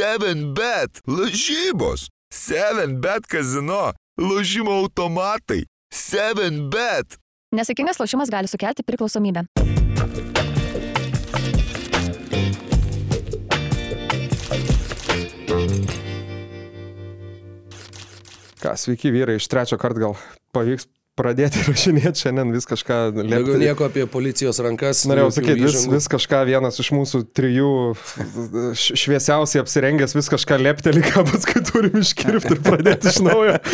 7bet. Lažybos. 7bet kazino. Lošimo automatai. 7bet. Nesėkmingas lošimas gali sukelti priklausomybę. Ką, sveiki vyrai, iš trečio karto gal pavyks pradėti rašinėti šiandien vis kažką Jeigu lėpti. nieko apie policijos rankas. Norėjau sakyti, vis, vis kažką vienas iš mūsų trijų šviesiausiai apsirengęs, vis kažką lepteli, ką paskui turim iškirpti ir pradėti iš naujo.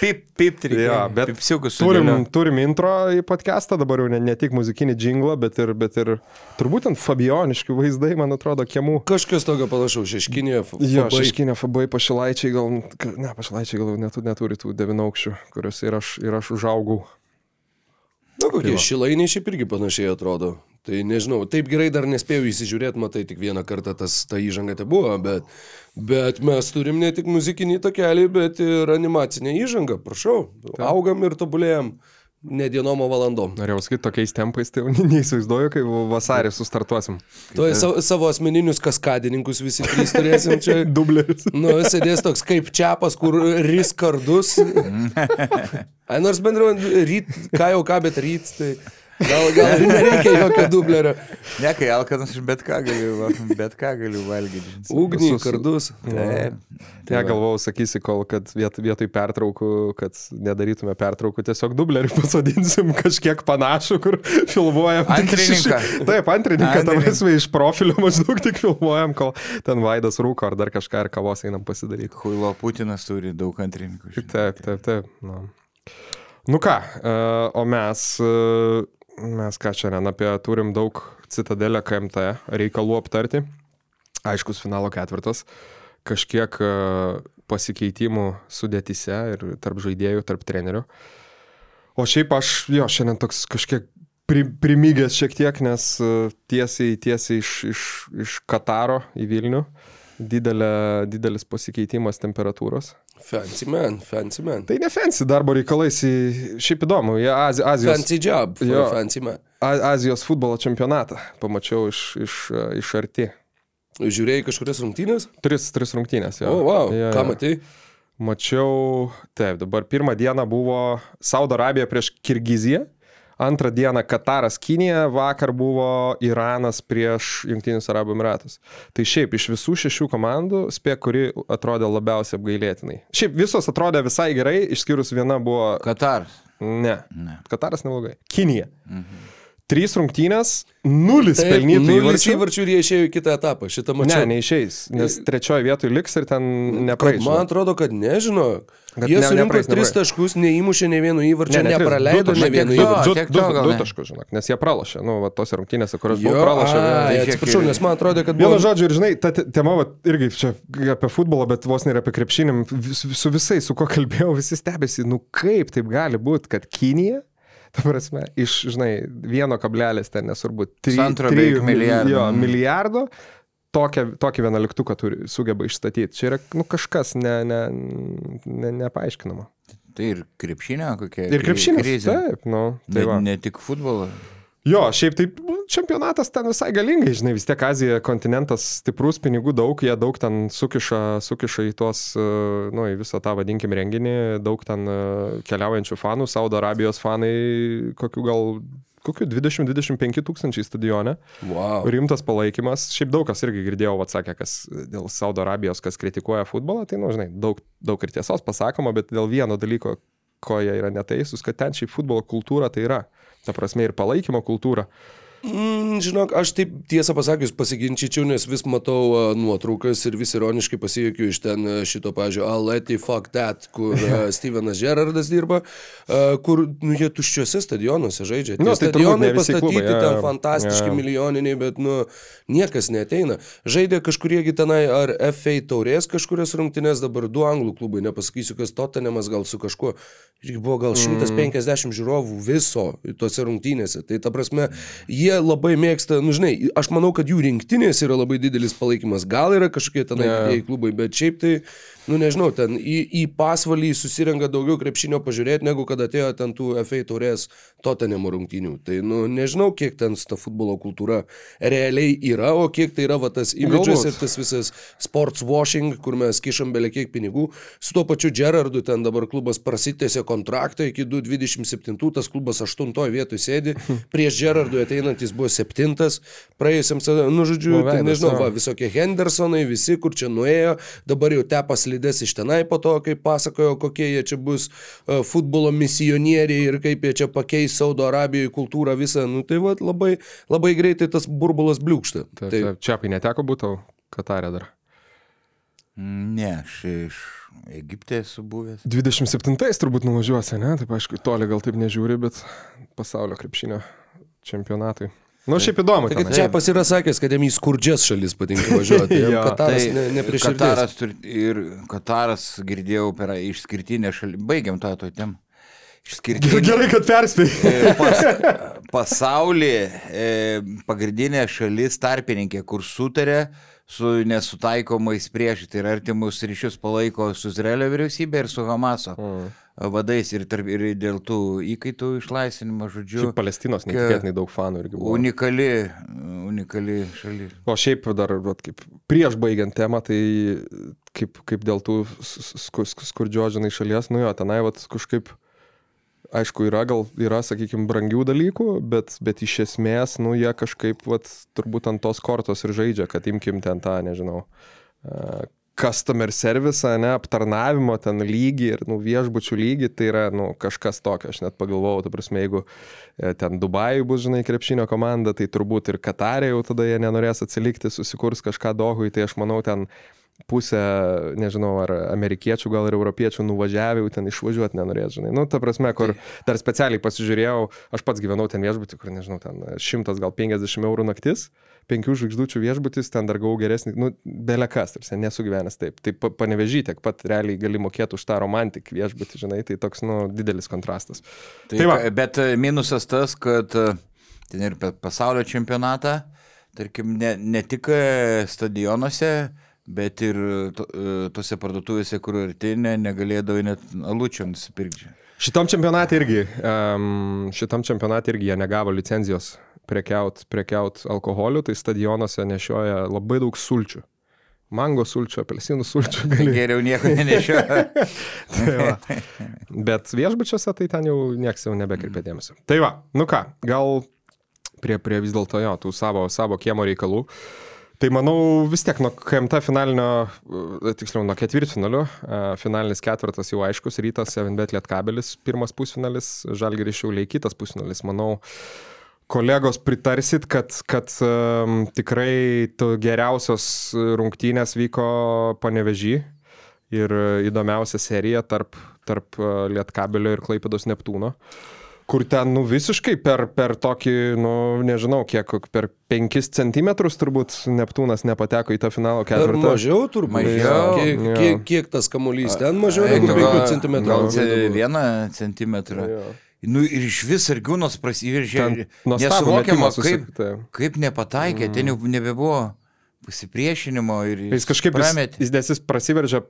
Pip, pip, Jo, ja, bet bet psiukus Turim, turim intro į podcastą, dabar jau ne, ne tik muzikinį džinglą, bet ir, bet ir turbūt ant fabioniškių vaizdai, man atrodo, kiemų. Kažkas tokio panašaus, šeškinėje. f- Jo, fabai. šeškinė fabai pašilaičiai, gal, ne, pašilaičiai gal netu, neturi tų devynaukščių, kuriuose ir aš, ir aš užaugau. Na, kokie Tai šilainiai šiaip irgi panašiai atrodo. Tai nežinau, taip gerai dar nespėjau įsižiūrėti, matai, tik vieną kartą tas, ta įžanga te buvo, bet, bet mes turim ne tik muzikinį takelį, bet ir animacinę įžangą, prašau. Augam ir tobulėjam ne dienom, o valandom. Norėjau sakyti, tokiais tempais, tai neįsivaizduoju, kai vasarį sustartuosim. Tuoj savo, savo asmeninius kaskadininkus visi trys turėsim čia. Dubleris. Nu, sėdės toks kaip čiapas, kur ris kardus. Ai, nors bendrai, ryt, ką jau ką, bet ryt, tai gal, gal ir nereikia jokio dublerio. Ne, kai alkanas iš bet ką galiu, bet ką galiu valgyti. Ugnį, kardus. Taip. Ja, galvojau, sakysi, kol, kad viet, vietoj pertraukų, kad nedarytume pertraukų, tiesiog dublerį pasodinsim kažkiek panašų, kur filmuojam. tik iš- Antrininką. Taip, antrininką, tam Antrininką. esmė iš profilio maždaug tik filmuojam, kol ten Vaidas rūko ar dar kažką ar kavos einam pasidaryti. Huilo Putinas turi daug antrininkų. Taip, taip, taip. Nu, nu ką, e, o mes, e, mes ką šiandien apie turim daug Citadelę KMT reikalų aptarti. Aiškus finalo ketvirtas, kažkiek e, pasikeitimų sudėtise ir tarp žaidėjų, tarp trenerių. O šiaip aš, jo, šiandien toks kažkiek pri, primygęs šiek tiek, nes e, tiesiai, tiesiai iš, iš, iš Kataro į Vilnių. Didelė, didelis pasikeitimas temperatūros. Fancy man, fancy man. Tai ne fancy darbo reikalais, šiaip įdomu, jie Azi, Azijos, Fancy job, Jo. fancy man. Azijos futbolo čempionatą pamačiau iš, iš, iš arti. Žiūrėjai kažkurias rungtynės? Tris, tris rungtynės. O, Jo. oh, wow, Jo, ką matai? Mačiau, taip, dabar pirmą dieną buvo Saudo Arabija prieš Kirgiziją, antrą dieną Kataras Kinija, vakar buvo Iranas prieš Junktinius Arabų Emiratus. Tai šiaip iš visų šešių komandų spėk, kuri atrodė labiausiai apgailėtinai. Šiaip visos atrodė visai gerai, išskyrus viena buvo... Kataras. Ne. Ne. Kataras neblogai. Kinija. Trys rungtynės, nulis Taip, pelnytų nulis įvarčių. įvarčių ir jie išėjo į kitą etapą. Šitą Ne, mačiau. neišeis, nes trečioje vietoje liks ir ten nepraeis. Man atrodo, kad nežino. Kad Jie ne- surinko nepraeis, tris nepraeis. taškus, neįmušė ne vieno įvarčio, Ne, ne, nepraleido du ne vieno įvarčio. Du, du, du ne. taškus, žinok, nes jie pralašė, nu, va, tose rungtynėse, kurios buvo pralašę. vieną- atsiprašau, nes man atrodo, kad Vienu žodžiu, ir žinai, ta te- tema, va, irgi čia apie futbolą, bet vos nėra apie krepšinį, su visais, su kuo kalbėjau, visi stebėsi, nu kaip taip gali būti, kad Kinija, ta prasme, iš, žinai, vieno kablelis ten nesvarbu, tri- Pusantro trijų beveik milijardo. Jo, Mm. milijardo. Tokią, tokį vienuoliktuką turi, sugeba išstatyti. Čia yra nu, kažkas ne, ne, ne, nepaaiškinama. Tai ir krepšinio kokia. Ir krizė. Taip, nu, tai Ne, ne tik futbolo. Jo, šiaip taip nu, čempionatas ten visai galingai, žinai, vis tiek Azija kontinentas stiprus, pinigų daug, jie daug ten sukiša, sukiša į tuos, e, nu, į visą tą vadinkim renginį, daug ten e, keliaujančių fanų, Saudo Arabijos fanai, kokių gal, kokių 20-25 tūkstančiai stadione. Wow. Rimtas palaikymas. Šiaip daug kas irgi girdėjau, atsakė, kas dėl Saudo Arabijos, kas kritikuoja futbolą, tai, nu, žinai, daug, daug ir tiesos pasakoma, bet dėl vieno dalyko, ko jie yra neteisūs, kad ten šiaip futbolo kultūra tai yra. Ta prasme ir palaikymo kultūra. Mm, žinok, aš taip tiesą pasakius pasiginčyčiau, nes vis matau nuotraukas ir vis ironiškai pasijuokiu iš ten šito, pažiūrėjau, you fuck that, kur Stevenas Gerardas dirba, kur nu, jie tuščiuose stadionuose žaidžia. Nu, tai stadionai pastatyti klubai, jo, ten fantastiški, Jo. milijoniniai, bet nu, niekas neteina. Žaidė kažkuriegi tenai ar FA taurės kažkurias rungtynės, dabar du anglų klubai, nepasakysiu, kas Tottenhamas gal su kažkuo. Buvo gal Mm. 150 žiūrovų viso tose rungtynėse. Tai ta prasme, jie jie labai mėgsta, nu žinai, aš manau, kad jų rinktinės yra labai didelis palaikymas. Gal yra kažkokie ten didėjai klubai, bet šiaip tai, nu nežinau, ten į, į pasvalį susirenka daugiau krepšinio pažiūrėti, negu kad atėjo ten tų FA taurės Totenemo rungtynių. Tai, nu, nežinau, kiek ten ta futbolo kultūra realiai yra, o kiek tai yra va, tas imidžas ir tas visas sports washing, kur mes kišam belie kiek pinigų. Su tuo pačiu Gerardu ten dabar klubas prasitėsi kontraktą iki 227, tas klubas 8 vietoje sėdi, prieš Gerardui ateinant jis buvo 7, praėjusiam, nu žodžiu, Nu, veidas, nežinau, va, visokie Hendersonai, visi, kur čia nuėjo, dabar jau tepa slides iš tenai po to, kaip pasakojo, kokie jie čia bus uh, futbolo misionieriai ir kaip jie čia pakeis Saudo Arabijoje kultūrą visą, nu tai va, labai, labai greitai tas burbulas bliūkšta. Tai, Tai, Čiapai neteko būti Katarė dar. Ne, aš iš Egipte esu buvęs. 27-ais turbūt nuvažiuosi, ne? Taip, aišku, toli gal taip nežiūri, bet pasaulio krepšinio čempionatui. Na, nu, šiaip įdomu. tai čia pas yra sakęs, kad jam į skurdžias šalis patinka važiuoti. Jo. Jam Kataras Tai ne, ne prieš Kataras turi, ir Kataras girdėjau per išskirtinę šalį. Baigiam tą to temą. Išskirtinė. Gerai, kad perspėjai. E, Pas, pasaulyje e, pagrindinė šalis tarpininkė, kur sutarė su nesutaikomais priešais, tai yra artimus ryšius palaiko su Izraelio vyriausybė ir su Hamaso Mm. Vadais ir, tarp, ir dėl tų įkaitų išlaisvinimo, žodžiu, Šiaip Palestinos neįtikėtinai daug fanų irgi buvo. unikali, unikali šalis. O šiaip dar, vat, kaip prieš baigiant temą, tai kaip, kaip dėl tų skurdžiožinai šalies, nu jo, tenai vat, kažkaip, aišku, yra gal, yra, sakykime, brangių dalykų, bet, bet iš esmės, nu jie kažkaip, vat, turbūt ant tos kortos ir žaidžia, kad imkim ten tą, nežinau, customer service, ne, aptarnavimo ten lygį ir, nu, viešbučių lygį, tai yra, nu, kažkas tokio, aš net pagalvojau, ta prasme, jeigu e, ten Dubajui bus, žinai, krepšinio komanda, tai turbūt ir Katarė jau tada jie nenorės atsilikti, susikurs kažką dohui, tai aš manau ten pusę, nežinau, ar amerikiečių, gal ir europiečių nuvažiavę, jau ten išvažiuoti nenorės, žinai. Nu, ta prasme, kur dar specialiai pasižiūrėjau, aš pats gyvenau ten viešbutį, kur, nežinau, ten šimtas, gal penkiasdešimt eurų naktis, penkių žvaigždučių viešbutis, ten dar gavau geresnį, nu, belekas, tarsi nesu gyvenęs taip. Tai pa- panevežy tiek pat realiai gali mokėti už tą romantik viešbutį, žinai, tai toks, nu, didelis kontrastas. Tai, tai va. Bet e, minusas tas, kad e, ten ir pasaulio čempionatą, tarkim, ne, ne tik e, stadionuose, bet ir to, e, tose parduotuvėse, kur arti ne, negalėdavo net alučio nusipirkti. Šitam čempionatui irgi, šitam čempionatui irgi jie negavo licenzijos prekiaut, prekiaut alkoholiu, tai stadionuose nešioja labai daug sulčių. Mango sulčių, apelsinų sulčių gali. Geriau nieko nenešioja. Tai. Bet viešbučiuose tai ten jau nieks jau nebekreipia dėmesio. Tai va, nu ką, gal prie, prie vis dėlto jo, tų savo, savo kiemo reikalų. Tai manau vis tiek nuo KMT finalinio, e, tiksliau nuo ketvirtfinalio, e, finalinis ketvirtas jau aiškus, rytas 7bet lietkabelis, pirmas pusfinalis, žalgeris šiauliai kitas pusfinalis. Manau, kolegos pritarsit, kad, kad um, tikrai geriausios rungtynės vyko panevežį ir įdomiausia serija tarp, tarp Lietkabelio ir Klaipėdos Neptūno. Kur ten, nu, visiškai per, per tokį, nu, nežinau, kiek, per 5 cm turbūt Neptūnas nepateko į tą finalo Ar ketvirtą. mažiau turbūt? Mažiau. Kiek, Jo. kiek, kiek tas kamuolys? Ten mažiau negu gal- 5 cm. Gal ce- vieną centimetrą. Jo. Nu ir iš vis argiūnas prasiveržė. Nesuvokiama, kaip, taip. kaip nepataikė, mm. ten jau nebebuvo pasipriešinimo ir Jis kažkaip, prametė. jis, jis prasiveržė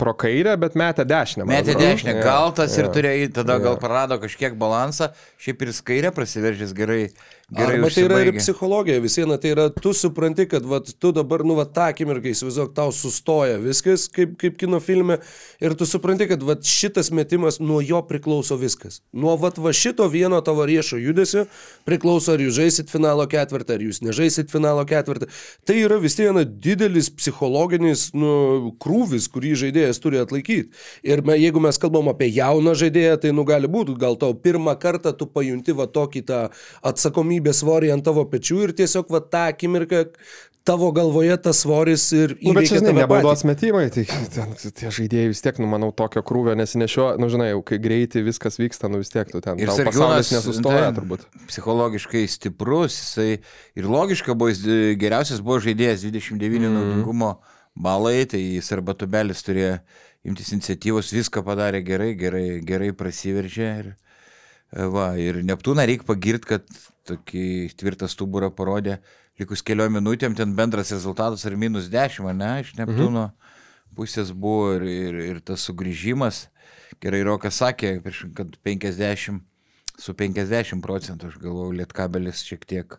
pro kairę, bet metė dešinę. Metė dešinę, Jo, gal tas ir jo. turėjo, tada gal Jo. prarado kažkiek balansą, šiaip ir skairė prasiveržęs gerai. gerai Arba tai yra ir psichologija, vis viena tai yra, tu supranti, kad vat, tu dabar, nu, va, tą akimirką įsivaizduok, tau sustoja viskas, kaip, kaip kino filme, ir tu supranti, kad vat, šitas metimas nuo jo priklauso viskas. Nuo vat, va, šito vieno tavo riešo judesio priklauso, ar jūs žaisit finalo ketvirtą, ar jūs nežaisit finalo ketvirtą. Tai yra vis viena didelis psichologinis nu, krūvis, kurį žaidėjas turi atlaikyti. Ir me, jeigu mes kalbam apie jauną žaidėją, tai nu gali būti, gal tau pirmą kartą tu pajunti va tokį tą atsakomybės svorį ant tavo pečių ir tiesiog va tą akimirką tavo galvoje tas svoris ir Nu, bet čia, žinai, nebaudos metimai, tai ten, tie žaidėjai vis tiek, nu, manau, tokio krūvio nesinešio, nu, žinai, jau kai greitai viskas vyksta, nu, vis tiek tu ten. Ir tau Sergiūnas nesustoja, tai, turbūt. Psichologiškai stiprus, jisai ir logiška buvo, jis e, geriausias buvo žaidėjas 29 mm. naudingumo balai, tai jis arba tubelis turėjo imtis iniciatyvos, viską padarė gerai, gerai, gerai prasiveržė. Ir, Va, ir Neptūną reikia pagirti, kad tokį tvirtą stuburą parodė. Likus keliom minutėm ten bendras rezultatas ar minus 10, ar ne, iš Neptūno mhm. pusės buvo ir, ir, ir tas sugrįžimas. Gerai, Rokas sakė, prieš- kad 50 su 50 procentų, aš galvoju, Lietkabelis šiek tiek.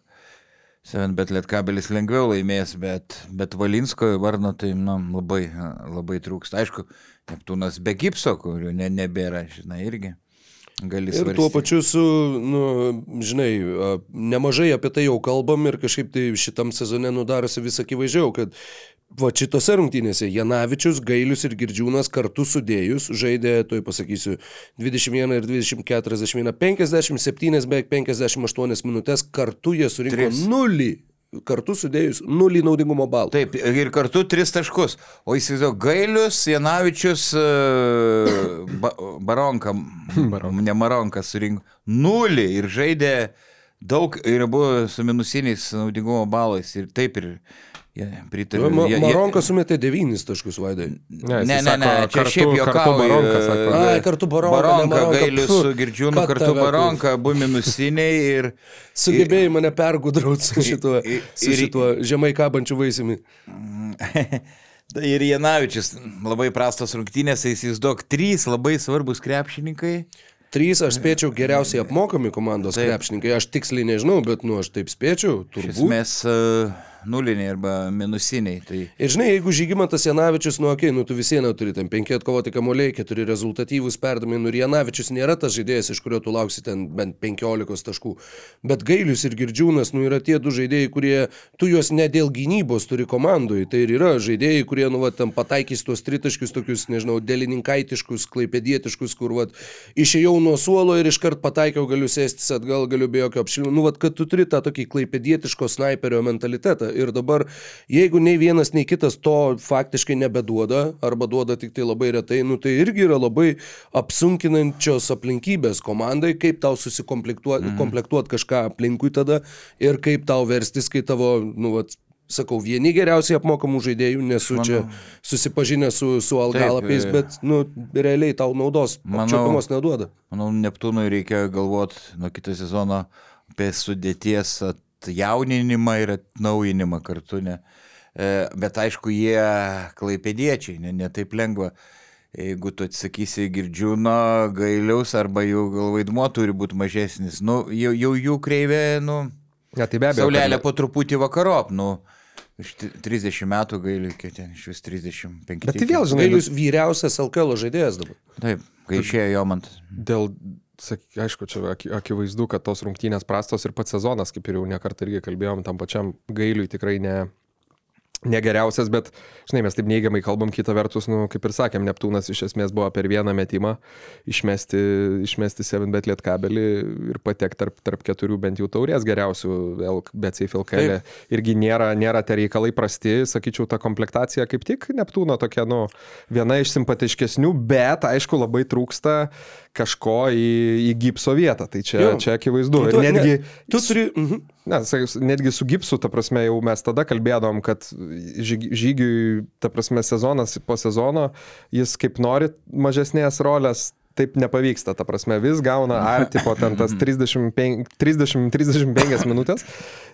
Seven bet Lietkabelis lengviau laimės, bet, bet Valinsko varno tai nu, labai, labai trūksta. Aišku, Neptūnas be gipso, kurių ne, nebėra, žinai, irgi. Gali Ir tuo pačiu su, nu, žinai, nemažai apie tai jau kalbam ir kažkaip tai šitam sezone nudarosi vis akivaizdžiau, kad va šitose rungtynėse Janavičius, Gailius ir Girdžiūnas kartu sudėjus žaidė, tuoj pasakysiu, 21 ir 20, 41, 57, beveik 58 minutės, kartu jie surinko Tris. nulį, kartu sudėjus nulį naudingumo balų. Taip, ir kartu tris taškus. O įsivaizduoju, Gailius, Janavičius, e, ba, Baronka, ne Maronka surinko nulį ir žaidė daug ir buvo su minusiniais naudingumo balais. Ir taip ir jie pritarė. Ma, Maronka sumetė 9 taškus vaidai. Ne, Ne, ne, ne, čia kartu- šiaip kartu juokauju. Baronka sako. Ai, kartu Baronka, Baronka, Maronka, Gailius pfu, su Girdžiūnu, kartu Baronka, abu minusiniai ir... Sugebėjai mane pergudrauti su šituo, su šituo žemai kabančiu vaisiumi. Ir Janavičius, labai prastos rungtynės, jis įsivaizduok, trys labai svarbus krepšininkai. Trys, aš spėčiau, geriausiai apmokami komandos Taip. krepšininkai. Aš tiksliai nežinau, bet, nu, aš taip spėčiau, Iš turbūt. esmės e, nuliniai arba minusiniai. Tai Ir žinai, jeigu Žygimantas Janavičius, nu, okei, okay, nu, tu vis viena turi ten penki atkovoti kamuoliai, keturi rezultatyvūs perdami, nu, ir Janavičius nėra tas žaidėjas, iš kurio tu lauksi ten bent penkiolikos taškų. Bet Gailius ir Girdžiūnas, nu, yra tie du žaidėjai, kurie, tu juos ne dėl gynybos turi komandui, tai ir yra žaidėjai, kurie, nu, va, tam pataikys tuos tritaškius, tokius, nežinau, delininkaitiškus, klaipėdietiškus, kur, va, išėjau nuo suolo ir iškart pataikiau, galiu sėstis atgal, galiu be jokio apšilimo. Nu, va, kad tu turi tą tokį klaipėdietiško sniperio mentalitetą. Ir dabar, jeigu nei vienas, nei kitas to faktiškai nebeduoda, arba duoda tik tai labai retai, nu, tai irgi yra labai apsunkinančios aplinkybės komandai, kaip tau susikomplektuoti mm. komplektuot kažką aplinkui tada ir kaip tau verstis, kai tavo, nu, va, sakau, vieni geriausiai apmokamų žaidėjų, nesu čia susipažinęs su, su algalapiais, e, bet, nu, realiai tau naudos, Manau- apčiuopiamos neduoda. manau, Neptūnui reikia galvoti nuo kito sezono apie sudėties atjauninimą ir atnaujinimą kartu. Ne. E, Bet aišku, jie klaipėdiečiai, ne, ne taip lengva. Jeigu tu atsakysi girdžiūno gailiaus arba jų gal vaidmuo turi būti mažesnis, nu, jau, jau jų kreivė, nu, Ne, tai be abejo. Saulelė kad- po truputį vakarop, nu, iš ti- 30 metų gailiu, kiek ten iš vis 35. Bet tai vėl, žinai, Gailius vyriausias LKL žaidėjas dabar. Taip, kai išėjo jo man. Dėl, sak, aišku, čia aki- akivaizdu, kad tos rungtynės prastos ir pats sezonas, kaip ir jau nekartą irgi kalbėjom, tam pačiam gailiui tikrai ne, negeriausias, bet, žinai, mes taip neigiamai kalbam, kita vertus, nu, kaip ir sakėm, Neptūnas iš esmės buvo per vieną metimą išmesti, išmesti 7bet liet kabelį ir patekti tarp, tarp keturių bent jau taurės geriausių BCF LKL. Irgi nėra, nėra tie reikalai prasti, sakyčiau, ta komplektacija kaip tik Neptūno tokia, nu, viena iš simpatiškesnių, bet, aišku, labai trūksta kažko į, į gipso vietą. Tai čia, Jo. čia akivaizdu. Tu- Ir netgi... ne, tu turi... Mhm. Ne, sakysiu, netgi su gipsu, ta prasme, jau mes tada kalbėdom, kad žygi- žygiui, ta prasme, sezonas po sezono, jis kaip nori mažesnės rolės, taip nepavyksta, ta prasme, vis gauna arti po ten tas 30-35 minutės.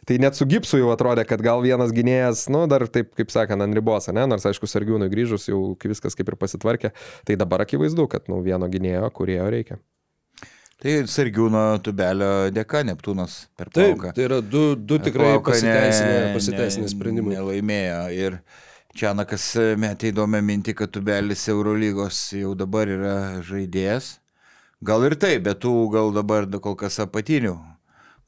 Tai net su gipsu jau atrodė, kad gal vienas gynėjas, nu, dar taip, kaip sakant, ant ribos, ne, nors aišku, sargiūnui grįžus jau viskas kaip ir pasitvarkė, tai dabar akivaizdu, kad, nu, vieno gynėjo, kurėjo reikia. Tai Sergiūno tubelio dėka Neptūnas per Taip, plauką. tai yra du, du tikrai pasiteisinę, pasiteisinę sprendimai. Nelaimėjo. Ir Čianakas metė įdomią mintį, kad tubelis Eurolygos jau dabar yra žaidėjas. Gal ir taip, bet tų gal dabar da- kol kas apatinių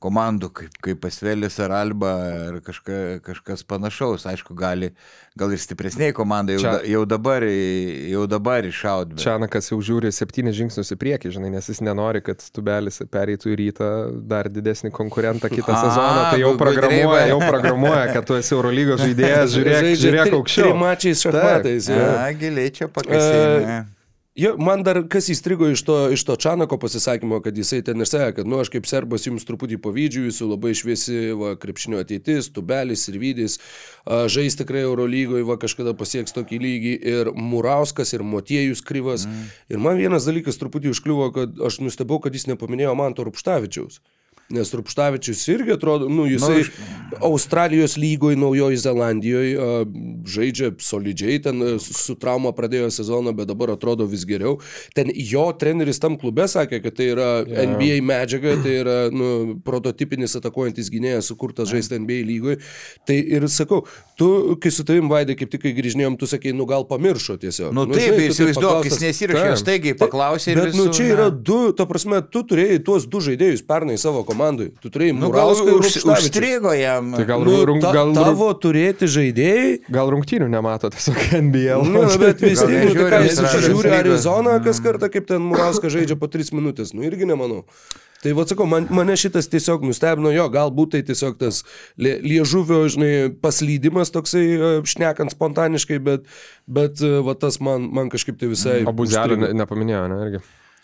komandų, kaip, kaip Pasvelis ar Alba ar kažka, kažkas panašaus. Aišku, gali, gal ir stipresniai komandai jau, Čia- da, jau dabar, jau dabar iššaud. Bet... Čianakas jau žiūri septynis žingsnius į priekį, žinai, nes jis nenori, kad tubelis pereitų į rytą dar didesnį konkurentą kitą A, sezoną. Tai jau programuoja, jau programuoja, kad tu esi Eurolygos žaidėjas, žiūrėk, žiūrėk aukščiau. Trimačiais šachmatais. giliai čia pakasėjai. Jo, man dar kas įstrigo iš to, iš to Čanako pasisakymo, kad jisai ten ir sakė, kad, nu, aš kaip serbas jums truputį pavydžiu, jūsų labai šviesi va, krepšinio ateitis, tubelis ir vydys, žais tikrai Eurolygoje, va kažkada pasieks tokį lygį ir Murauskas, ir Motiejus Kryvas. Mm. Ir man vienas dalykas truputį užkliuvo, kad aš nustebau, kad jis nepaminėjo Manto Rupštavičiaus. Nes Rupštavičius irgi atrodo, nu, jisai Nu, iš- Australijos lygoje, Naujojo Zelandijoje žaidžia solidžiai, ten a, su trauma pradėjo sezoną, bet dabar atrodo vis geriau. Ten jo treneris tam klube sakė, kad tai yra yeah. NBA medžiaga, tai yra nu, prototipinis atakuojantis gynėjas, sukurtas žaisti NBA lygoje. Tai ir sakau, tu, kai su tavim vaidai, kaip tik kai grįžinėjom, tu sakei, nu gal pamiršo tiesiog. Nu nu, taip, žinai, tu įsivaizduok, jis nesirašė, staigiai paklausė ir Bet, nu, visų, čia ne. yra du, ta prasme, tu turėjai tuos du žaidėjus pernai savo komandai. Tu turėjai Nu, Murauską už, užstrigo jam. Tai gal, Nu, rung, ta, gal, tavo turėti žaidėjai gal rungtynių nemato tiesiog NBL. Nu, bet vis tiek, nu, tai ką, jis žiūri. Arizoną kas kartą, kaip ten Murauskas žaidžia po 3 minutės. Nu, irgi nemanau. Tai va sakau, man, mane šitas tiesiog nustebino, jo, galbūt tai tiesiog tas lie- liežuvio, žinai, paslydimas toksai, šnekant spontaniškai, bet, bet va tas man, man kažkaip tai visai... Užstrigo. ne, nepaminėjo, ne, irgi.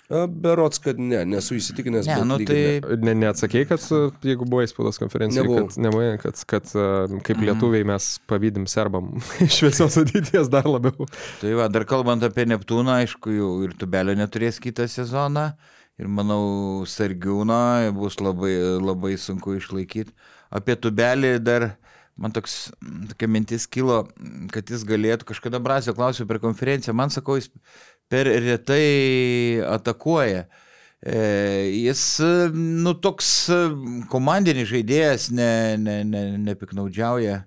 Berots, kad ne, nesu įsitikinęs. Ne, bet nu tai... ne. Ne, neatsakėjai, kad e, jeigu buvai spaudos konferencijai, Nebuvau. kad, nebuvai, kad, kad e, kaip lietuviai mes pavydim serbam šviesios ateities dar labiau. Tai va, dar kalbant apie Neptūną, aišku, jau ir Tubelio neturės kitą sezoną. Ir manau, Sargiūną bus labai, labai sunku išlaikyti. Apie Tubelį dar man toks, tokia mintis kilo, kad jis galėtų, kažkada Brasio klausiau per konferenciją, man sakau, jis per retai atakuoja. E, jis, nu, toks komandinis žaidėjas, ne, ne, ne, nepiknaudžiauja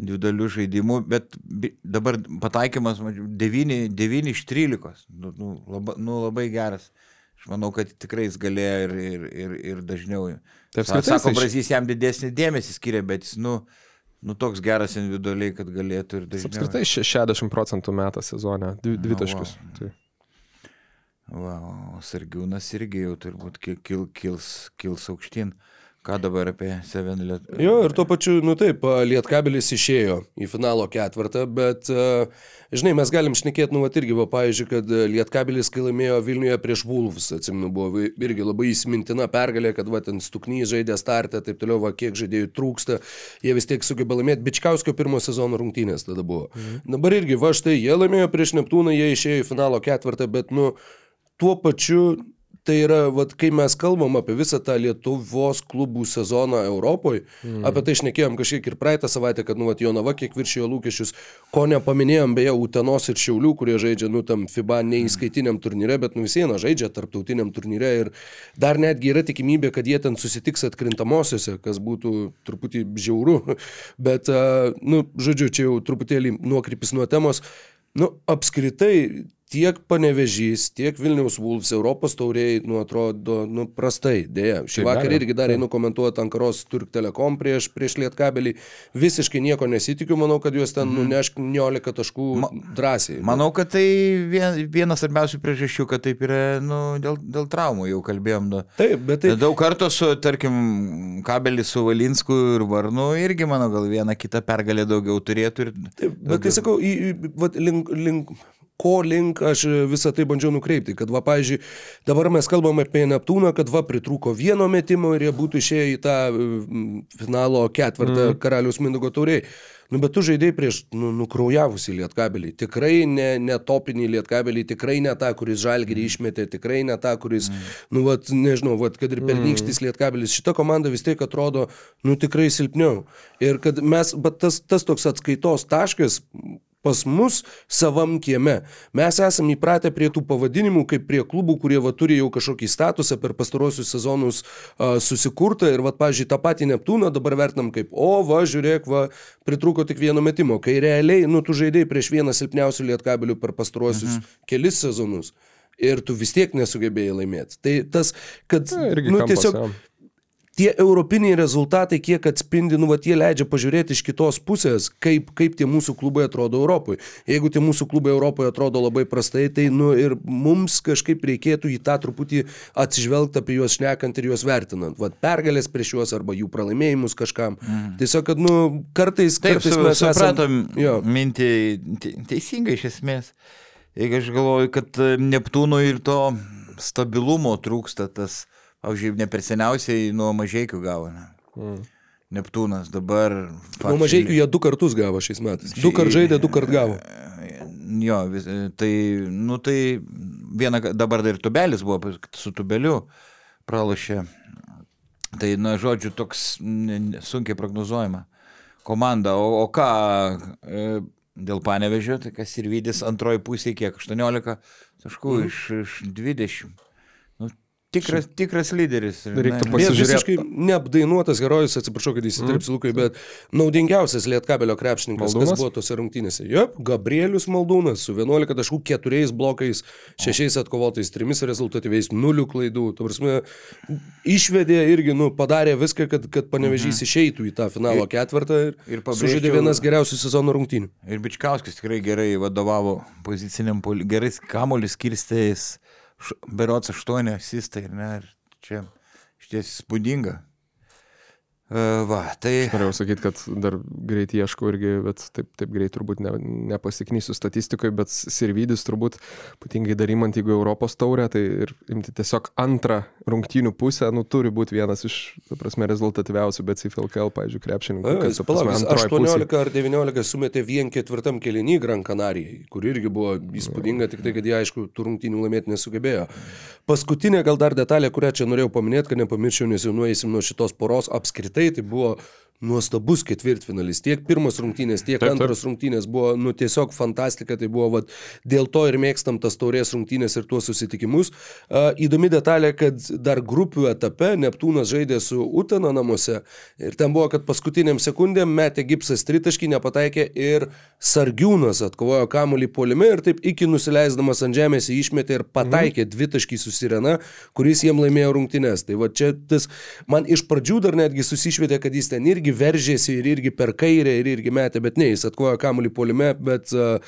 individualių žaidimų, bet dabar pataikymas mačiau, 9, 9 iš 13. Nu, nu, labai, nu, labai geras. Aš manau, kad tikrai jis galėjo ir, ir, ir, ir dažniau. Tai Sa- Sako, Brazys jam didesnį dėmesį skiria, bet jis, nu, nu toks geras individualiai, kad galėtų ir dažniau. apskritai še- 60 procentų metą sezone, dvi, dvi vau. Tai. O Sargiūnas irgi jau turbūt kil, kil, kils, kils aukštyn. Ką dabar apie Seven Liet... Jo, ir tuo pačiu, nu taip, Lietkabelis išėjo į finalo ketvirtą, bet, žinai, mes galim šnekėti, nu, va, irgi, va, pavyzdžiui, kad Lietkabelis, kai laimėjo Vilniuje prieš Vulfus, atsimenu, buvo irgi labai įsimintina pergalė, kad, va, ten Stuknys žaidė startą, taip toliau, va, kiek žaidėjų trūksta, jie vis tiek sugeba laimėti, Bičkauskio pirmo sezono rungtynės tada buvo. Mhm. Dabar irgi, va, štai, jie laimėjo prieš Neptūną, jie išėjo į finalo ketvirtą, bet, nu, tuo pačiu tai yra, vat, kai mes kalbam apie visą tą Lietuvos klubų sezoną Europoje, mm. apie tai šnekėjom kažkiek ir praeitą savaitę, kad, nu, vat, Jonava kiek viršijo lūkesčius, ko nepaminėjom beje Utenos ir Šiaulių, kurie žaidžia, nu, tam FIBA neįskaitiniam turnyre, bet, nu, vis viena žaidžia tarptautiniam turnyre ir dar netgi yra tikimybė, kad jie ten susitiks atkrintamosiose, kas būtų truputį žiauru, bet, nu, žodžiu, čia jau truputėlį nuokrypis nuo temos. Nu, apskritai, tiek Panevežys, tiek Vilniaus Vulfs Europos tauriai, nu, atrodo, nu, prastai, dėja. Šį Taip, vakarą irgi dar einu komentuoti Ankaros Turk Telekom prieš, prieš Lietkabelį. Visiškai nieko nesitikiu, manau, kad juos ten Mhm. nuneš 19 taškų Ma- drąsiai. Manau, kad tai vien, vienas svarbiausių priežasčių, kad taip yra nu, dėl, dėl traumų, jau kalbėjom. Nu. Taip, bet tai... Daug kartų su, tarkim, kabelį su Valinsku ir Varnu irgi, mano gal vieną kitą pergalę daugiau turėtų. Ir... Taip, bet tai sakau, į, į, vat, link, link, ko link aš visą tai bandžiau nukreipti, kad va, pavyzdžiui, dabar mes kalbam apie Neptūną, kad va, pritrūko vieno metimo ir jie būtų išėję į tą mm, finalo ketvirtą mm. karalius Mindugo tauriai. Nu, bet tu žaidėjai prieš nu, nukraujavusi lietkabelį. Tikrai ne, ne topinį lietkabelį, tikrai ne tą, kuris žalgerį išmetė, tikrai ne tą, kuris, mm. nu, vat, nežinau, vat, kad ir pernykštis lietkabelis. Šita komanda vis tiek atrodo, nu, tikrai silpniau. Ir kad mes, bet tas, tas toks atskaitos taškas pas mus savam kieme. Mes esame įpratę prie tų pavadinimų, kaip prie klubų, kurie va, turi jau kažkokį statusą per pastarosius sezonus a, susikurtą ir, va, pažiūrėjau, tą patį Neptūną dabar vertinam kaip, o, va, žiūrėk, va, pritruko tik vieno metimo, kai realiai, nu, tu žaidėjai prieš vieną silpniausių lietkabelių per pastarosius mhm. kelis sezonus. Ir tu vis tiek nesugebėjai laimėti. Tai tas, kad, Na, nu, tiesiog, jo. Tie europiniai rezultatai, kiek atspindi, nu, vat, jie leidžia pažiūrėti iš kitos pusės, kaip, kaip tie mūsų klubai atrodo Europoje. Jeigu tie mūsų klubai Europoje atrodo labai prastai, tai, nu, ir mums kažkaip reikėtų į tą truputį atsižvelgti apie juos šnekant ir juos vertinant. Vat, pergalės prieš juos arba jų pralaimėjimus kažkam. Mm. Tiesiog, kad, nu, kartais, Taip, kartais su, mes supratom esam... Mintį te- teisingai iš esmės. Jeigu aš galvoju, kad Neptūnų ir to stabilumo trūksta, tas, pavyzdžiui, ne per seniausiai nuo mažiekių gavo. Ne? Mm. Neptūnas dabar. Nuo mažiekių jie du kartus gavo šiais metais. Du kart žaidė, du kart gavo. Jo, vis, tai, nu tai vieną, dabar dar ir tubelis buvo, su tubeliu pralašė. Tai, na, žodžiu, toks sunkiai prognozuojama komanda. O, o ką e, dėl panevežio, tai kas ir vydys antroji pusė, kiek 18 taškų mm. iš, iš 20. Tikras, tikras lyderis. Reiktų pasižiūrėti. Visiškai neapdainuotas herojus, atsiprašau, kad įsiterpsiu mm. Lukai, bet naudingiausias Lietkabelio krepšininkas, Maldūnas? kas buvo tose rungtynėse. Jop, Gabrielius Maldūnas su 11 taškų, 4 blokais, 6 atkovotais, 3 rezultatyviais, 0 klaidų. Tu prasme, išvedė irgi, nu, padarė viską, kad, kad panevežys mhm. išeitų į tą finalo ir, ketvirtą ir, ir sužaidė vienas geriausių sezono rungtynių. Ir Bičkauskis tikrai gerai vadovavo poziciniam, gerai kamuolis kirstėjais berots aštuoni asistai, ne, ir čia iš ties spūdinga. Uh, va, tai... Aš norėjau sakyti, kad dar greit ieškau irgi, bet taip, taip greit turbūt ne, nepasiknysiu statistikoje, bet Sirvidis turbūt, ypatingai darimant, jeigu Europos taurę, tai ir imti tiesiog antrą rungtynių pusę, nu, turi būti vienas iš, ta prasme, rezultatyviausių, bet CFLKL, pavyzdžiui, krepšininkų. Jis palaukęs, 18 pusė. ar 19 sumetė vien ketvirtam kelinį Gran Canarijai, kur irgi buvo įspūdinga, tik tai, kad jie, aišku, tų rungtynių laimėti nesugebėjo. Paskutinė gal dar detalė, kurią čia norėjau paminėti, kad nepamirščiau, nes jau nueisim nuo šitos poros apskritai apskritai tai buvo nuostabus ketvirtfinalis. Tiek pirmas rungtynės, tiek taip, antras taip. rungtynės buvo, nu, tiesiog fantastika. Tai buvo, vat, dėl to ir mėgstam tas taurės rungtynės ir tuos susitikimus. Uh, įdomi detalė, kad dar grupių etape Neptūnas žaidė su Utena namuose ir ten buvo, kad paskutiniam sekundėm metė gipsas tritaškį, nepataikė ir Sargiūnas atkovojo kamuolį polime ir taip iki nusileisdamas ant žemės jį išmetė ir pataikė mhm. dvitaškį su Sirena, kuris jiem laimėjo rungtynės. Tai va čia tas, man iš pradžių dar netgi susišvietė, kad jis ten irgi irgi veržėsi ir irgi per kairę ir irgi metė, bet ne, jis atkojo kamuolį polime, bet uh,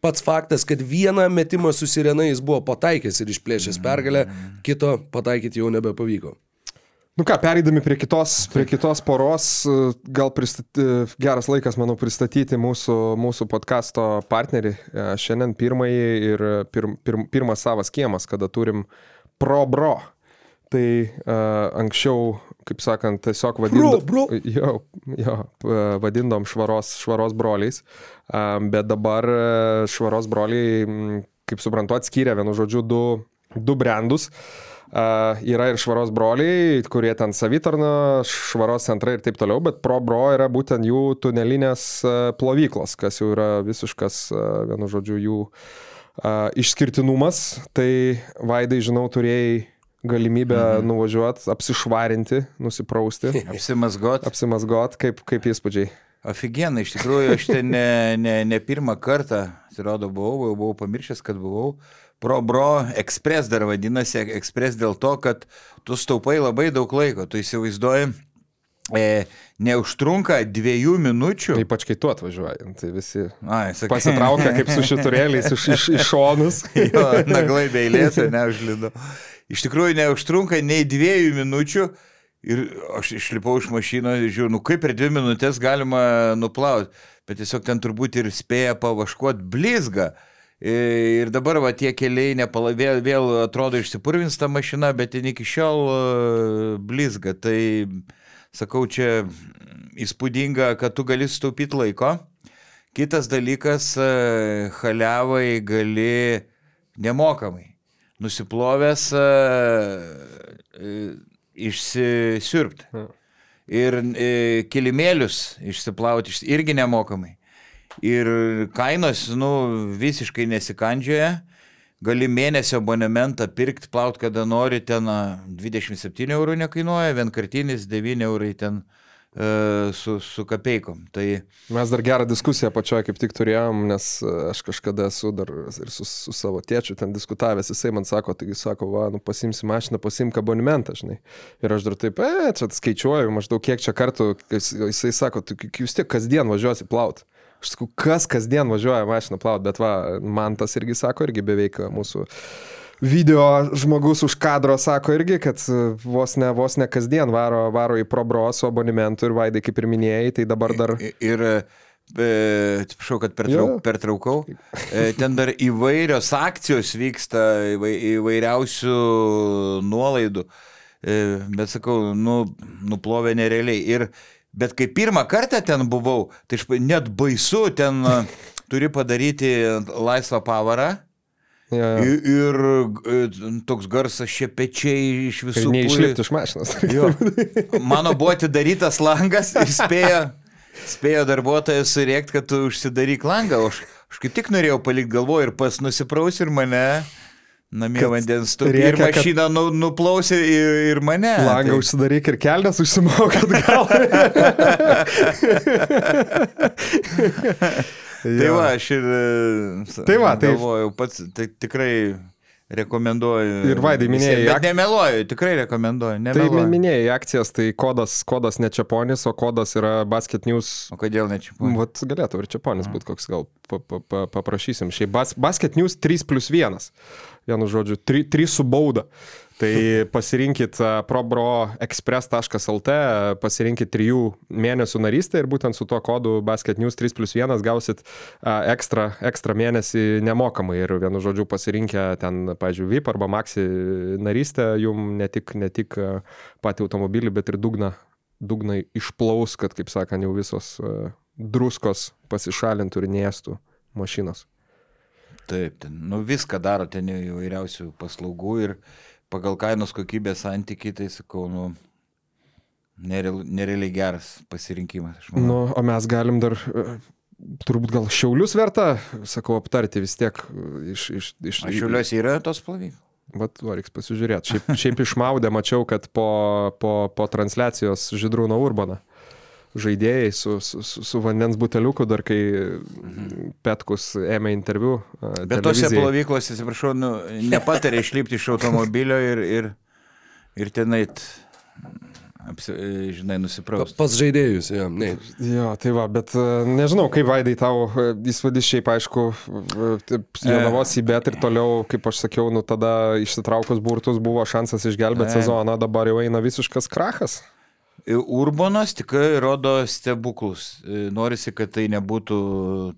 pats faktas, kad vieną metimą su sirena jis buvo pataikęs ir išplėšęs pergalę, kito pataikyti jau nebepavyko. Nu ką, pereidami prie kitos, prie kitos poros, e, gal pristaty, geras laikas, manau, pristatyti mūsų, mūsų podkasto partnerį. E, šiandien pirmąjį ir pir, pir, pirmas savas kiemas, kada turim ProBro. Tai uh, anksčiau kaip sakant, tiesiog vadindom, bro, bro. Jo, jo, vadindom švaros, švaros broliais, bet dabar e, švaros broliai, kaip suprantu, atskyrė vienu žodžiu du, du brandus. Uh, yra ir švaros broliai, kurie ten savitarna, švaros centrai ir taip toliau, bet pro bro yra būtent jų tunelinės uh, plovyklos, kas jau yra visiškas, uh, vienu žodžiu, jų uh, išskirtinumas. Tai Vaidai, žinau, turėjai galimybę mhm. nuvažiuoti, apsišvarinti, nusiprausti. Apsimasgot. Apsimasgot, kaip, kaip įspūdžiai. Aфиgenai, iš tikrųjų, aš ten ne, ne, ne pirmą kartą, atrodo, buvau, jau buvau pamiršęs, kad buvau. Pro Bro Express dar vadinasi, Express dėl to, kad tu staupai labai daug laiko, tu įsivaizduoji, e, neužtrunka dviejų minučių. Ypač kai tu atvažiuoji, tai visi Ai, sakai. pasitraukia kaip su šiturėliais iš, iš, iš šonus. jo, naglai beilės, neužlido. Iš tikrųjų neužtrunka nei dviejų minučių ir aš išlipau iš mašinos ir žiūriu, nu kaip per dvi minutės galima nuplauti, bet tiesiog ten turbūt ir spėja pavaškuoti blizgą. Ir dabar va tie keliai nepala, vėl, vėl atrodo išsipurvins ta mašina, bet ten iki šiol e, blizga. Tai sakau, čia įspūdinga, kad tu gali sutaupyti laiko. Kitas dalykas, e, haliavai gali nemokamai nusiplovęs e, e, išsisirpti. Ir e, kilimėlius išsiplauti irgi nemokamai. Ir kainos, nu, visiškai nesikandžioja. Gali mėnesio abonementą pirkti, plaut kada nori, ten 27 eurų nekainuoja, vienkartinis 9 eurai ten uh, su, su kapeikom. Tai... Mes dar gerą diskusiją pačioje kaip tik turėjom, nes e, aš kažkada esu dar ir su, su savo tėčiu ten diskutavęs, jisai man sako, taigi sako, va, nu pasimsi mašiną, pasimk abonementą, žinai. Ir aš dar taip, e, čia skaičiuoju maždaug kiek čia kartų, jisai sako, tu vis tiek kasdien važiuosi plaut. Aš sakau, kas kasdien važiuoja mašiną plaut, bet va, man tas irgi sako, irgi beveik mūsų video žmogus už kadro sako irgi, kad e, vos ne, vos ne kasdien varo, varo į probro su abonementu ir vaidai, kaip ir minėjai, tai dabar dar... Ir, ir e, atsiprašau, kad pertrauk, pertraukau, e, ten dar įvairios akcijos vyksta, įvai- įvairiausių nuolaidų, bet sakau, nu, nuplovė nerealiai. Ir, bet kai pirmą kartą ten buvau, tai net baisu, ten turi padaryti laisvą pavarą. Ja, ja. Ir, ir e, toks garsas šepečiai iš Ir visų pusių. neišlipti iš mašinos. Jo. Mano buvo atidarytas langas ir spėjo, spėjo darbuotojas surėkti, kad tu užsidaryk langą. Aš, aš kaip tik norėjau palikti galvo ir pas nusipraus ir mane namie vandens stūmė. Ir rėkia, kad- mašina nu, nuplausė ir, ir mane. Langą Tai- užsidaryk ir kelnes užsimok atgal. Tai va, aš ir e, Tai va, tai- galvojau, pats tai tikrai rekomenduoju. Ir Vaidai minėjai, visiem, ak- Bet nemeluoju, tikrai rekomenduoju. Tai Nemeluoju. min- minėjai akcijas, tai kodas, kodas ne Čiaponis, o kodas yra Basket News. O kodėl ne čia? Vat galėtų ir Čiaponis būti koks, gal pa, pa, pa, paprašysim. Šiaip bas, Basket News 3 plus 1. Vienu žodžiu, 3, 3 su bauda. Tai pasirinkit probroexpress.lt, pasirinkit 3 mėnesių narystę ir būtent su tuo kodu Basket News 3 plus 1 gausit ekstra, ekstra mėnesį nemokamai. Ir vienu žodžiu pasirinkę ten, pavyzdžiui, VIP arba Maxi narystę, jum ne tik, ne tik patį automobilį, bet ir dugną, dugną išplaus, kad, kaip sakant, jau visos druskos pasišalintų ir nėstų mašinos. Taip, ten, nu viską daro ten įvairiausių paslaugų ir pagal kainos kokybės santykiai, tai sakau, nu, nereal- nerealiai geras pasirinkimas. Nu, o mes galim dar, e, turbūt gal šiaulius verta, sakau, aptarti vis tiek e, iš... iš, iš Aš šiuliuosi yra tos plovyklos. Vat, va, reiks pasižiūrėti. Šiaip, šiaip išmaudė, mačiau, kad po, po, po transliacijos Židrūno Urbana žaidėjai su, su, su, su vandens buteliuku, dar kai Petkus ėmė interviu. Bet tose plovyklose, atsiprašau, nu, nepatarė išlipti iš automobilio ir, ir, ir tenait, apsi, žinai, nusiprausti. Pas žaidėjus, jo. Ne. Jo, tai va, bet nežinau, kaip Vaidai tau įspūdis šiaip, aišku, Jonavos į bet ir toliau, kaip aš sakiau, nu tada išsitraukus burtus buvo šansas išgelbėti sezoną, dabar jau eina visiškas krachas. Urbanas tikrai rodo stebuklus. E, Norisi, kad tai nebūtų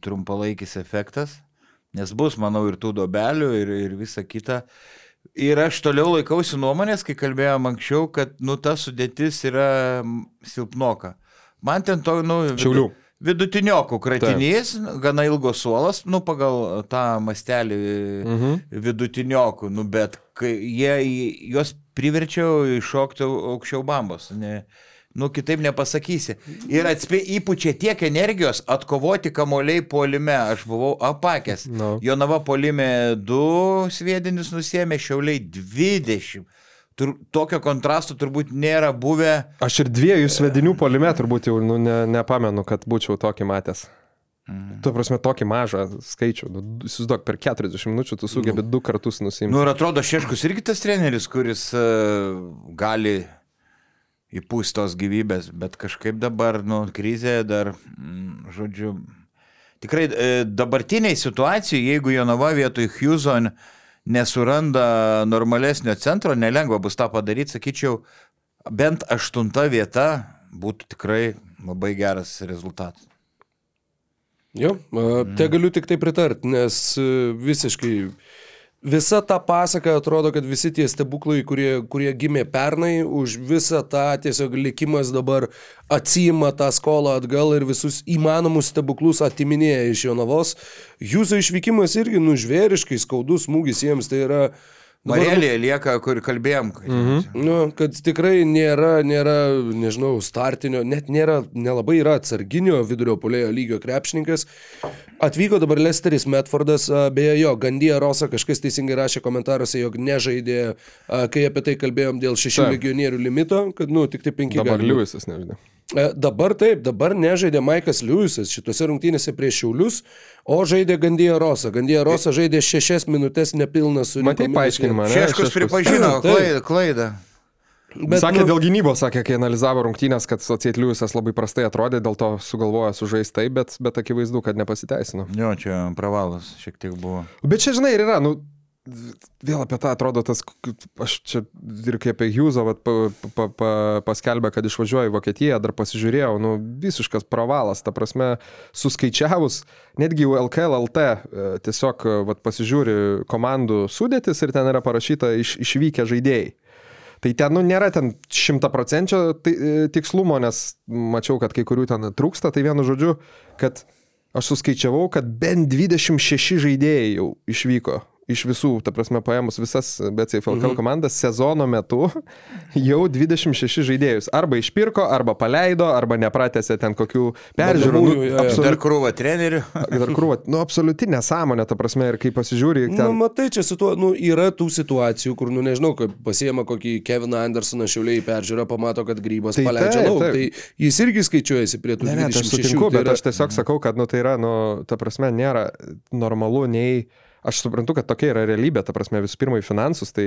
trumpalaikis efektas, nes bus, manau, ir tų dobelių, ir, ir visa kita. Ir aš toliau laikausi nuomonės, kai kalbėjom anksčiau, kad, nu, ta sudėtis yra silpnoka. Man ten to, nu, Šiaulių. vidutiniokų kratinys, gana ilgos suolas, nu, pagal tą mastelį Mhm. vidutiniokų, nu, bet kai jie juos priverčiau iššokti au- aukščiau bambos. Ne, nu, kitaip nepasakysi. Ir atspė įpučia tiek energijos atkovoti kamoliai polime. Aš buvau apakęs. No. Jonava polime 2 sviedinius nusėmė, šiauliai 20. Tur, tokio kontrasto turbūt nėra buvę. Aš ir dviejų svedinių polime turbūt jau nu, ne, nepamenu, kad būčiau tokį matęs. Mhm. Tu prasme tokį mažą skaičių. Nu, Įsivaizduok, per 40 minučių tu sugebi du kartus nusimti. Nu ir atrodo, Šeškus irgi tas treneris, kuris uh, gali įpūsti tos gyvybės, bet kažkaip dabar, nu, krizė dar, mm, žodžiu, tikrai e, dabartiniai situacijai, jeigu Jonava vietoj Houston nesuranda normalesnio centro, nelengva bus tą padaryti, sakyčiau, bent aštunta vieta būtų tikrai labai geras rezultatas. Jo, te galiu tik tai pritart, nes e, visiškai visa ta pasaka atrodo, kad visi tie stebuklai, kurie, kurie gimė pernai, už visą tą tiesiog likimas dabar atsijima tą skolą atgal ir visus įmanomus stebuklus atiminėja iš Jonavos. Jūsų išvykimas irgi nužvėriškai skaudus smūgis jiems, tai yra... dabar- Marelė lieka, kur kalbėjom. Mhm. Nu, kad tikrai nėra, nėra, nežinau, startinio, net nėra, nelabai yra atsarginio vidurio polėjo lygio krepšininkas. Atvyko dabar Lesteris Metfordas, beje jo, Gandija Rosa kažkas teisingai rašė komentaruose, jog nežaidė, kai apie tai kalbėjom dėl šešių legionierių limito, kad, nu, tik tai penki. Dabar. Liujisas, nežinau. E, Dabar taip, dabar nežaidė Maikas Liujisas šitose rungtynėse prieš Šiaulius, o žaidė Gandija Rosa. Gandija Rosa žaidė šešias minutės nepilnas su Matai paaiškinimą, ne? Šeškus pripažino klaidą. klaidą. Bet, sakė nu- dėl gynybos, sakė, kai analizavo rungtynės, kad Societ Liujisas labai prastai atrodė, dėl to sugalvojo sužaisti taip, bet, bet akivaizdu, kad nepasiteisino. Jo, čia pravalas šiek tiek buvo. Bet čia, žinai, ir yra, nu, vėl apie tą atrodo tas, aš čia ir kaip apie Hjūzą vat, pa, pa, pa, paskelbė, kad išvažiuoja į Vokietiją, dar pasižiūrėjau, nu visiškas pravalas, ta prasme, suskaičiavus, netgi LKL LT e, tiesiog e, vat, pasižiūri komandų sudėtis ir ten yra parašyta iš, išvykę žaidėjai. Tai ten, nu, nėra ten šimtaprocenčio e, tikslumo, nes mačiau, kad kai kurių ten trūksta, tai vienu žodžiu, kad aš suskaičiavau, kad bent 26 žaidėjai jau išvyko iš visų, ta prasme, paėmus visas BCFL mhm. komandas sezono metu jau 26 žaidėjus. Arba išpirko, arba paleido, arba nepratėsi ten kokių peržiūrų. Nu, absoliut... Dar krūva trenerių. Dar krūva. Nu, absoliuti nesąmonė, ta prasme, ir kai pasižiūri. Ten... Nu, matai, čia su tuo, nu, yra tų situacijų, kur, nu, nežinau, kad pasiema kokį Keviną Andersoną šiauliai peržiūrą, pamato, kad grybas tai paleidžia lauk. Tai jis irgi skaičiuojasi prie tų ne, ne, 26. Aš sutinku, tai yra... bet aš tiesiog sakau, kad, nu, tai yra, nu, ta prasme, nėra normalu nei Aš suprantu, kad tokia yra realybė, ta prasme, visų pirma į finansus, tai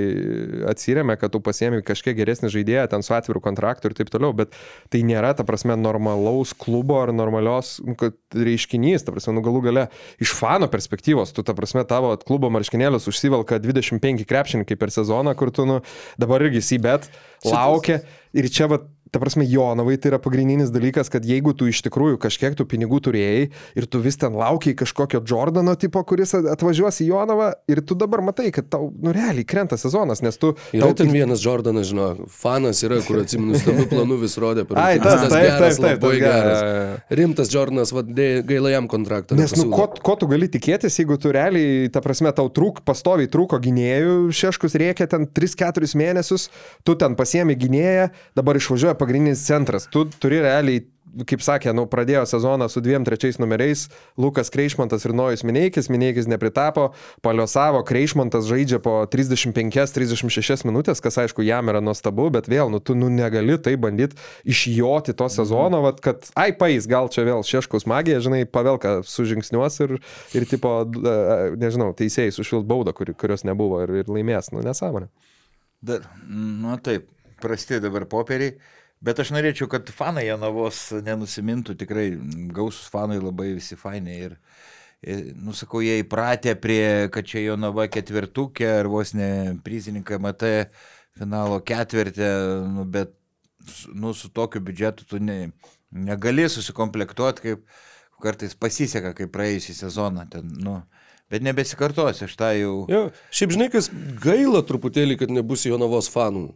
atsiriame, kad tu pasiemi kažkiek geresnį žaidėją, ten su atviru kontraktu ir taip toliau, bet tai nėra, ta prasme, normalaus klubo ar normalios nu, reiškinys, ta prasme, nu galų gale iš fano perspektyvos, tu, ta prasme, tavo klubo marškinėlius užsivelka 25 krepšininkai per sezoną, kur tu, nu, dabar irgi įsibet, laukia. Ir čia, va, Ta prasme, Jonavai tai yra pagrindinis dalykas, kad jeigu tu iš tikrųjų kažkiek tų pinigų turėjai ir tu vis ten laukiai kažkokio Jordano tipo, kuris atvažiuos į Jonavą ir tu dabar matai, kad tau, nu realiai krenta sezonas, nes tu... Yra tau... ten vienas Jordanas, žinau, fanas yra, kur atsimenu, stambių planų vis rodė per... Ai, tas, tas, taip, geras, taip, taip, labai geras. Rimtas Jordanas, vad, gaila jam kontraktą. Nes, nu, ko, ko tu gali tikėtis, jeigu tu realiai, ta prasme, tau trūk, pastoviai trūko gynėjų, šeškus reikia ten 3-4 mėnesius, tu ten pasiemi gynėją, dabar išvažiuoja pagrindinis centras. Tu turi realiai kaip sakė, nu, pradėjo sezoną su dviem trečiais numeriais, Lukas Kreišmantas ir Nojus Mineikis, Mineikis nepritapo, paliosavo, Kreišmantas žaidžia po 35-36 minutės, kas aišku jam yra nuostabu, bet vėl, nu, tu nu, negali tai bandyti išjoti to sezono, vat, kad, ai, pais, gal čia vėl šeškus magija, žinai, pavelka sužingsniuos ir, ir tipo, nežinau, teisėjai sušvilt baudą, kur, kurios nebuvo ir, ir laimės, nu, nesąmonė. Dar, nu taip, prasti dabar popieriai. Bet aš norėčiau, kad fanai Janavos nenusimintų, tikrai gausus fanai labai visi fainai ir, ir nusakau, jie įpratę prie, kad čia Jonava ketvirtukė ar vos ne prizininkai MT finalo ketvirtė, nu, bet nu, su tokiu biudžetu tu ne, negali susikomplektuoti, kaip kartais pasiseka, kaip praėjusį sezoną. Ten, nu, Bet nebesikartosiu, aš tą jau. Jo, šiaip žinai, kas gaila truputėlį, kad nebus Jonavos fanų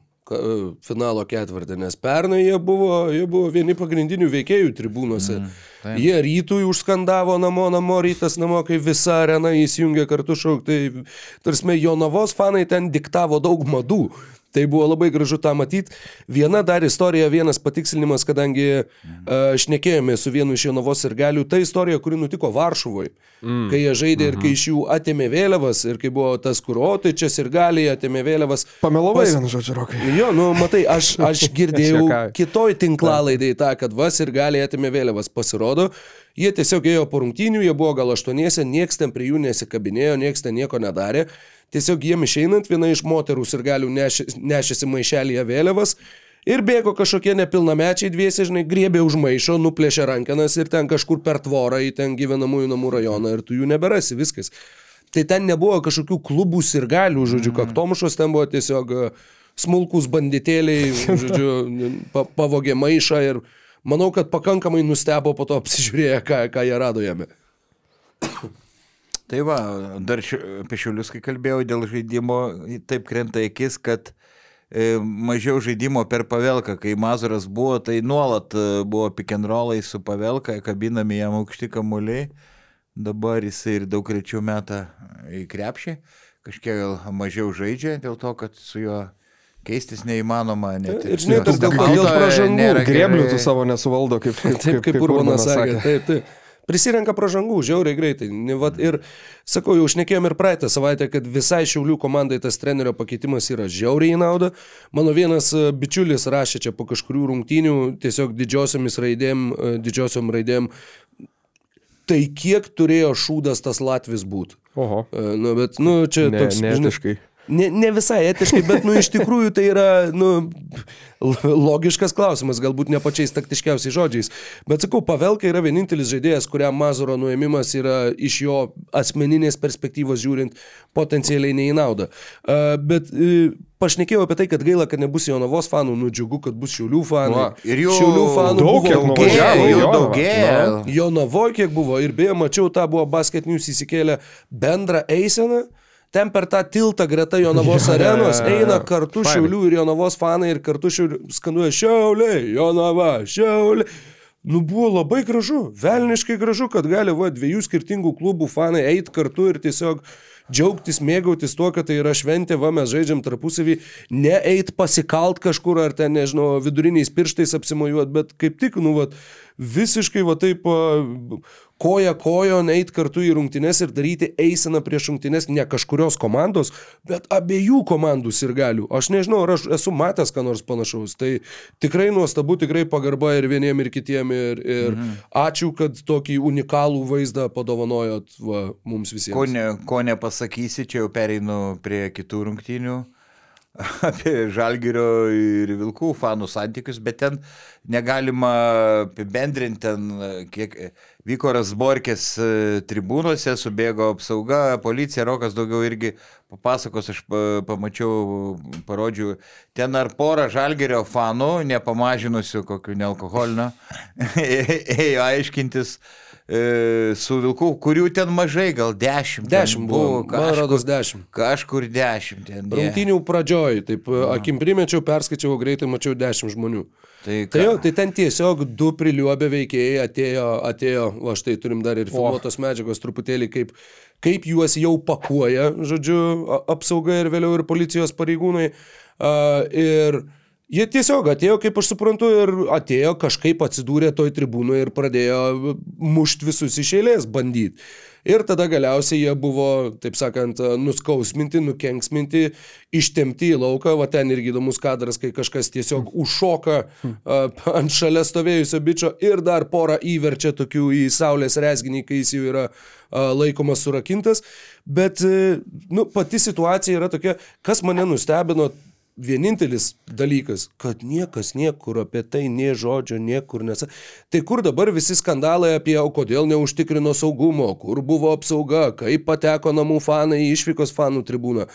finalo ketvirtį, nes pernai jie buvo, jie buvo vieni pagrindinių veikėjų tribūnose. Mm, taip. jie rytui užskandavo namo, namo, rytas namo, kai visa arena įsijungė kartu šaukti. Tarsi, Jonavos fanai ten diktavo daug madų. Tai buvo labai gražu tą matyti. Viena dar istorija, vienas patikslinimas, kadangi uh, šnekėjome su vienu iš Jonavos ir galių, ta istorija, kuri nutiko Varšuvoje, mm. kai jie žaidė ir kai mhm. iš jų atėmė vėliavas ir kai buvo tas, kur o čia ir galiai atėmė vėliavas. Pamelavai, pas... vienu žodžiu, rokai. Jo, nu matai, aš, aš girdėjau kitoj tinklalaidai tą, kad vas ir galiai atėmė vėliavas. Pasirodo, jie tiesiog ėjo po rungtynių, jie buvo gal aštuoniese, nieks ten prie jų nesikabinėjo, nieks ten nieko nedarė. Tiesiog jiem išeinant, viena iš moterų ir galių nešė, nešėsi maišelėje vėliavas. Ir bėgo kažkokie nepilnamečiai dviesi, žinai, griebė už maišo, nuplėšė rankenas ir ten kažkur per tvorą į ten gyvenamųjų namų rajoną ir tu jų neberasi, viskas. Tai ten nebuvo kažkokių klubų ir galių, žodžiu, mm. kaktomušos ten buvo tiesiog e, smulkus banditėliai, žodžiu, pa, pavogė maišą ir manau, kad pakankamai nustebo po to apsižiūrėję, ką, ką jie rado jame. Tai va, dar ši, apie šiulius, kai kalbėjau dėl žaidimo, taip krenta akis, kad e, mažiau žaidimo per pavelką. Kai Mazuras buvo, tai nuolat e, buvo pick and rollai su pavelka, kabinami jam aukšti kamuoliai. Dabar jisai ir daug rečiau meta į krepšį. Kažkiek mažiau žaidžia dėl to, kad su juo keistis neįmanoma. Net, ir žinai, tas dėl, dėl pražangų. Greblių tu savo nesuvaldo, kaip, kaip, taip, kaip, kaip Urbanas sakė. Taip, taip prisirenka pražangų, žiauriai greitai. Vat, ir sakau, jau šnekėjom ir praeitą savaitę, kad visai Šiaulių komandai tas trenerio pakeitimas yra žiauriai į naudą. Mano vienas e, bičiulis rašė čia po kažkurių rungtynių tiesiog didžiosiomis raidėm, e, didžiosiom raidėm. Tai kiek turėjo šūdas tas Latvis būti? Oho. E, nu, bet, nu, čia ne, toks. Neetiškai. Ne, ne visai etiškai, bet, nu, iš tikrųjų tai yra, nu, logiškas klausimas, galbūt ne pačiais taktiškiausiais žodžiais. Bet sakau, Pavelka yra vienintelis žaidėjas, kuriam Mazuro nuėmimas yra iš jo asmeninės perspektyvos žiūrint potencialiai ne į naudą. Uh, bet uh, pašnekėjau apie tai, kad gaila, kad nebus Jonavos fanų, nu džiugu, kad bus Šiaulių fanų. Va. Ir jų Šiaulių fanų daug, kiek nuvažiavo Jonavą. daugėja. Jonavoje kiek buvo ir beje, mačiau, tą buvo Basket News įsikėlę bendrą eiseną. Ten per tą tiltą greta Jonavos Jo, jo, jo, arenos eina kartu Fainai. Šiaulių ir Jonavos fanai ir kartu šiaulių, skanduoja Šiauliai, Jonava, Šiauliai. Nu buvo labai gražu, velniškai gražu, kad gali va, dviejų skirtingų klubų fanai eiti kartu ir tiesiog džiaugtis, mėgautis tuo, kad tai yra šventė, va mes žaidžiam tarpusavį, ne eit pasikalt kažkur ar ten, nežinau, viduriniais pirštais apsimojuot, bet kaip tik, nu, va, visiškai va taip koja kojon eit kartu į rungtynes ir daryti eiseną prieš rungtynes ne kažkurios komandos, bet abiejų komandų ir galių. Aš nežinau, ar aš esu matęs ką nors panašaus. Tai tikrai nuostabu, tikrai pagarba ir vieniem ir kitiem. Ir, ir mhm. ačiū, kad tokį unikalų vaizdą padovanojot va, mums visiems. Ko, ne, ko nepasakysi, čia jau pereinu prie kitų rungtynių apie Žalgirio ir Vilkų fanų santykius, bet ten negalima apibendrinti, ten kiek vyko Rasborkės e, tribūnose, subėgo apsauga, policija, Rokas daugiau irgi papasakos, aš pa- pamačiau, parodžiau, ten ar porą Žalgirio fanų, nepamažinusių kokių nealkoholinio, ėjo aiškintis e, su Vilkų, kurių ten mažai, gal dešimt. Dešimt buvo, man rodos dešimt. Kažkur dešimt ten. jie. Rungtynių pradžioj, taip, akim primečiau, perskaičiau greitai, mačiau dešimt žmonių. Tai, Tai, jau, ką- tai ten tiesiog du priliuobę veikėjai atėjo, atėjo, va štai turim dar ir filmuotos medžiagos truputėlį, kaip, kaip juos jau pakuoja, žodžiu, apsauga ir vėliau ir policijos pareigūnai. A, ir jie tiesiog atėjo, kaip aš suprantu, ir atėjo kažkaip atsidūrė toj tribūnoje ir pradėjo mušti visus iš eilės, bandyti. Ir tada galiausiai jie buvo, taip sakant, nuskausminti, nukenksminti, ištemti į lauką. Va ten irgi įdomus kadras, kai kažkas tiesiog užšoka ant šalia stovėjusio bičio ir dar porą įverčia tokių į saulės resginį, kai jis jau yra laikomas surakintas. Bet e, nu, pati situacija yra tokia, kas mane nustebino, vienintelis dalykas, kad niekas niekur apie tai, nie žodžio, niekur nesa. Tai kur dabar visi skandalai apie, o kodėl neužtikrino saugumo, kur buvo apsauga, kaip pateko namų fanai į išvykos fanų tribūną.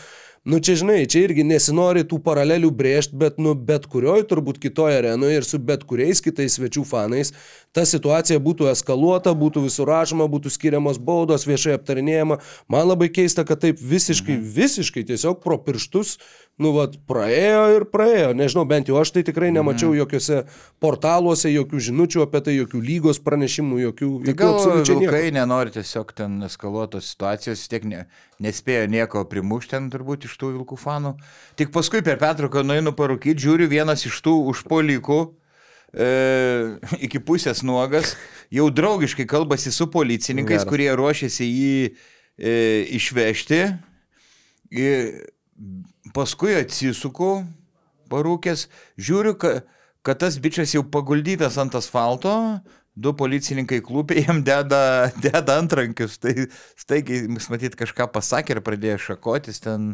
Nu čia žinai, čia irgi nesinori tų paralelių brėžti, bet nu bet kurioj turbūt kitoje arenoje ir su bet kuriais kitais svečių fanais ta situacija būtų eskaluota, būtų visur rašoma, būtų skiriamos baudos, viešai aptarinėjama. Man labai keista, kad taip visiškai, visiškai tiesiog pro pirštus, nu vad, praėjo ir praėjo. Nežinau, bent jau aš tai tikrai nemačiau jokiuose portaluose, jokių žinučių apie tai, jokių lygos pranešimų, jokių, Tai gal vilkai nenori tiesiog ten eskaluotos situacijos, tiek ne, nespėjo nieko primušti ten turbūt iš tų vilkų fanų. Tik paskui per Petruką nueinu parūkyti, žiūriu vienas iš tų užpolikų. E, iki pusės nuogas, jau draugiškai kalbasi su policininkais, Geras. kurie ruošiasi jį e, išvežti. Ir paskui atsisuku, parūkęs, žiūriu, ka, kad tas bičias jau paguldytas ant asfalto, du policininkai klūpė, jam deda, deda antrankius. Tai staigiai, matyt, kažką pasakė ir pradėjo šakotis ten,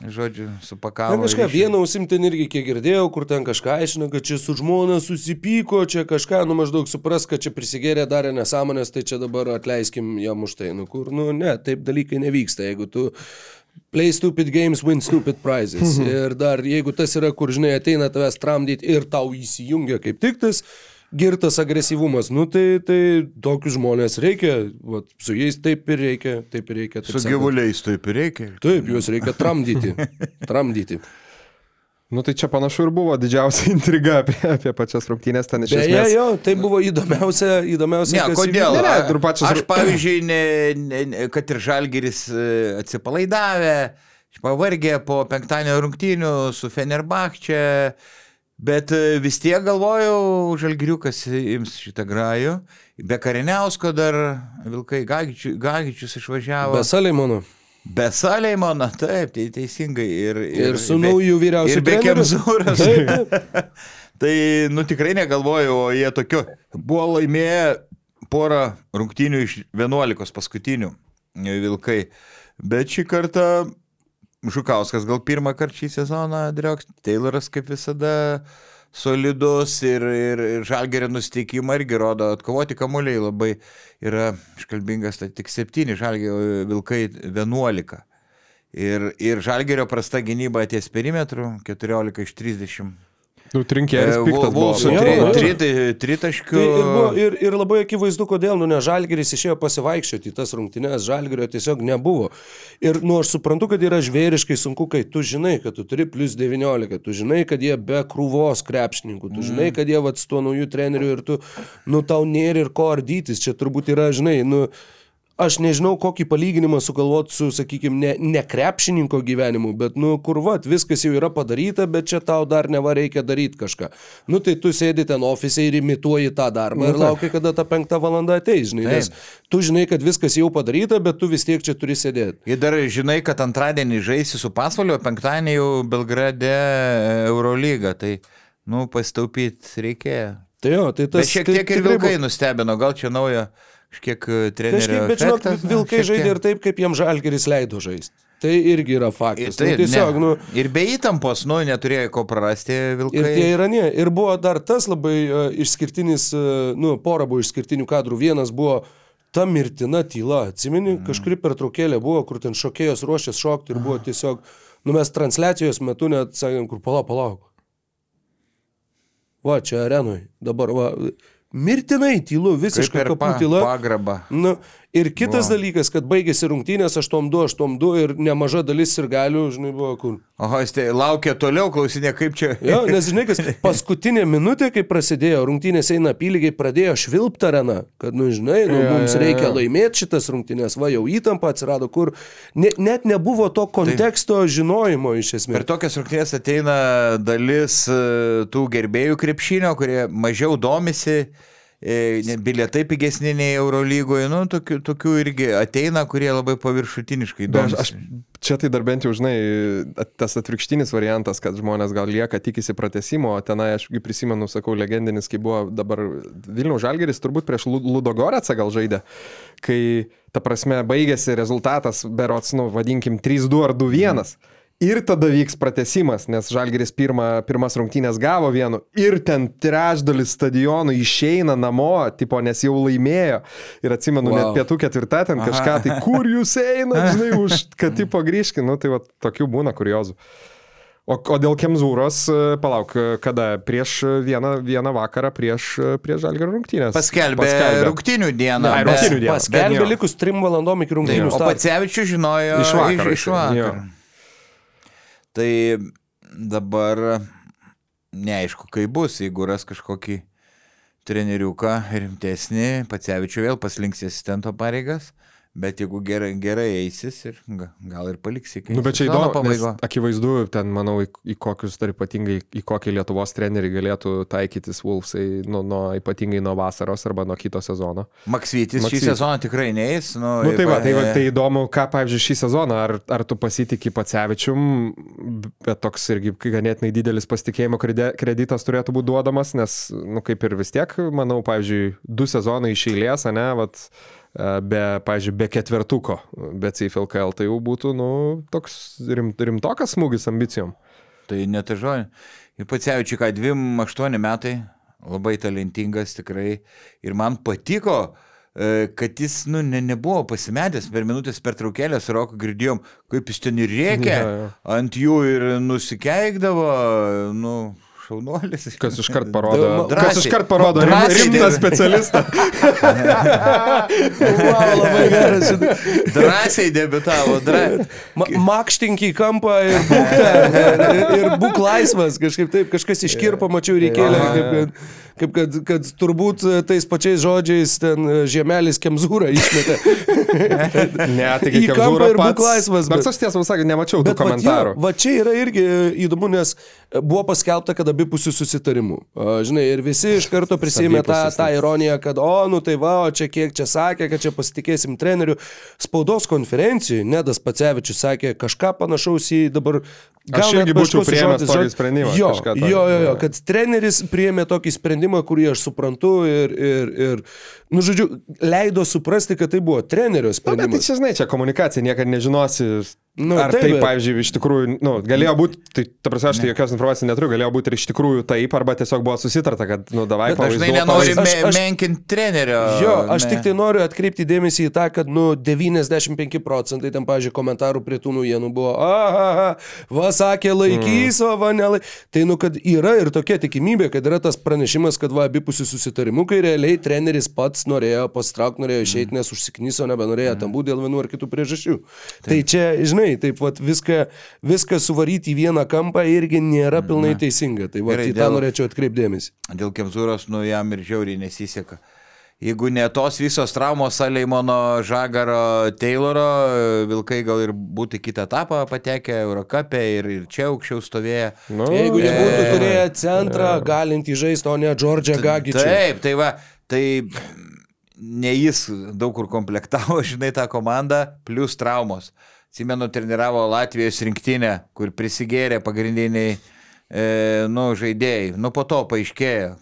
žodžiu, Na supakavo. kažką ir iš- vieną ausimtin irgi kiek girdėjau, kur ten kažką aiškina, kad čia su žmona susipyko, čia kažką, nu maždaug supras, kad čia prisigėrė, darė nesąmonės, tai čia dabar atleiskim jam už tai. Nu kur, nu ne, taip dalykai nevyksta, jeigu tu play stupid games, win stupid prizes. ir dar jeigu tas yra, kur žinai, ateina tavęs tramdyti ir tau įsijungia kaip tik tas girtas agresyvumas, nu tai, tai tokius žmonės reikia, vat, su jais taip ir reikia, taip ir reikia. Taip Su gyvuliais taip ir reikia. Taip, juos reikia tramdyti. Tramdyti. Nu tai čia panašu ir buvo didžiausia intriga apie, apie pačias rungtynės ten iš Beje, esmės. jo, tai buvo įdomiausia, įdomiausia. Ne, kodėl? Ne, ne, pačios- Aš, pavyzdžiui, ne, ne, kad ir Žalgeris e, atsipalaidavę, pavargę po penktadienio rungtynių su Fenerbahče, bet e, vis tiek galvojau, Žalgiriukas ims šitą grajų. Be Kariniausko dar Vilkai Gagičius, Gagičius išvažiavo. Be Saleimono. Be Saleimono, taip, tai teisingai. Ir, Ir su be- nauju vyriausiu Ir be. Kemzūras. Tai, nu tikrai negalvoju, o jie tokiu. Buvo laimėję porą rungtynių iš 11 paskutinių e, vilkai. Bet šį kartą Žukauskas gal pirmą kartą šį sezoną drioks, Tayloras kaip visada solidus ir, ir, ir žalgerio nusteikimą irgi rodo, atkovoti kamuoliai labai yra iškalbingas, tai tik 7, žalgerio vilkai 11. Ir, ir žalgerio prasta gynyba ties perimetru 14 iš 30. Nu, trinkėjas piktas buvo. Vulsų Jo, jo. tritaškių. Tai ir, buvo, ir, ir labai akivaizdu, kodėl, nu, ne Žalgeris išėjo pasivaikščioti į tas rungtynes, Žalgerio tiesiog nebuvo. Ir, nu, aš suprantu, kad yra žvėriškai sunku, kai tu žinai, kad tu turi plus 19, tu žinai, kad jie be krūvos krepšininkų, tu žinai, kad jie vat su tuo naujų treneriu ir tu, nu, tau nėra ir ko ardytis, čia turbūt yra, žinai, nu, Aš nežinau, kokį palyginimą sugalvoti su, sakykime, ne, ne krepšininko gyvenimu, bet, nu, kur vat, viskas jau yra padaryta, bet čia tau dar neva reikia daryti kažką. Nu, tai tu sėdi ten ofise ir imituoji tą darbą ir lauki, kada ta penktą valandą ateis, žinai. Nes tu žinai, kad viskas jau padaryta, bet tu vis tiek čia turi sėdėti. Ir dar žinai, kad antradienį žaisi su pasvaliu, o penktadienį jau Belgrade Eurolyga, tai, nu, pasitaupyti reikėjo. Tai jo, tai tas... Bet šiek tai tiek ir tikrai vilkai buvo- nustebino, gal čia naujo kažkiek e, trenerio. Kažkaip, bet žinok, vilkai šiek žaidė ir taip, kaip jiems žalgeris leido žaisti. Tai irgi yra faktas. Tai, nu, tiesiog, ne. nu, Ir be įtampos, nu, neturėjo ko prarasti vilkai. Ir tie yra ne. Ir buvo dar tas labai uh, išskirtinis, uh, nu, pora buvo išskirtinių kadrų. Vienas buvo ta mirtina tyla. Atsimeni, mm. kažkuri pertraukėlė buvo, kur ten šokėjos ruošės šokti ir buvo tiesiog, nu mes transliacijos metu net sakėm, kur palauk, palauk. Va, čia arenui. Dabar, va, mirtinai tylu, visiškai per kapų pa, tyla. pagarbą. Nu, ir kitas Va. dalykas, kad baigėsi rungtynės 8-2, 8-2 ir nemaža dalis ir galių, žinai, buvo kur. Oho, jis tai laukia toliau, klausinė, kaip čia. Jo, nes žinai, kas paskutinė minutė, kai prasidėjo, rungtynės eina apylygiai, pradėjo švilpti arena, kad, nu, žinai, nu, Jo, mums jo, jo. reikia laimėti šitas rungtynės, va, jau įtampa atsirado, kur ne, net nebuvo to konteksto žinojimo iš Per esmės. tokias rungtynės ateina dalis e, tų gerbėjų krepšinio, kurie mažiau domisi, bilietai pigesni nei Eurolygoje, nu, tokių, tokių irgi ateina, kurie labai paviršutiniškai domisi. aš, čia tai dar bent jau, žinai, tas atvirkštinis variantas, kad žmonės gal lieka tikisi pratesimo, o tenai aš prisimenu, sakau, legendinis, kai buvo dabar Vilnių Žalgeris, turbūt prieš Lu- Ludogorecą gal žaidė, kai, ta prasme, baigėsi rezultatas, berots, nu, vadinkim, 3-2 ar 2-1. Ir tada vyks pratesimas, nes Žalgeris pirmą, pirmas rungtynės gavo vienu ir ten trečdalis stadionų išeina namo, tipo, nes jau laimėjo. Ir atsimenu, wow. net pietų ketvirtą ten kažką, tai kur jūs einate, žinai, už, kad tipo grįžkit, nu tai va, tokių būna kuriozų. O, o dėl Kemzūros, e, palauk, e, kada? Prieš vieną, vieną vakarą prieš, e, prieš Žalgerio rungtynės. Paskelbė, Paskelbė. rungtinių dieną. Bet- rungtynių dieną. Paskelbė likus trim valandom iki rungtynių O starto. Pacevičius žinojo Iš vakaro Iš, iš jisai, jo. Tai dabar neaišku, kaip bus, jeigu ras kažkokį treneriuką rimtesnį, Pacevičiu vėl paslinks asistento pareigas. Bet jeigu gerai, gerai eisis ir ga- gal ir paliksi Nu, bet čia įdomu, nes akivaizdu, ten, manau, į, į kokius, dar ypatingai, į kokį Lietuvos trenerį galėtų taikytis Wolfsai, nu, nuo, ypatingai nuo vasaros arba nuo kito sezono. Maksvytis šį Maksvytis. sezoną tikrai neis. Nu, Nu, tai, va, tai, va, tai įdomu, ką, pavyzdžiui, šį sezoną, ar, ar tu pasitikė Pacevičium, bet toks irgi ganėtinai didelis pasitikėjimo kredi- kreditas turėtų būti duodamas, nes, nu, kaip ir vis tiek, manau, pavyzdžiui, du sezonai iš eilės, ne, vat, e, be, pavyzdžiui, be ketvertuko, be CFLKL, tai jau būtų, nu, toks rim, rimtokas smūgis ambicijom. Tai netažuoju. Ir Pacevičiui, ką 28 metai, labai talentingas tikrai. Ir man patiko, e, kad jis nu, ne, nebuvo pasimetęs per minutės per traukėlę su Roku girdėjom, kaip jis ten ir rėkė, Jo, jo. ant jų ir nusikeikdavo, nu, šaunuolis. Kas iškart parodo, Drąsiai. kas iškart parodo rim, rimtą specialistą. Wow, labai geras. Drąsiai debitavo, drąsiai. Ma makštink į kampą ir būk, ten, ir, būk laisvas. Kažkaip taip, kažkas iškirpo, mačiau reikėlę, kaip, kad, kaip kad, kad turbūt e, tais pačiais žodžiais ten e, žiemelis kemzūrą išmetė. Ne, tai Į kaip kampą Zūra ir būk pats. laisvas, Bet bet- aš tiesą sakant, nemačiau tų komentarų. jo, Va čia yra irgi įdomu, nes buvo paskelbta, kad abipusių susitarimų. A, Žinai, ir visi iš karto prisėmė tą, tą ironiją, kad, o, nu tai va, o čia kiek čia sakė, kad čia pasitikėsim treneriu. Spaudos konferencijoje Nedas Pacevičius sakė kažką panašaus į dabar... Aš net irgi būčiau priėmęs žodis, tokį sprendimą, Jo, tokio. jo, jo, jo, kad treneris priėmė tokį sprendimą, kurį aš suprantu ir, ir, ir nu, žodžiu, leido suprasti, kad tai buvo trenerio Na, bet tai sprendimas. čia, žinai, čia komunikacija, niekada nežinosi, Nu, Ar taip, tai, bet- pavyzdžiui, iš tikrųjų, nu, galėjo būti, tai, ta prasme, aš tai jokios informacijos neturiu, galėjo būti ir iš tikrųjų taip, arba tiesiog buvo susitarta, kad, nu, davai, Bet dažnai pavaizduok, nenori Aš- aš- me, aš- menkinti trenerio. Jo, aš ne. tik tai noriu atkreipti dėmesį į tą, kad, nu, 95 procentai ten, pažiūrėjau, komentarų prie tų naujienų buvo, aha, va, sakė, laikys, o va, nelai. Tai, nu, kad yra ir tokia tikimybė, kad yra tas pranešimas, kad, va, abipusių susitarimų, kai realiai treneris pats norėjo pasitraukti, norėjo išeiti, nes užsiknyso, nebenorėjo tam būti dėl vienų ar kitų priežasčių. Tai čia, žinai, taip, va, viską, viską suvaryti į vieną kampą irgi nėra pilnai teisinga. Tai, va, Gerai, į tą dėl- norėčiau atkreipti dėmesį. Dėl Kemzūros, nu jam ir žiauriai nesiseka. Jeigu ne tos visos traumos Saleimono, Žagaro, Tayloro, Vilkai gal ir būtų kitą etapą patekę Eurocapė ir, ir čia aukščiau stovėję. Nu, Jeigu jie būtų E, turėję centrą, galintį žaisti, o ne Džordžią Gagičių. Taip, tai va, tai ne jis daug kur komplektavo, žinai, tą komandą, plus traumos. Atsimenu, treniravo Latvijos rinktinę, kur prisigėrė pagrindiniai, e, nu, žaidėjai. Nu, po to paaiškėjo.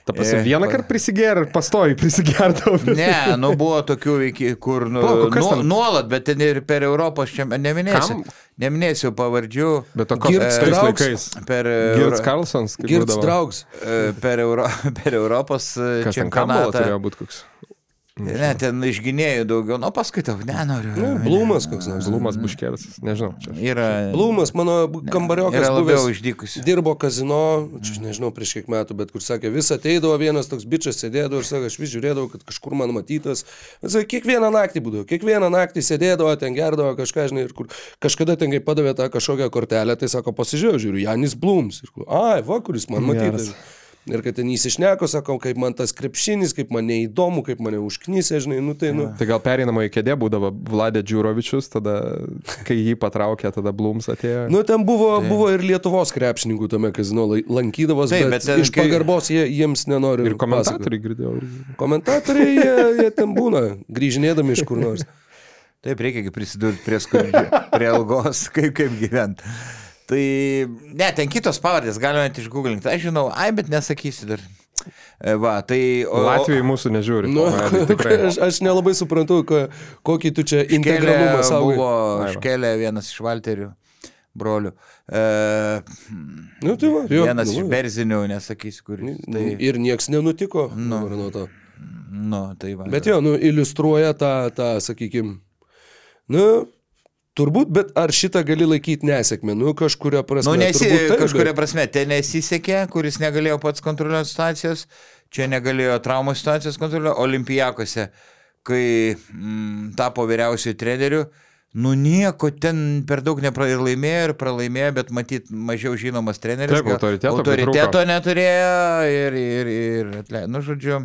Ta prasme, E, vieną kartą prisiger, pastoji prisigerdavau. Ne, nu buvo tokių, iki, kur nu, Palauk, nu, nuolat, bet ten ir per Europos čia neminėsiu. Kam? Neminėsiu pavardžių. Bet o koks Girts tais laikais? Per, Girts Euro, Carlsons, kaip Girts draugs. e, per, Euro, per Europos e, Kas ten kambalo čempionatą. turėjo būti koks? Ne, ten išginėjų daugiau. Nu, paskui tau, nenoriu. Nu, Blumas koks nors. Zlumas Buškeris, nežinau. Čia. Yra, Blumas, mano kambariokas buvęs. išdykusi. Dirbo kazino, čia nežinau prieš kiek metų, bet kur sakė, vis ateidavo vienas toks bičias, sėdėdavo ir sakė, aš vis žiūrėdavau, kad kažkur man matytas. Bet sakė, kiekvieną naktį būdavo, kiekvieną naktį sėdėdavo, ten gerdavo kažką, žinai, ir kur kažkada ten kai padavė tą kažkokią kortelę, tai sako, pasižiūrėjau, žiūriu, Janis Blums. Ir, kur, ai, va, kuris man matytas. Geras. Ir kad ten įsišneko, sakau, kaip man tas krepšinis, kaip man neįdomu, kaip mane užknysė, žinai, nu tai, nu. Tai gal pereinama į kėdę būdavo Vladė Džiurovičius, tada, kai jį patraukė, tada Blums atėjo. Nu, ten buvo, buvo ir Lietuvos krepšininkų tame kazino lankydavos, Taip, bet, bet ten iš kai- pagarbos jie, jiems nenori. Ir komentatoriai girdėjau. Komentatoriai, jie, jie ten būna, grįžinėdami iš kur nors. Taip, reikia gi prisidurti prie skurdžio, prie algos, kaip, kaip gyventi. Tai, ne, ten kitos pavardės, galima net išgooglinti. Aš žinau, ai, bet nesakysiu dar. E, Va, tai... o- Latvijai mūsų nežiūri. Nu, tikrai. aš, aš nelabai suprantu, ko, kokį tu čia integralumą savo. buvo. Škelė vienas iš Valterių brolių. E, Nu, tai va, jo, vienas nu, iš. Berzinių, nesakysiu, kuris. Tai, Ir nieks nenutiko. Nu. Nuo to. nu, tai va. Bet jo, nu, iliustruoja tą, tą sakykime, nu, turbūt, bet ar šitą gali laikyti nesėkmę? Nu, kažkuria prasme. Nu, nesi, taip, kažkuria prasme, ten nesisekė, kuris negalėjo pats kontroliuoti situacijos, čia negalėjo traumų situacijos kontroliuoti, olimpijakose, kai mm, tapo vyriausiųjų trenerių, nu nieko ten per daug nepra ir laimėjo, ir pralaimėjo, bet matyt, mažiau žinomas treneris. Taip, autoriteto autoriteto neturėjo ir, ir, ir atle... nu, žodžiu,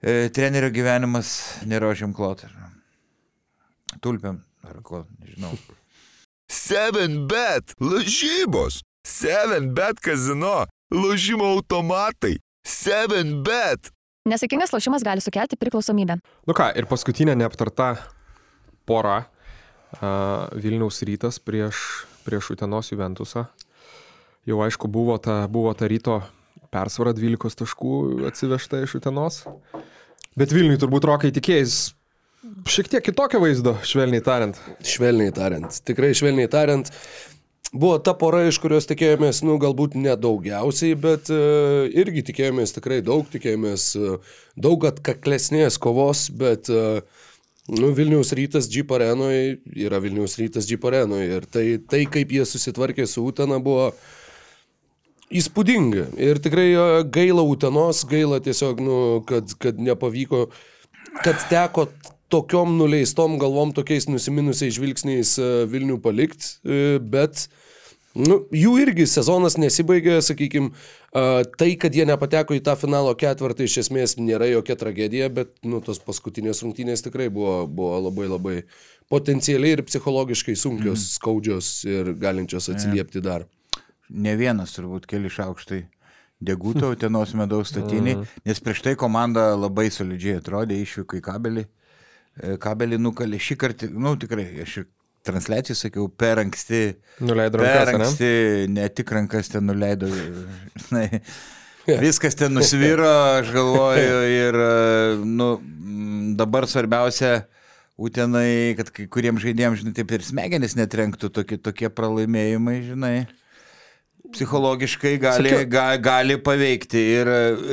e, trenerio gyvenimas nėra žemklot. Tulpiam, ar ko, nežinau. 7bet lažybos. 7bet kazino. Lošimo automatai. 7bet. Nesėkmingas lošimas gali sukelti priklausomybę. Nu ką, ir paskutinė neaptarta pora uh, Vilniaus rytas prieš, prieš Utenos Juventusą. Jau aišku, buvo ta, buvo ta ryto persvara 12 taškų atsivežta iš Utenos. Bet Vilniui turbūt rokai tikėjais šiek tiek kitokio vaizdo, švelniai tariant. Švelniai tariant, tikrai švelniai tariant, buvo ta pora, iš kurios tikėjomės, nu, galbūt nedaugiausiai, bet uh, irgi tikėjomės tikrai daug, tikėjomės uh, daug atkaklesnės kovos, bet uh, Nu, Vilniaus rytas Jeep arenoje yra Vilniaus rytas Jeep arenoje ir tai, tai, kaip jie susitvarkė su Utena, buvo įspūdinga. Ir tikrai e, gaila Utenos, gaila tiesiog, nu, kad, kad nepavyko, kad teko tokiom nuleistom galvom, tokiais nusiminusiais žvilgsniais e, Vilnių palikti, bet nu, jų irgi sezonas nesibaigė, sakykime, tai, kad jie nepateko į tą finalo ketvirtą iš esmės nėra jokia tragedija, bet nu, tos paskutinės rungtynės tikrai buvo, buvo labai labai potencialiai ir psichologiškai sunkios, mm. skaudžios ir galinčios atsiliepti dar. ne vienas turbūt keli šaukštai deguto Utenos medaus statinį, nes prieš tai komanda labai solidžiai atrodė, išvyko į kabelį, E, kabelį nukalė šį kartą, nu tikrai, aš ir transliacijai sakiau, per anksti, Nuleido per rankas, ane? anksti, ne tik rankas ten nuleido, žinai, viskas ten nusviro, aš galvoju, ir, e, nu, dabar svarbiausia Utenai, kad kai kuriems žaidėjams, žinai, taip ir smegenis netrenktų tokie, tokie pralaimėjimai, žinai. Psichologiškai gali, Sakiau- ga, gali paveikti. Ir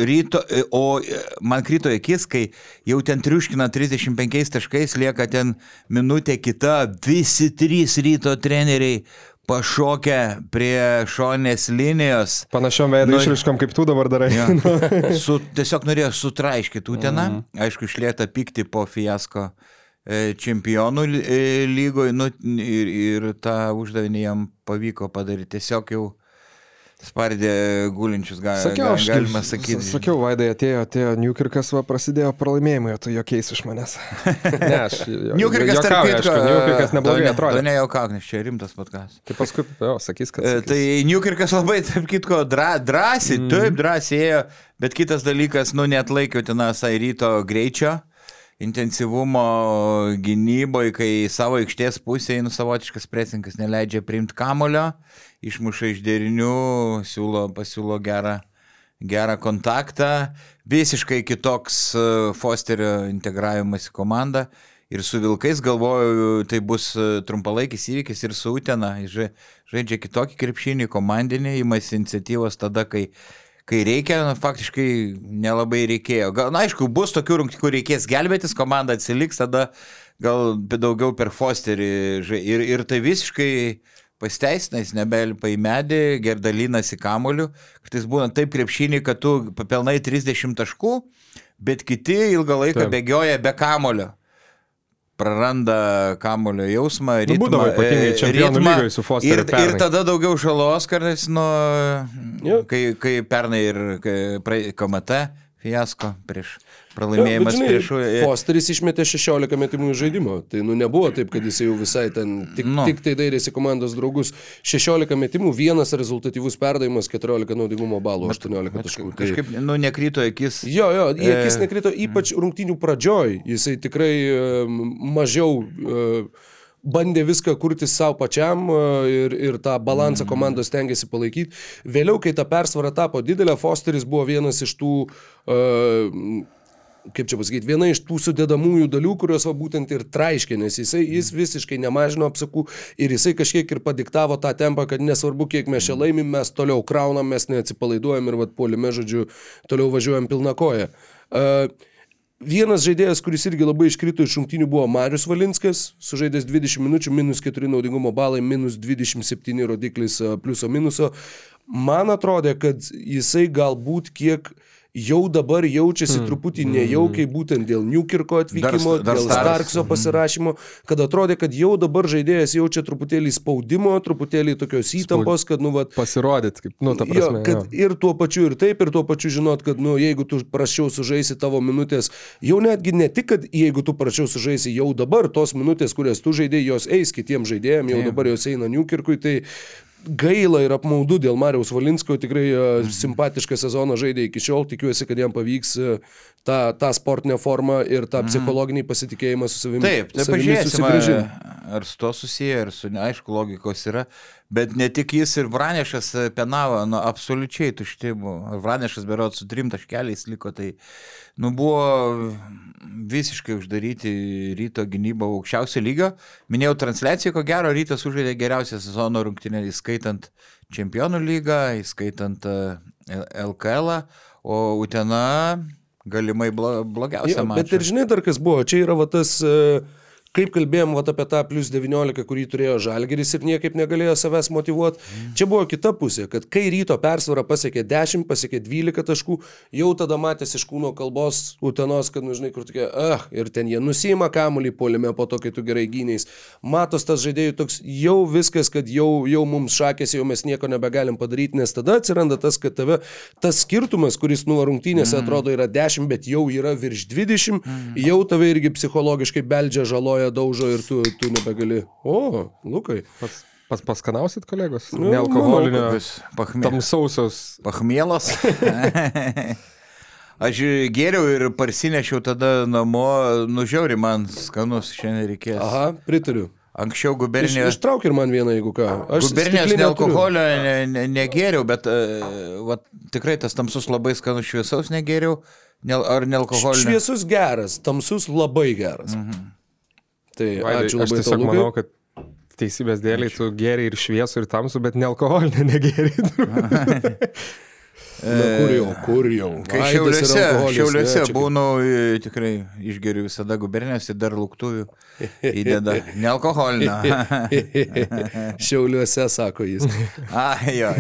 ryto, o man krito akis, kai jau ten triuškina 35 taškais, lieka ten minutė kita, visi trys ryto treneriai pašokę prie šonės linijos. Panašiom veido Nu, išriškom, kaip tu dabar darai. Ja. Su, tiesiog norėjo sutraiškyti Uteną, Mhm. aišku, išlėta pykti po fiasko e, čempionų e, lygoje nu, ir, ir tą uždavinį jam pavyko padaryti. Tiesiog jau spardė gulinčius, ga, Sakiau, ga, aš galima sakyti. Sakiau, Vaidai atėjo, atėjo Newkirkas, va, prasidėjo pralaimėjimai, tu jokiais iš manęs. Ne, aš. jo- Niukirkas, tarp kitko, Newkirkas neblogai to ne- ne juokauk, nes čia rimtas podkas. Tai paskui, jo, sakys, kad. E, sakys. Tai Niukirkas labai, tarp kitko, dra, drąsiai, mm. taip drąsiai ėjo, bet kitas dalykas, nu, net laikiau ten asai ryto greičio, intensyvumo gynyboje, kai savo aikštės pusėje, nu, savotiškas presinkas neleidžia priimti kamulio, išmuša iš derinių, siūlo, pasiūlo gerą, gerą kontaktą, visiškai kitoks Fosterio integravimas į komandą. Ir su Vilkais galvoju, tai bus trumpalaikis įvykis ir su Utena. Žaidžia kitokį krepšinį, komandinį, imasi iniciatyvos tada, kai, kai reikia, na, faktiškai nelabai reikėjo. Gal, na, aišku, bus tokių rungtynių, kur reikės gelbėtis, komanda atsiliks, tada gal daugiau per Fosterį. Ir, ir tai visiškai pasiteisina, jis nebelipa į medį, gerdalinasi kamoliu. Kartais būna taip krepšinį, kad tu papelnai 30 taškų, bet kiti ilgą laiką Taip. bėgioja be kamolio. Praranda kamulio jausmą, Nu, ritmą. būdavo ypatingai e, čempionų ritmą. lygoj su Fosteriu Ir, ir pernai. tada daugiau žalos kartais nuo... Jo. Kai, kai pernai ir kai KMT fiasko prieš pralaimėjimas žinai, prieš... Fosteris išmetė 16 metimų iš žaidimo. Tai nu nebuvo taip, kad jis jau visai ten tik, Nu. no. tik tai dairėsi komandos draugus. 16 metimų, vienas rezultatyvus perdavimas, 14 naudingumo balų, 18 taškų. Tai... Kažkaip, nu, nekrito į akis. Jo, jo, į akis E, nekrito ypač rungtynių pradžioj. Jisai tikrai e, mažiau e, bandė viską kurti savo pačiam e, ir, ir tą balansą komandos tengiasi palaikyti. Vėliau, kai ta persvara tapo didelė, Fosteris buvo vienas iš tų e, kaip čia pasakyti, viena iš tų sudėdamųjų dalių, kurios va būtent ir traiškė, nes jisai, jis visiškai nemažino apsakų ir jisai kažkiek ir padiktavo tą tempą, kad nesvarbu, kiek mes čia laimim, mes toliau kraunam, mes neatsipalaiduojam ir vad puolime, žodžiu, toliau važiuojam pilna koja. Uh, Vienas žaidėjas, kuris irgi labai iškrito iš šimtinių, buvo Marius Valinskas, sužaidęs 20 minučių, minus 4 naudingumo balai, minus 27 rodiklis pliuso minuso. Man atrodė, kad jisai galbūt kiek jau dabar jaučiasi hmm. truputį nejaukiai būtent dėl Newkirko atvykimo, Dar- dar dėl Starks. Starkso pasirašymo, kad atrodė, kad jau dabar žaidėjas jaučia truputėlį spaudimo, truputėlį tokios įtampos, kad, nu, vat, Pasirodyt, kaip, nu, ta Jo, prasme. kad jo. ir tuo pačiu ir taip, ir tuo pačiu žinot, kad, nu, jeigu tu prašiau sužaisi tavo minutės, jau netgi ne tik, kad jeigu tu prašiau sužaisi jau dabar, tos minutės, kurias tu žaidėjai, jos eis kitiems žaidėjams, jau Taip. dabar jos eina Newkirkui, tai gaila ir apmaudu dėl Mariaus Valinsko, tikrai mhm. simpatišką sezoną žaidė iki šiol, tikiuosi, kad jam pavyks e, tą, tą sportinę formą ir tą mhm. psichologinį pasitikėjimą su savimi, Taip, tai pažiūrėsime, ar su to susiję, ar su, aišku, logikos yra, bet ne tik jis ir Vranešas e, penavo, nu, absoliučiai tušti buvo. Vranešas berot su trim taškeliais liko, tai, nu, buvo visiškai uždaryti ryto gynybą aukščiausio lygio. Minėjau transliaciją, ko gero, rytas sužaidė geriausią sezono rungtynę, įskaitant čempionų lygą, įskaitant e, LKL, o Utena galimai blo, blogiausia mačą. bet ir žinai dar kas buvo, čia yra va tas, e, kaip kalbėjom va, apie tą plus 19, kurį turėjo Žalgeris ir niekaip negalėjo savęs motivuoti. Mm. Čia buvo kita pusė, kad kai ryto persvara pasiekė 10, pasiekė 12 taškų, jau tada matėsi iš kūno kalbos utenos, kad, nu, žinai, kur tokie, ah, ir ten jie nusima kamuolį polime po to, kai tu gerai gyniais. Matos tas žaidėjų toks, jau viskas, kad jau, jau mums šakėsi, jau mes nieko nebegalim padaryti, nes tada atsiranda tas, kad tave tas skirtumas, kuris nuo rungtynėse mm. atrodo yra 10, bet jau yra virš 20, mm. jau tave irgi psichologiškai beldžia, žaloja, daužo ir tu, tu nebegali. O, Lukai. Pas, pas, paskanausit, kolegos? Nu, Nealkoholinio. Pachmė- Tamsausios. Pachmielas. Aš gėriau ir parsinešiau tada namo, nužiauri man skanus, šiandien reikės. Aha, pritariu. Anksčiau Iš, gubernijos. ištrauk ir man vieną, jeigu ką. Aš Gubernijos ne alkoholio ne, ne, negėriau, bet uh, va, tikrai tas tamsus labai skanus šviesaus negėriau. Ne, ar ne alkoholinio? Šviesus geras, tamsus labai geras. Mhm. Tai Vaidai, ačiū aš labai tiesiog tau, manau, kad teisybės dėliai tu geriai ir šviesų, ir tamsų, bet nealkoholinė negeriai. Na, kur jau, kur jau. Kai šiauliuose, šiauliuose ne, būnu, tikrai išgeriu visada gubernijos ir dar luktuvių įdeda. Nealkoholinio. Šiauliuose, sako jis. Ai, jo.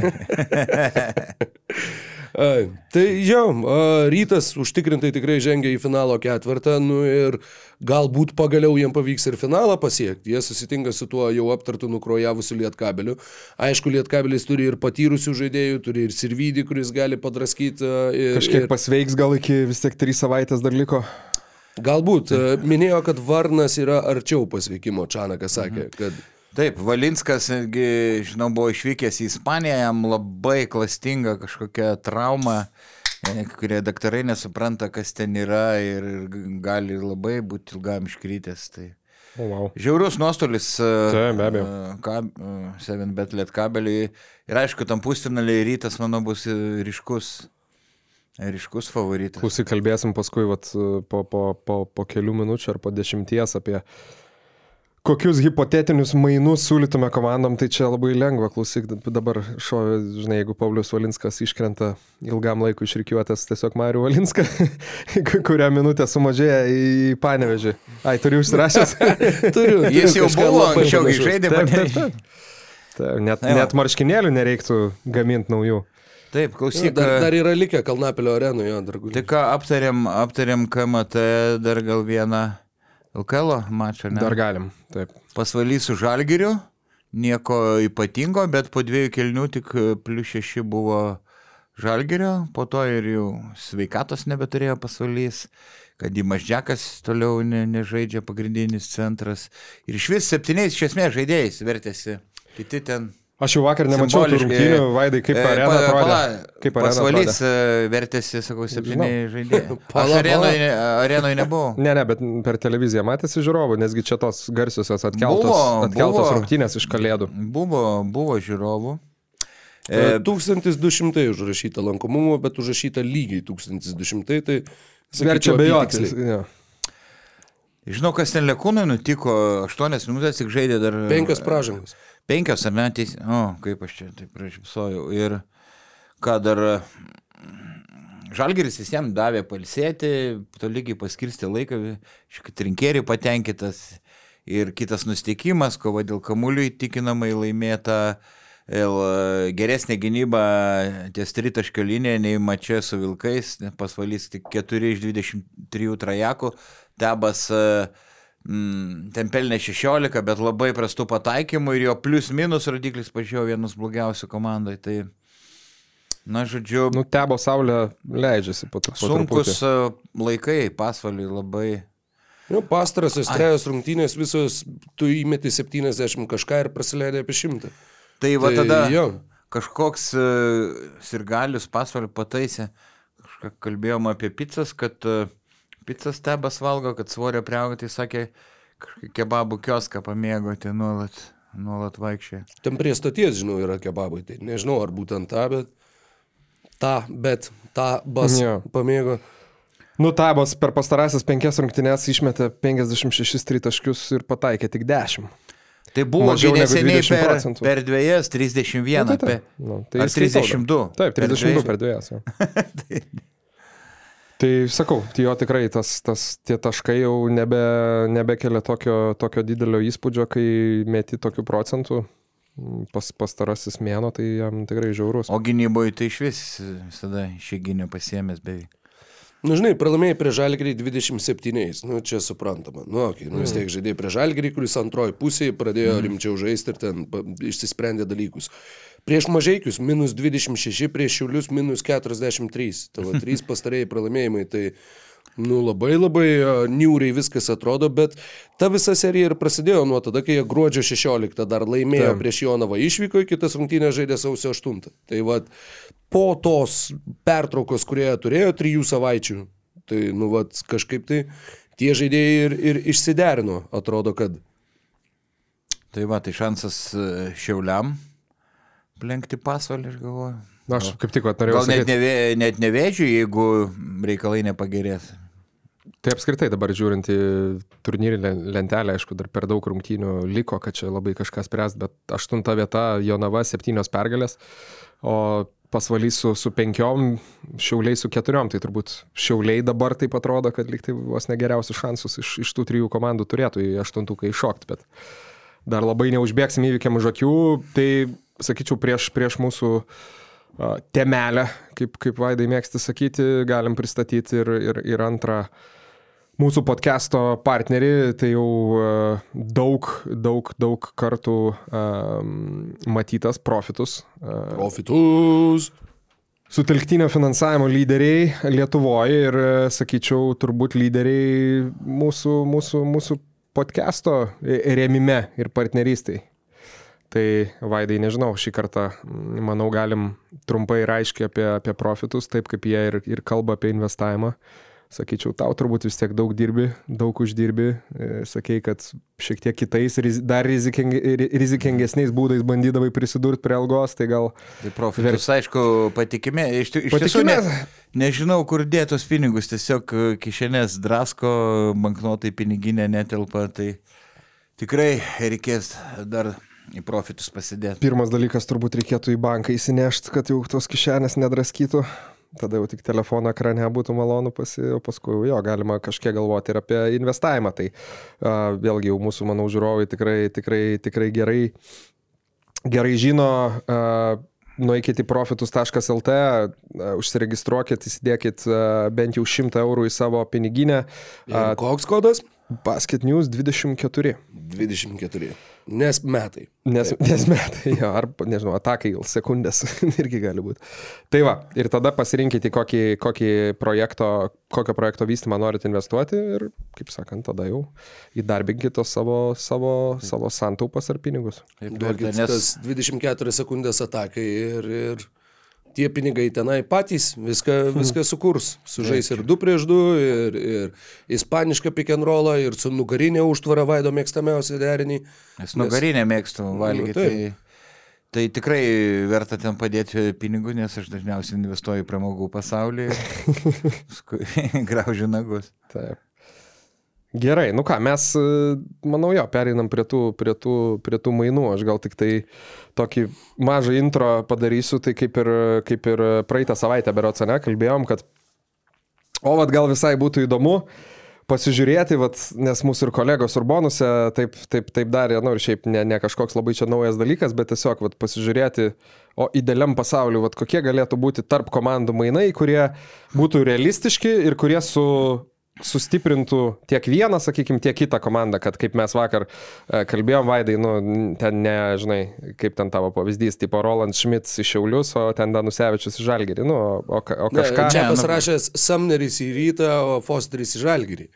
Ai, tai a, rytas užtikrintai tikrai žengia į finalo ketvirtą, nu ir galbūt pagaliau jiem pavyks ir finalą pasiekti. Jie susitinka su tuo jau aptartu nukrojavusiu lietkabeliu. Aišku, lietkabelis turi ir patyrusių žaidėjų, turi ir sirvydį, kuris gali padraskyti. Ir, Kažkiek ir, pasveiks, gal iki vis tiek trys savaitės dar liko. galbūt minėjo, kad Varnas yra arčiau pasveikimo, Čanakas sakė, kad Taip, Valinskas, žinau, buvo išvykęs į Ispaniją, jam labai klastinga kažkokia trauma, e, kurie daktarai nesupranta, kas ten yra ir ir gali labai būti ilgam iškrytęs. Tai. O, wow. Žiaurus nuostolis. Taip, be abejo. Kab, 7bet liet kabeliui. Ir aišku, tam pustinaliai rytas, manau, bus ryškus. Ryškus favoritas. Klausyk, kalbėsim paskui vat, po, po, po, po kelių minučių ar po dešimties apie kokius hipotetinius mainus siūlytume komandom, tai čia labai lengva, klausyk, dabar šo, žinai, jeigu Paulius Valinskas iškrenta ilgam laikui išrikiuotas tiesiog Mariu Valinską, kurią minutę sumažėja į panevežį. Ai, turiu užsirašęs. turiu. Jis jau buvo, anksčiau žaidė. Tai net, net marškinėlių nereiktų gaminti naujų. Taip, klausyk. Dar, dar yra likę Kalnapilio arenoje, dar guli. Tai ką aptarėm, aptarėm KMT, dar gal vieną LKL mačą, ne? Dar galim. Taip. Pasvalys su Žalgiriu, nieko ypatingo, bet po dviejų kelnių tik plus šeši buvo Žalgirio, po to ir jau sveikatos nebeturėjo pasvalys, kad Dimas Džekas toliau ne, nežaidžia pagrindinis centras. Ir iš vis septyniais iš esmės žaidėjais vertėsi. Kiti ten. Aš jau vakar nemačiau rungtynių, Vaidai, kaip E, arena pa- atrodė. pala, Kaip arena Pasvalys atrodė. e, vertėsi, sakau, septyni žaidėjai. Aš arenoje arenoj nebuvau. Ne, ne, bet per televiziją matėsi žiūrovų, nesgi čia tos garsiosios atkeltos, Buvo, atkeltos buvo. rungtynės iš kalėdų. Buvo, buvo žiūrovų. E, E, 1200 užrašyta lankomumo, bet užrašyta lygiai 1200, tai... Verčia bejoti. Žinau, kas ten Lekūnui nutiko, 8 minutės tik žaidė dar. Penkios pražangos. Penkios ar ne, teis... O, kaip aš čia taip prašypsojau. Ir ką dar. Žalgeris visiems davė palsėti, tolygiai paskirsti laiką, šiek trinkėri patenkintas. Ir kitas nusteikimas, kova dėl kamuolių įtikinamai laimėta. Geresnė gynyba ties tritaškio linija nei mačia su Vilkais, pasvalys tik 4 iš 23 trajakų, Tebas e, mm, ten pelnė 16, bet labai prastų pataikymų ir jo plius minus rodiklis pažiūrėjau vienas blogiausių komandai. Tai, na, žodžiu, Nu, tebo saulė leidžiasi po, po sunkus truputį. e, laikai pasvaliui labai. Nu, pastarosios trejos rungtynės visos, tu įmeti 70 kažką ir prasileidai apie 100. Tai va Tai tada jo. kažkoks uh, sirgalius pasvalį pataisė. Kažką kalbėjom apie pizzas, kad uh, pizzas tebas valgo, kad svorio priauga, tai sakė, kebabų kioską pamėgoti nuolat, nuolat vaikščiai. Ten prie stoties, žinau, yra kebabai. Tai nežinau, ar būtent tą, bet tą, bet tą bas Jo. pamėgo. Nu, tabas per pastarąsias penkias rungtynės išmetė 56 tritaškius ir pataikė tik 10. Tai buvo Mažiau negu neseniai 20 per, procentų. per dviejas 31. Nu, tai, taip. nu, tai ar įskaitau 32. dar. Taip, 32 per dviejas. Tai sakau, tai jo tikrai tas, tas, tie taškai jau nebe, nebekelia tokio, tokio didelio įspūdžio, kai meti tokių procentų. Pas, pastarasis mėno, tai jam tikrai žiaurus. O gynyboje tai iš vis visada išėginio pasiemęs beveik. Na, Nu, žinai, pralaimėjai prie Žalgirį 27, nu, čia suprantama. Nu, okay, nu, vis tiek žaidėjai prie Žalgirį, kuris antroji pusėje pradėjo rimčiau žaisti ir ten išsisprendė dalykus. Prieš mažaikius minus 26, prieš šiulius minus 43. Tavo trys pastarėjai pralaimėjimai, tai nu, labai labai niūriai viskas atrodo, bet ta visa serija ir prasidėjo nuo tada, kai jie gruodžio 16 dar laimėjo Taip. prieš Jonavą išvyko, kitas rungtynės žaidė sausio 8. Tai vad, po tos pertraukos, kurie turėjo trijų savaičių, tai nu vad kažkaip tai tie žaidėjai ir, ir išsiderino, atrodo, kad Tai va, tai šansas e, šiauliam lenkti pasvalį, aš galvoju. Na, aš kaip tik norėjau Gal net, nevė, net nevėžiu, jeigu reikalai nepagerės. Tai apskritai dabar žiūrint į turnyrį lentelę, aišku, dar per daug rungtynių liko, kad čia labai kažkas spręs, bet aštunta vieta Jonava septynios pergalės, o pasvalys su, su penkiom, šiauliai su keturiom, tai turbūt šiauliai dabar taip atrodo, kad liktai vos negeriausius šansus iš, iš tų trijų komandų turėtų į aštuntuką iššokti, bet dar labai neužbėgsim įvykiam už akių, tai sakyčiau prieš, prieš mūsų temelę, kaip, kaip Vaidai mėgsti sakyti, galim pristatyti ir, ir, ir antrą mūsų podcast'o partnerį, tai jau daug, daug, daug kartų matytas profitus. Profitus. Sutelktinio finansavimo lyderiai Lietuvoje ir, sakyčiau, turbūt lyderiai mūsų, mūsų, mūsų podcast'o rėmime ir partnerystai. Tai Vaidai, nežinau, šį kartą, manau, galim trumpai ir aiškiai apie, apie profitus, taip kaip jie ir, ir kalba apie investavimą. Sakyčiau, tau turbūt vis tiek daug dirbi, daug uždirbi, e, sakei, kad šiek tiek kitais, dar riziking, rizikingesniais būdais bandydavai prisidurti prie algos, tai gal... Tai profitus, ver... aišku, patikimė, iš, iš tiesų ne, nežinau, kur dėtos pinigus, tiesiog kišenės drasko, banknotai piniginė netelpa, tai tikrai reikės dar į profitus pasidėti. Pirmas dalykas turbūt reikėtų į banką įsinešti, kad jau tos kišenės nedraskytų tada jau tik telefono ekrane būtų malonu pasi, o paskui jo galima kažkiek galvoti ir apie investavimą. Tai uh, vėlgi jau mūsų, manau, žiūrovai tikrai, tikrai, tikrai gerai, gerai žino. Uh, Nueikit į profitus.lt, užsiregistruokit, įsidėkit bent jau 100 eurų į savo piniginę. Ir koks kodas? Basket News 24. 24. Nes metai. Nes, Taip. nes metai, jo, ar, nežinau, atakai sekundės irgi gali būti. Tai va, ir tada pasirinkite, kokį, kokį projekto, kokio projekto vystymą norite investuoti ir, kaip sakant, tada jau įdarbinkite savo, savo, savo santaupas ar pinigus. Duokit nes... tas 24 sekundės atakai ir, ir tie pinigai tenai patys viską, hmm. viską sukurs. Sužais ir 2 prieš 2, ir, ir ispanišką rollą, ir su nugarinė užtvara vaido mėgstamiausią derinį. Nes nugarinę mėgstu valgyti. Nu, tai, tai tikrai verta ten padėti pinigų, nes aš dažniausiai investuoju į pramogų pasaulį graužiu nagus. Taip. Gerai, nu ką, mes, manau, jo, pereinam prie tų, prie, tų, prie tų mainų. Aš gal tik tai tokį mažą intro padarysiu, tai kaip ir, kaip ir praeitą savaitę, berots, ne, kalbėjom, kad, o, vad gal visai būtų įdomu pasižiūrėti, vat, nes mūsų ir kolegos Urbonuse taip, taip, taip darė, nu, ir šiaip ne, ne kažkoks labai čia naujas dalykas, bet tiesiog vat, pasižiūrėti, o idealiam pasauliu, vat, kokie galėtų būti tarp komandų mainai, kurie būtų realistiški ir kurie su sustiprintų tiek vieną, sakykime, tiek kitą komandą, kad kaip mes vakar e, kalbėjom, Vaidai, nu, ten ne, žinai, kaip ten tavo pavyzdys, tipo Roland Schmitz iš Šiaulius, o ten Danusevičius iš Žalgirį, nu, o, o kažką... Ne, čia pasirašęs Samneris į rytą, o Fosteris į Žalgirį.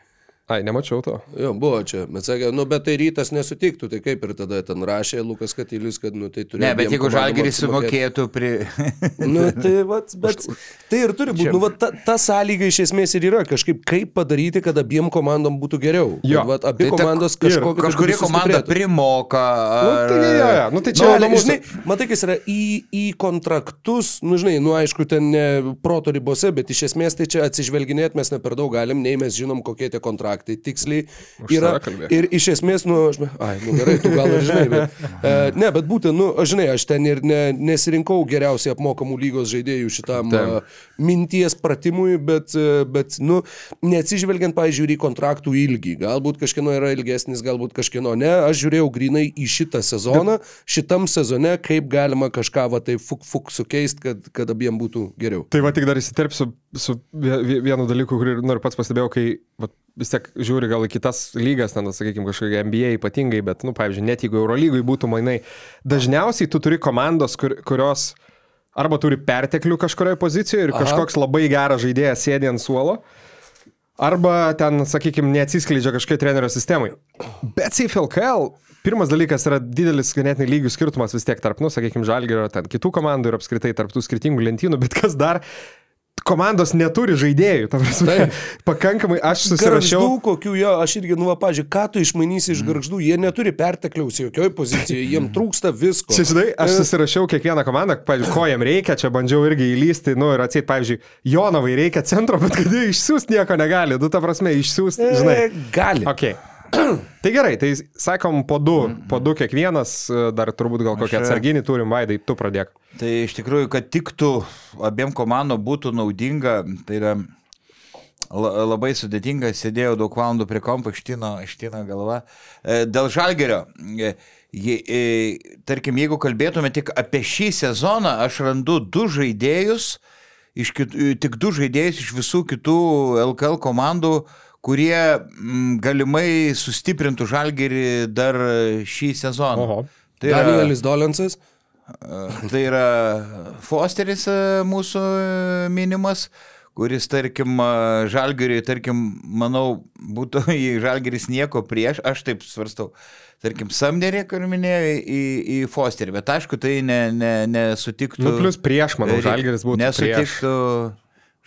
Ai, nemačiau to. Jo, buvo čia, bet sakė, nu, bet tai rytas nesutiktų, tai kaip ir tada ten rašė Lukas Katilius, kad, nu, tai turėtų. Ne, bet jeigu žalgeris sumokėtų pri... nu, tai, vat, bet tai ir turi būti, nu, vat, ta, ta sąlyga iš esmės ir yra, kažkaip kaip padaryti, kad abiem komandom būtų geriau. Jo, vat, abi tai komandos kažkokiu kažkuri komanda primoka. Ar... Nu, tai, jo, jo, nu, tai čia, nu, mūsų... žinai, matai, kas yra į, į kontraktus, nu, žinai, nu, aišku, ten ne proto ribose, bet iš esmės tai čia atsižvelginėti mes ne per daug galim, nei mes žinom, kokie tie kontraktai faktai tiksliai yra. Ir iš esmės, nu, aš, ai, nu gerai, tu gal ir žinai, bet, e, ne, bet būtent, nu, aš žinai, aš ten ir ne, nesirinkau geriausiai apmokamų lygos žaidėjų šitam a, minties pratimui, bet, e, bet, nu, neatsižvelgiant, pavyzdžiui, į kontraktų ilgį. Galbūt kažkieno yra ilgesnis, galbūt kažkieno ne. Aš žiūrėjau grinai į šitą sezoną, šitam sezone, kaip galima kažką va tai fuk fuk sukeisti, kad, kad abiem būtų geriau. Tai va tik dar įsiterpsiu su vienu dalyku, kurį noriu pats pastebėjau, kai va, vis tiek žiūri gal į kitas lygas, ten, sakykime, kažkokia NBA ypatingai, bet, nu, pavyzdžiui, net jeigu Eurolygui būtų mainai, dažniausiai tu turi komandos, kur, kurios arba turi perteklių kažkurioje pozicijoje ir Aha. kažkoks labai geras žaidėjas sėdi ant suolo, arba ten, sakykime, neatsiskleidžia kažkokie trenerio sistemai. Bet CFLKL Pirmas dalykas yra didelis ganėtinai lygių skirtumas vis tiek tarp, nu, sakykime, žalgerio, ten kitų komandų ir apskritai tarp tų skirtingų lentynų, bet kas dar, komandos neturi žaidėjų. prasme. Pakankamai aš susirašiau. Garždų, kokių jo, aš irgi, nu, va, pažiūrėjau, ką tu išmainysi Mm. iš garždų, jie neturi pertekliaus jokioj pozicijoje, jiems trūksta visko. Čia, žinai, aš E, susirašiau kiekvieną komandą, pavyzdžiui, ko jam reikia, čia bandžiau irgi įlysti, nu ir atseit, pavyzdžiui, Jonavai reikia centro, bet kad jie išsiųsti nieko negali, nu ta prasme, išsiųsti, žinai. e, Gali. Ok. Tai gerai, tai sakom po du, po du kiekvienas, dar turbūt gal kokią Aš- atsarginį turim, Vaidai, tu pradėk. Tai iš tikrųjų, kad tiktų abiem komandom būtų naudinga, tai yra la- labai sudėtinga, sėdėjau daug valandų prie kompo, ištino, ištino galva. E, Dėl žalgerio, e, e, tarkim, jeigu kalbėtume tik apie šį sezoną, aš randu du žaidėjus, iš kit, e, tik du žaidėjus iš visų kitų LKL komandų, kurie m, galimai sustiprintų žalgerį dar šį sezoną. Oho. Tai yra- Danielis Dolensas. Tai yra Fosteris mūsų minimas, kuris, tarkim, Žalgiriui, tarkim, manau, būtų į Žalgiris nieko prieš, aš taip svarstau. Tarkim, Samnerį, kur minėjau, į, į Fosterį, bet aišku, tai ne, ne, nesutiktų. Nu, plus prieš, manau, Žalgiris būtų prieš.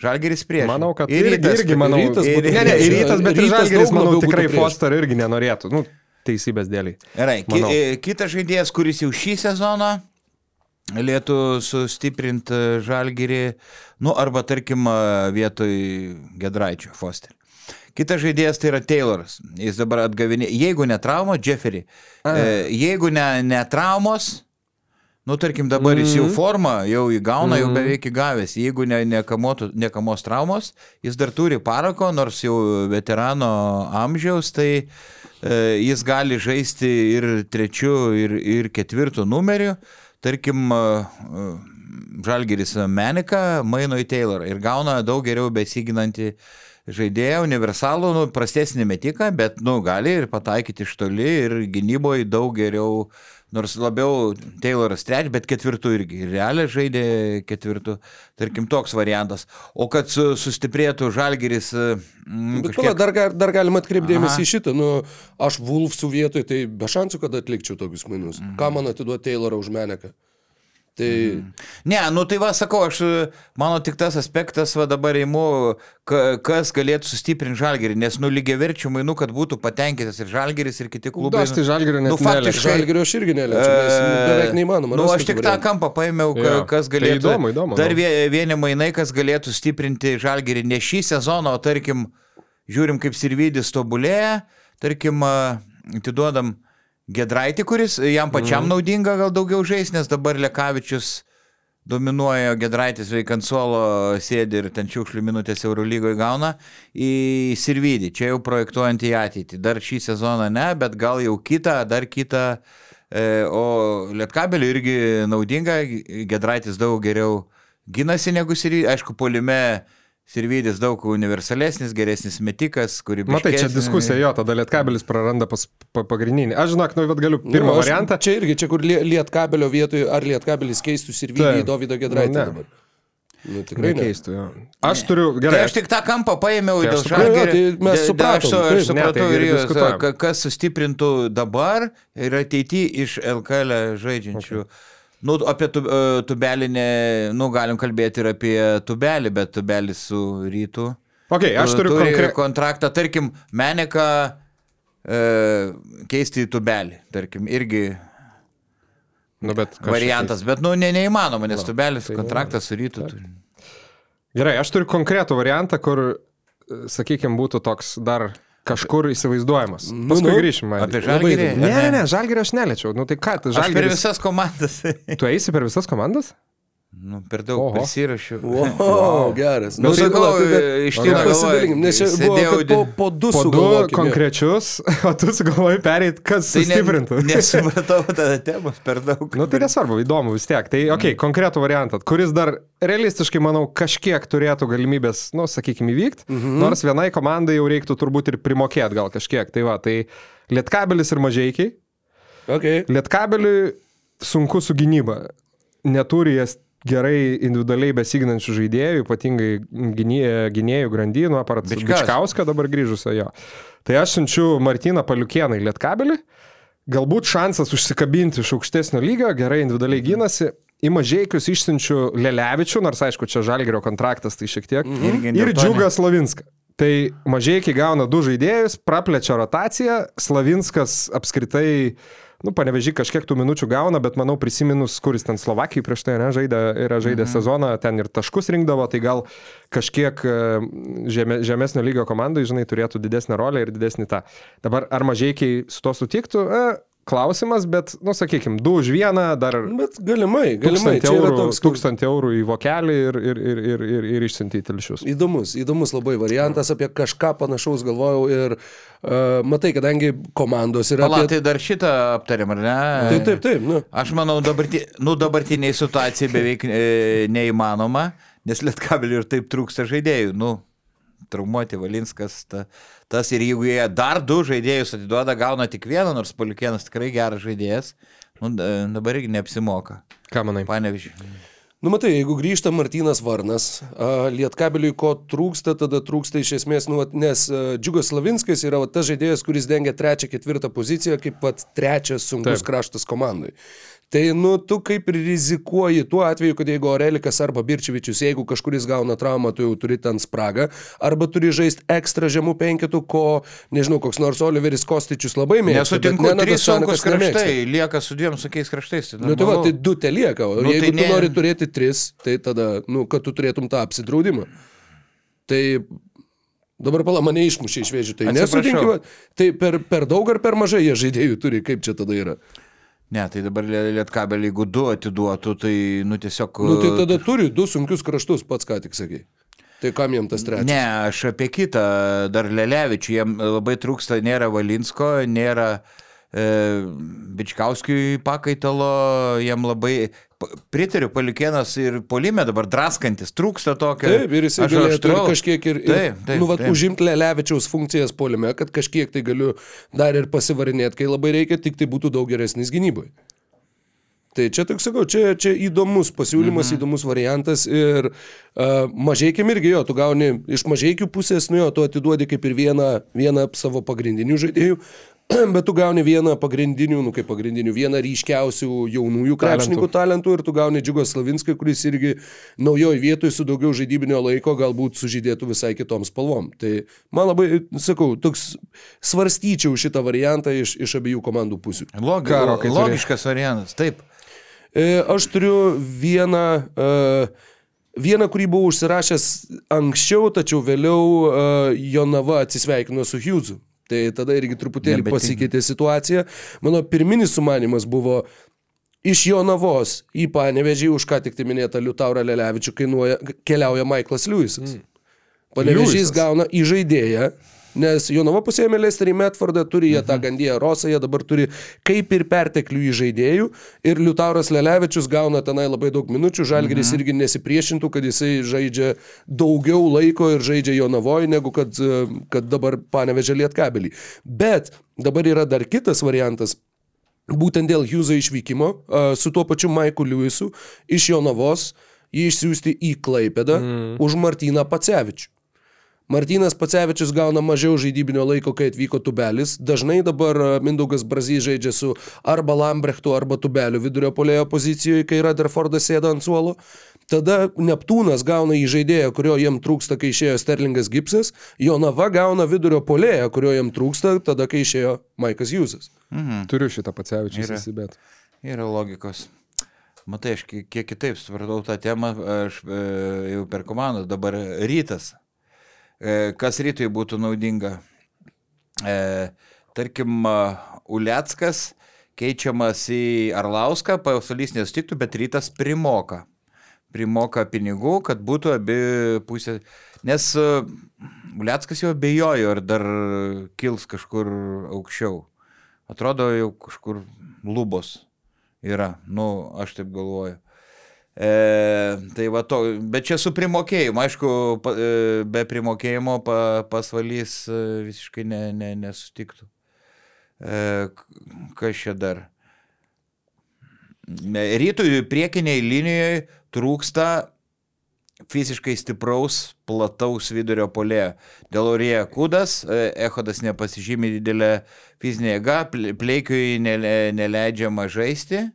Žalgiris prieš. Manau, kad ir rytas, irgi manau, rytas ir, ne, ne, ir rytas, bet ir Rytas Žalgiris, daug manau, tikrai. Foster irgi nenorėtų, nu, teisybės dėliai. Gerai, ki, e, kitas žaidėjas, kuris jau šį sezoną galėtų sustiprinti žalgyrį, nu arba tarkim e, vietoj Gedraičio, Foster. Kitas žaidėjas tai yra Tayloras. Jis dabar atgavinė. Jeigu ne trauma, Jeffery. E, jeigu ne, ne traumos, nu tarkim dabar jis jau formą, jau įgauna, jau beveik įgavęs. Jeigu ne, ne, kamotų, ne kamos traumos, jis dar turi parako, nors jau veterano amžiaus, tai e, jis gali žaisti ir trečiu, ir, ir ketvirtu numeriu. Tarkim, e, Žalgeris Menika maino į Taylorą ir gauna daug geriau besiginantį žaidėją, universalų, nu, prastesnį metiką, bet, nu, gali ir pataikyti iš toli ir gynyboje daug geriau, nors labiau Tayloras trečias, bet ketvirtų irgi. Ir realiai žaidė ketvirtų, tarkim, toks variantas. O kad su, sustiprėtų Žalgeris... Mm, Bet pala, dar, dar galima atkreipdėmėsi į šitą. Nu, aš Wolfsų vietoj, tai be šansų, kad atlikčiau tokius mainus. Mhm. Ką man atiduoti Taylorą už Meneką? Tai Ne, nu tai va, sakau, aš, mano tik tas aspektas, va dabar įimu, ka- kas galėtų sustiprinti žalgerį, nes nu lygiai verčių mainų, kad būtų patenkintas ir žalgeris, ir kiti Nu, klubai. aš tai Žalgirio net nu, faktiškai- Žalgirio aš irgi neliečiu, nes nu, beveik neįmanoma. Nu, aš tik tą kampą paėmiau, Jo. kas Tai galėtų. įdomu, įdomu, Dar nu. vie- vieni mainai, kas galėtų stiprinti žalgerį ne šį sezoną, o tarkim, žiūrim, kaip Sirvidis tobulėja, tarkim, atiduodam Gedraitį, kuris jam pačiam Mhm. naudinga gal daugiau žais, nes dabar Lekavičius dominuoja Gedraitis veikant solo, sėdi ir ten šiukšlių minutės Eurolygoje gauna į Sirvidį, čia jau projektuojant į ateitį. Dar šį sezoną ne, bet gal jau kitą, dar kitą. E, o Lietkabeliui irgi naudinga, Gedraitis daug geriau ginasi negu Sirvidis, aišku, polime. Sirvidis daug universalesnis, geresnis metikas, kurį Matai, čia diskusija jo, tada Lietkabelis praranda pas, pa, pagrindinį. Aš žinok, nu, bet galiu pirmą Nu, aš- variantą. Čia irgi, čia kur lie- Lietkabelio vietoj, ar Lietkabelis keistus ir vykdė Taip. Dovydo Gedraitį Nu, ne. dabar. Nu, tikrai ne. Nekeistų, jo. Aš turiu, Tai gerai, aš tik tą kampą paėmiau Tai aš dėl supratau, žalgerio. tai mes supratom, Aš, su- taip. aš Ne, supratau tai ir kas sustiprintų dabar ir ateityje iš LKL žaidžiančių. Okay. Nu, apie tu, e, tubelį, ne, nu, galim kalbėti ir apie tubelį, bet tubelis su rytu. okay, aš turiu turi konkretų. kontraktą, tarkim, Meneką e, keisti į tubelį, tarkim, irgi Nu, bet variantas, bet, nu, ne, neįmanoma, nes tubelis kontraktas su rytu. turi. Gerai, aš turiu konkretų variantą, kur, sakykime, būtų toks dar kažkur įsivaizduojamas. Nu, Paskui nu. grįšim. Vaidai. Apie įdomu. Ne, ne, ne, žalgerį aš neliečiau. Nu tai ką, tai Aš per visas komandas. Tu eisi per visas komandas? Nu, per daug Oho. prisirašiau. Wow, geras. Nu, sakau, pala, tai dar- iš tikrųjų pasidalinkim, nes čia buvo, sėdėjau kad po, po du Po du konkrečius, o tu sugalvoji perėti, kas Tai ne, sustiprintų. nesupratau tada temos per daug. Nu tai nesvarbu, įdomu vis tiek. Tai, okei, okay, konkretų variantą, kuris dar realistiškai, manau, kažkiek turėtų galimybės, nu, sakykime, įvykti, mhm. nors vienai komandai jau reiktų turbūt ir primokėti gal kažkiek. Tai va, tai Lietkabelis ir mažiekiai. Okay. Lietkabeliui sunku su gynyba. Neturi jas gerai individualiai besiginančių žaidėjų, ypatingai gynė- gynėjų grandynų, aparat Bičkauską. Bičkauską dabar grįžusio jo. Tai aš siunčiu Martyną Paliukieną į Lietkabelį, galbūt šansas užsikabinti iš aukštesnio lygio, gerai individualiai gynasi į mažiekius išsiunčiu Lelevičių, nors aišku, čia Žalgerio kontraktas, tai šiek tiek. Irgi Ir Džiugą Slavinską. Tai mažiekiai gauna du žaidėjus, praplečia rotaciją, Slavinskas apskritai, nu, panevežį kažkiek tų minučių gauna, bet manau prisiminus, kuris ten Slovakijai prieš tai ne, žaidė, yra žaidė mhm. sezoną, ten ir taškus rinkdavo, tai gal kažkiek e, žeme, žemesnio lygio komandai, žinai, turėtų didesnę rolę ir didesnį tą. Dabar ar mažiekiai su to sutiktų? E, klausimas, bet, nu, sakykime, du už vieną, dar Bet galimai, galimai. tūkstantį Čia yra eurų, toks tūkstantį eurų į vokelį ir, ir, ir, ir, ir, ir išsiunti į telšius. Įdomus, įdomus labai variantas, apie kažką panašaus galvojau ir uh, matai, kadangi komandos yra... Pala, apie- tai dar šitą aptarėm, ar ne? Taip, taip, taip. Nu. Aš manau, dabarti, nu, dabartiniai situacijai beveik e, neįmanoma, nes Lietkabeliui ir taip trūksta žaidėjų. Nu, traumuoti Valinskas, ta, tas ir jeigu jie dar du žaidėjus atiduoda, gauna tik vieną, nors Polikienas tikrai geras žaidėjas, nu, da- dabar irgi neapsimoka. Ką manai? Panevižiui. Nu, matai, jeigu grįžta Martinas Varnas, a, Lietkabeliui ko trūksta, tada trūksta iš esmės, nu, nes Džiugas Slavinskas yra vat, tas žaidėjas, kuris dengia trečią, ketvirtą poziciją, kaip pat trečias sunkus. Taip. kraštas komandai. Tai, nu, tu kaip ir rizikuoji tuo atveju, kad jeigu Orelikas arba Birčevičius, jeigu kažkuris gauna traumą, tu jau turi ten spragą, arba turi žaisti ekstra žemų penketų, ko, nežinau, koks nors Oliveris Kostičius labai mėgsta. Nesutinku, Nenadas trys sunkus kraštai, lieka su dviem sunkiais kraštais. Tai Nu tai va, tai du te lieka, o Nu, jeigu tai tai tu ne- nori turėti tris, tai tada, nu, kad tu turėtum tą apsidraudimą. Tai dabar pala mane išmušė iš vėžių, tai nesutinkime, tai per, per daug ar per mažai jie žaidėjų turi, kaip čia tada yra. Ne, tai dabar Lie- Lietkabelį, jeigu du atiduotų, tai, nu, tiesiog... Nu tai tada turi du sunkius kraštus, pats ką tik sakai. Tai kam jiem tas trečias? Ne, aš apie kitą, dar Lelevičių, jiem labai trūksta, nėra Valinsko, nėra e, Bičkauskiui pakaitalo, jiem labai, pritariu, Palikienas ir Polime dabar draskantis, trūksta tokio. Taip, ir ir aštrau. kažkiek ir, ir Taip, taip, nu, vat, taip. užimti Lelevičiaus funkcijas polime, kad kažkiek tai galiu dar ir pasivarinėti, kai labai reikia, tik tai būtų daug geresnis gynybai. Tai čia, tik sakau, čia, čia įdomus pasiūlymas, mhm. įdomus variantas ir uh, mažiekiam irgi jo, tu gauni iš mažiekių pusės, nu jo, tu atiduodi kaip ir vieną, vieną savo pagrindinių žaidėjų, bet tu gauni vieną pagrindinių, nu kaip pagrindinių, vieną ryškiausių jaunųjų krepšininkų talentų ir tu gauni Džiugą Slavinską, kuris irgi naujoje vietoje su daugiau žaidybinio laiko galbūt sužydėtų visai kitom spalvom. Tai man labai, sakau, toks svarstyčiau šitą variantą iš, iš abiejų komandų pusių. Logi, Karo, logiškas variantas, taip. E, Aš turiu vieną, uh, vieną, kurį buvau užsirašęs anksčiau, tačiau vėliau uh, Jonava atsisveikino su Hughesu. Tai tada irgi truputėlį Nebetinka. pasikeitė situacija. Mano pirminis sumanimas buvo iš Jonavos į Panevežį už ką tik tai minėtą Liutaurą Lelevičių kainuoja, keliauja Michaelas Lewisas. Mm. Panevežys gauna į žaidėją, nes Jonava pusėmė Lesterį Metfordą, turi jie tą Gandiją Rosą, jie dabar turi kaip ir perteklių į žaidėjų ir Liutauras Lelevičius gauna tenai labai daug minučių, Žalgeris irgi nesipriešintų, kad jisai žaidžia daugiau laiko ir žaidžia Jonavoje, negu kad, e, kad dabar panevežė Lietkabelį. Bet dabar yra dar kitas variantas, būtent dėl Hugheso išvykimo a, su tuo pačiu Maiku Lewisu iš Jonavos jį išsiųsti į Klaipedą mm. už Martyną Pacevičių. Martynas Pacevičius gauna mažiau žaidybinio laiko, kai atvyko Tubelis. Dažnai dabar a, Mindaugas Brazys žaidžia su arba Lambrechtu, arba Tubeliu vidurio polėjo pozicijoje, kai Rutherfordas sėda ant suolo. Tada Neptūnas gauna į žaidėją, kurio jiem trūksta, kai išėjo Sterlingas Gipsas. Jonava gauna vidurio polėją, kurio jiem trūksta, tada, kai išėjo Maikas Jūzas. Mhm. Turiu šitą pacevičių Yra. įsibėt. Yra logikos. Matai, aš kiek kiek kitaip supratau tą temą, aš e, jau per komandą, dabar rytas. E, kas rytui būtų naudinga? E, tarkim, a, Uleckas keičiamas į Arlauską, pasalys nesutiktų, bet rytas primoka. Primoka pinigų, kad būtų abi pusės. Nes e, Uleckas jau bejojo, ar dar kils kažkur aukščiau. Atrodo, jau kažkur lubos yra. Nu, aš taip galvoju. E, tai va to, bet čia su primokėjimu, aišku, pa, e, be primokėjimo pa, pasvalys e, visiškai ne, ne, nesutiktų. E, kas čia dar? Rytui priekiniai linijoje trūksta fiziškai stipraus, plataus vidurio polėjo. Dėl Orėje Kudas, e, Ehodas nepasižymė didelę fizinę jėgą, Ple- Pleikiui nele- neleidžiama žaisti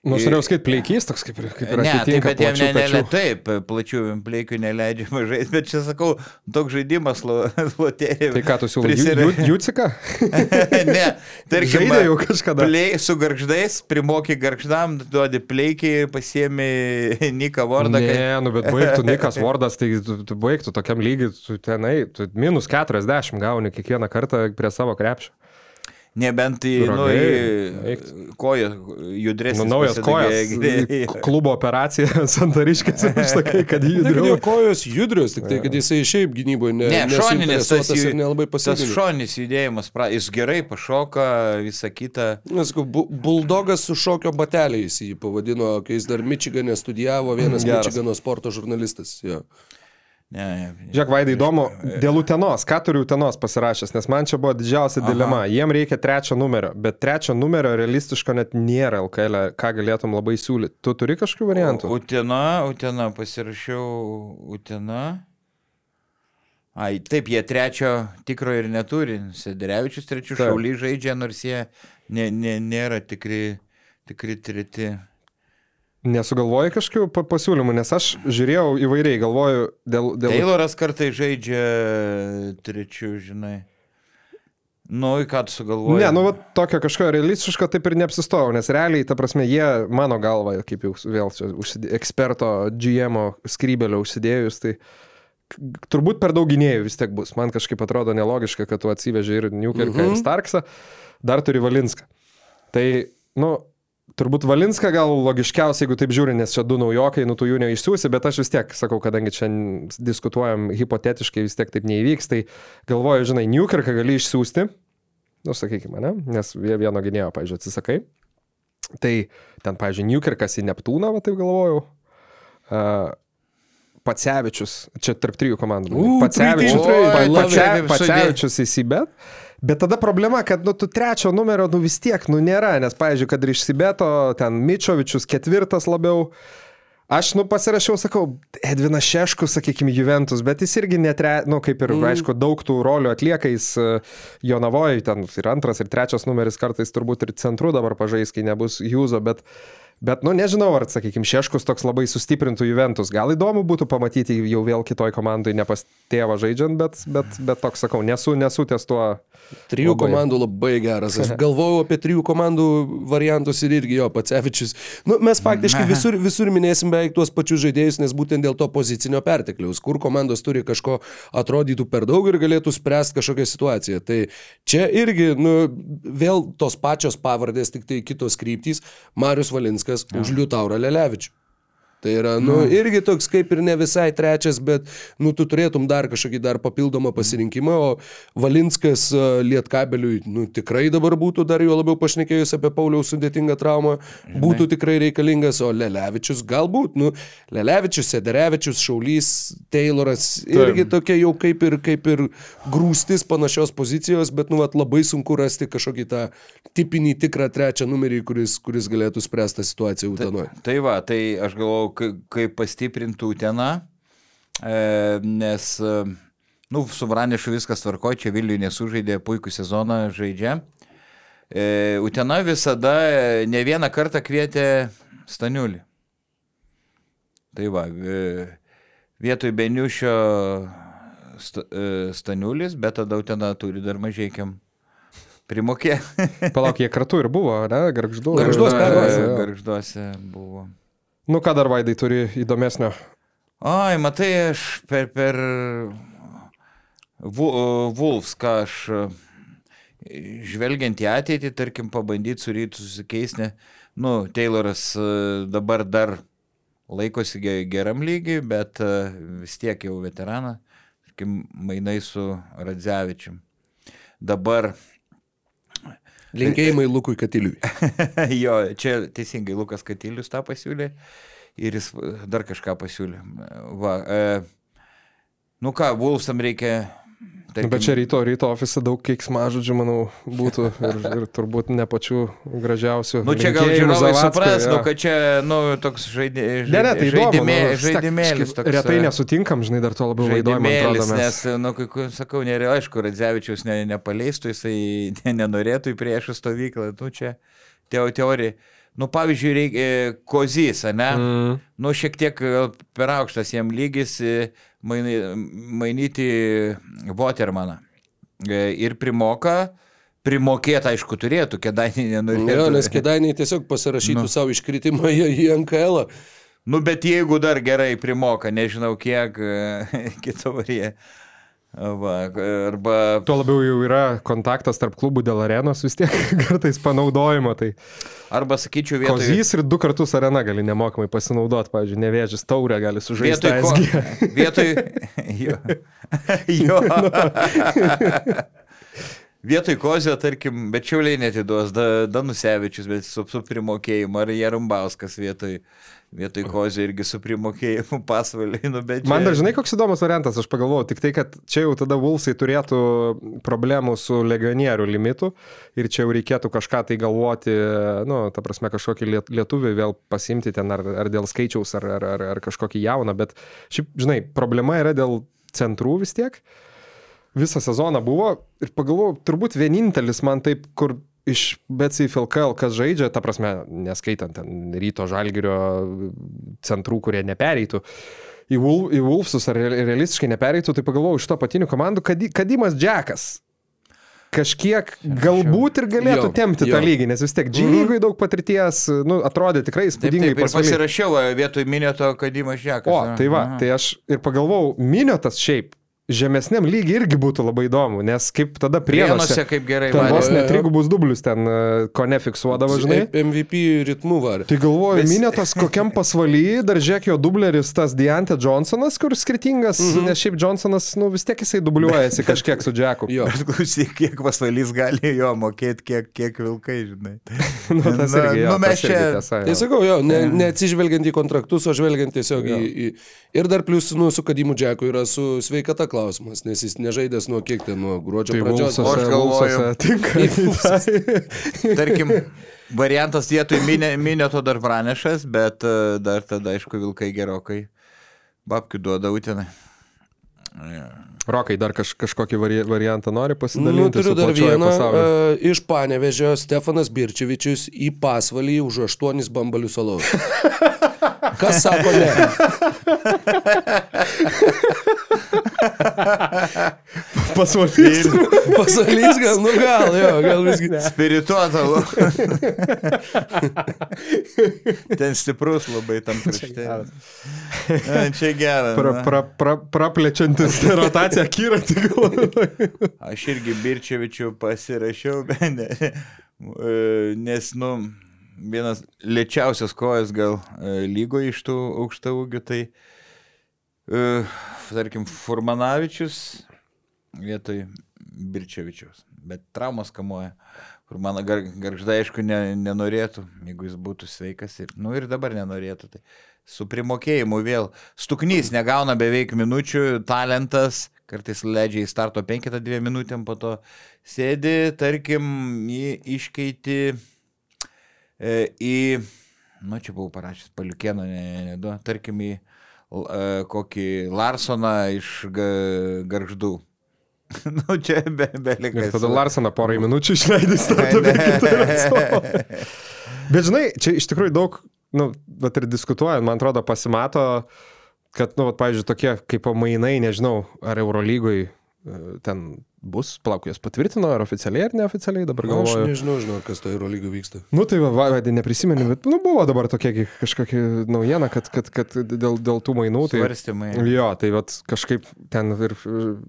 Nu, aš norėjau sakyti, pleikys toks kaip ir, kaip ir Ne, tai atitinka bet jam plačių ne, ne, pečių. taip, plačių plėkių neleidžiama žaisti, bet čia sakau, toks žaidimas lo- loterijai. Tai ką tu siūlai? Ju- Juciką? ne, tarkim, Žaidė jau kažkada. Plei, su garždais, primoky garždam, duodi pleikį, pasiemi Niką Vardą. Ne, nu bet baigtų Nikas Vardas, tai tu, tu baigtų tokiam lygiui, tu tenai, tu minus 40 gauni kiekvieną kartą prie savo krepšio. Nebent į, nu, Ragai, į koją judresnį. Nu, naujas kojas. Klubo operacija Santariškėse, aš sakai, kad jo judriau. kojos judrios, tik tai, kad jisai šiaip gynyboje ne, Ne, šoninės tas, nelabai tas pasitikė. šoninis judėjimas, pra, jis gerai pašoka, visą kitą. Nesakau, bu buldogas su šokio bateliais jį pavadino, kai jis dar Mičigane studijavo, vienas Geras. Mičigano sporto žurnalistas. Jo. Ne, ne. Žiūrėk, Vaidai, įdomu, dėl Utenos, ką turi Utenos pasirašęs, nes man čia buvo didžiausia Aha. dilema. Jiem reikia trečio numerio, bet trečio numerio realistiško net nėra LKL, -e. ką galėtum labai siūlyti. Tu turi kažkokių variantų? Utena, Utena, pasirašiau Utena. Ai, taip, jie trečio tikro ir neturi. Sederevičius trečių šaulį žaidžia, nors jie ne, ne, nėra tikri, tikri treti. Nesugalvoji kažkokių pa- pasiūlymų, nes aš žiūrėjau įvairiai, galvoju dėl... dėl... Tayloras kartai žaidžia trečių, žinai. Nu, į ką tu sugalvoji? Ne, nu, va, tokio kažko realistiško taip ir neapsistojau, nes realiai, ta prasme, jie, mano galva, kaip jau vėl čia užsidė, eksperto GM skrybelio užsidėjus, tai turbūt per daug gynėjų vis tiek bus. Man kažkaip atrodo nelogiška, kad tu atsiveži ir Newkirką, mhm. ir Starksą, dar turi Valinską. Tai, nu, turbūt Valinską gal logiškiausia, jeigu taip žiūri, nes čia du naujokai, nu tu jų neišsiųsi, bet aš vis tiek sakau, kadangi čia diskutuojam hipotetiškai, vis tiek taip neįvyks, tai galvoju, žinai, Newkirką gali išsiųsti, nu, sakykime, ne, nes vie- vieno gynėjo, pavyzdžiui, atsisakai. Tai ten, pavyzdžiui, Newkirkas į Neptūną, va taip galvojau. Uh, Pacevičius, čia tarp trijų komandų. Pacevičius. Pacevičius į Sibet. Bet tada problema, kad nu, tu trečio numerio nu, vis tiek nu, nėra, nes, pavyzdžiui, kad ir iš Sibeto, ten Mičovičius ketvirtas labiau. Aš, nu, pasirašiau, sakau, Edvinas Šeškus, sakykime, Juventus, bet jis irgi netre, nu, kaip ir, mm. aišku, daug tų rolių atlieka, jis e, Jonavoje, ten ir antras, ir trečias numeris kartais turbūt ir centru dabar pažais, kai nebus Jūzo, bet, bet, nu, nežinau, ar, sakykime, Šeškus toks labai sustiprintų Juventus. Gal įdomu būtų pamatyti jau vėl kitoj komandai, ne pas tėvą žaidžiant, bet, bet, bet toks, sakau, nesu, nesu ties tuo. Trijų Labai. komandų labai geras. Aš galvojau apie trijų komandų variantus ir irgi jo, Pacevičius. Nu, mes faktiškai visur, visur minėsim beveik tuos pačius žaidėjus, nes būtent dėl to pozicinio pertekliaus, kur komandos turi kažko atrodytų per daug ir galėtų spręsti kažkokią situaciją. Tai čia irgi, nu, vėl tos pačios pavardės, tik tai kitos kryptys. Marius Valinskas ja. už Liutaurą Lelevičių. Tai yra, nu, irgi toks kaip ir ne visai trečias, bet, nu, tu turėtum dar kažkokį dar papildomą pasirinkimą, o Valinskas a, Lietkabeliui, nu, tikrai dabar būtų dar jo labiau pašnekėjus apie Pauliaus sudėtingą traumą, būtų tikrai reikalingas, o Lelevičius galbūt, nu, Lelevičius, Sederevičius, Šaulys, Tayloras, irgi tokie jau kaip ir, kaip ir grūstis panašios pozicijos, bet, nu, vat, labai sunku rasti kažkokį tą tipinį tikrą trečią numerį, kuris, kuris galėtų spręsti tą situaciją Utenoje. Tai va, tai aš galvoju, kaip pastiprintų Utena, e, nes, e, nu, su Vranišu viskas tvarko, čia Vilniui nesužaidė puikų sezoną, žaidžia. E, Utena visada ne vieną kartą kvietė Staniulį. Tai va, vietoj Beniušio sta, Staniulis, bet tada Utena turi dar mažiekiam primokė. Palauk, jie kartu ir buvo, ne, garždu. Gargžduos pergalė. Garžduose buvo. Nu, ką dar Vaidai turi įdomesnio? Ai, matai, aš per, per Vu- Wolves, ką aš e, žvelgiant į ateitį, tarkim, pabandyti su rytu susikeisti. Nu, Tayloras e, dabar dar laikosi ge- geram lygiui, bet e, vis tiek jau veteraną, tarkim, mainai su Radzevičium. Dabar Linkėjimai Lukui Katiliui. jo, čia teisingai Lukas Katilius tą pasiūlė ir jis dar kažką pasiūlė. Va, e, nu ką, Wolfsam reikia. Nu, bet čia ryto, ryto ofise daug keiksmažodžių, manau, būtų ir, ir turbūt ne pačių gražiausių. Nu čia gal žiūrovai supras, jo. nu kad čia, nu, toks žaidė, Ne, ne, tai įdomu, žaidimė, nu, vis tiek žaidimėlis. Toks, Retai e, nesutinkam, žinai, dar to labiau mes. nes, nu, kai sakau, nėra, aišku, Radzevičius ne, nepaleistų, jisai ne, nenorėtų į priešų stovyklą, nu čia teo, teorija. Nu, pavyzdžiui, reikia kozys, ne? Mm. Nu, šiek tiek gal per aukštas jam lygis e, mainai, mainyti Watermaną. E, Ir primoka, primokėti, aišku, turėtų, kėdainį nenorėtų. Jo, nes kėdainiai tiesiog pasirašytų Nu. savo iškritimą į, į NKL. -ą. Nu, bet jeigu dar gerai primoka, nežinau kiek, e, kitaurė. Va, arba Tuo labiau jau yra kontaktas tarp klubų dėl arenos vis tiek kartais panaudojimo. Tai Arba sakyčiau, vietoj, kozys ir du kartus arena gali nemokamai pasinaudoti. Pavyzdžiui, nevėžis taurę gali sužaisti. vietoj, ko, vietoj, jo, jo. Vietoj kozio, tarkim, bet čiauliai netiduos, da, Danusevičius, bet su, su primokėjimu, ar Jarumbauskas vietoj, vietoj kozio irgi su primokėjimu pasvaliai, nu bet... Man čia- dar žinai, koks įdomus variantas, aš pagalvojau, tik tai, kad čia jau tada Vulsai turėtų problemų su legionierių limitu ir čia jau reikėtų kažką tai galvoti, nu, ta prasme, kažkokį liet- lietuvį vėl pasimti ten ar, ar dėl skaičiaus, ar, ar, ar, ar kažkokį jauną, bet šiaip, žinai, problema yra dėl centrų vis tiek. Visą sezoną buvo ir pagalvojau, turbūt vienintelis man taip, kur iš BCF LKL, kas žaidžia, ta prasme, neskaitant ten ryto žalgerio centrų, kurie nepereitų, į, Wol į Wolfsus ar re- realistiškai nepereitų, tai pagalvojau iš to patinių komandų, kad Kadimas Džekas kažkiek galbūt ir galėtų Jo, tempti jo. tą lygį, nes vis tiek G lygui daug patirties, nu, atrodė tikrai Taip, įspūdingai taip, pasvaly. pasirašiau vietoj minėto Kadimas Žekas. O, tai va, tai aš ir pagalvojau, miniotas šiaip žemesniam lygiai irgi būtų labai įdomu, nes kaip tada Prienuose prienuose. kaip gerai Ten vos net trigubus dublius ten e, ko nefiksuodavo, žinai. MVP ritmu varė. Tai galvoju, Vis- minėtas kokiam pasvaly, dar jo dubleris tas Diante Johnsonas, kur skirtingas, mm -hmm. nes šiaip Johnsonas, nu vis tiek jisai dubliuojasi kažkiek su Jacku. Jo. Bet klausyk, kiek pasvalys gali jo mokėti, kiek, kiek vilkai, žinai. nu, tas Na, irgi, jo, nu, mes čia- Tai jo. sakau, jo, ne, neatsižvelgiant į kontraktus, o žvelgiant tiesiog į, į... Ir dar plus, nu, su Kadimu Džeku yra su sveikata klausimas, nes jis nežaidęs nuo kiek ten, nuo gruodžio Tai pradžios. O aš galvoju- tinka. į tą- Tarkim, variantas vietoj minė- minėto dar pranešas, bet e, dar tada, aišku, vilkai gerokai. Babkių duoda utinai. Rokai, dar kaž, kažkokį vari, variantą nori Nu, pasidalinti? turiu su dar vieną. pasauliu? Uh, iš Panevežio Stefanas Birčevičius į pasvalį už 8 bambalių salos. Kas sako ne? Pasvalys. Pasvalys gal, nu gal, jo, gal visgi. Spirituotalų. Ten stiprus labai tam krašte. A, Čia geras. Pra, pra, pra, praplečiantis rotaciją kyratį galvoju. Aš irgi Birčevičių pasirašiau, bet ne, e, nes, nu, vienas lėčiausias kojas gal e, lygo iš tų aukštų ūgių, tai, e, tarkim, Furmanavičius vietoj Birčevičiaus, bet traumas kamuoja. Kur mano gar, garžda, aišku, ne, nenorėtų, jeigu jis būtų sveikas. Ir, nu ir dabar nenorėtų. Tai su primokėjimu vėl. Stuknys negauna beveik minučių, talentas, kartais leidžia į starto penketą dviem minutėm, po to sėdi, tarkim, jį iškeiti į, nu čia buvau parašęs, paliukėną, ne, ne, ne, tarkim, į kokį Larsoną iš ga, garždų. nu čia be, be Ir likas. tada Larsoną porai minučių išleidai startą. Bet žinai, čia iš tikrųjų daug, nu, bet ir diskutuojant, man atrodo, pasimato, kad, nu, vat, pavyzdžiui, tokie kaip pamainai, nežinau, ar Eurolygoj ten bus, plauk, jas patvirtino, ar oficialiai, ar neoficialiai, dabar Aš galvoju. nežinau, žinau, kas to Eurolygų vyksta. Nu tai va, vadai, neprisimenu, bet, nu, buvo dabar tokia kažkokia naujiena, kad, kad, kad dėl, dėl tų mainų, tai... Svarstymai. Jo, tai vat, kažkaip ten ir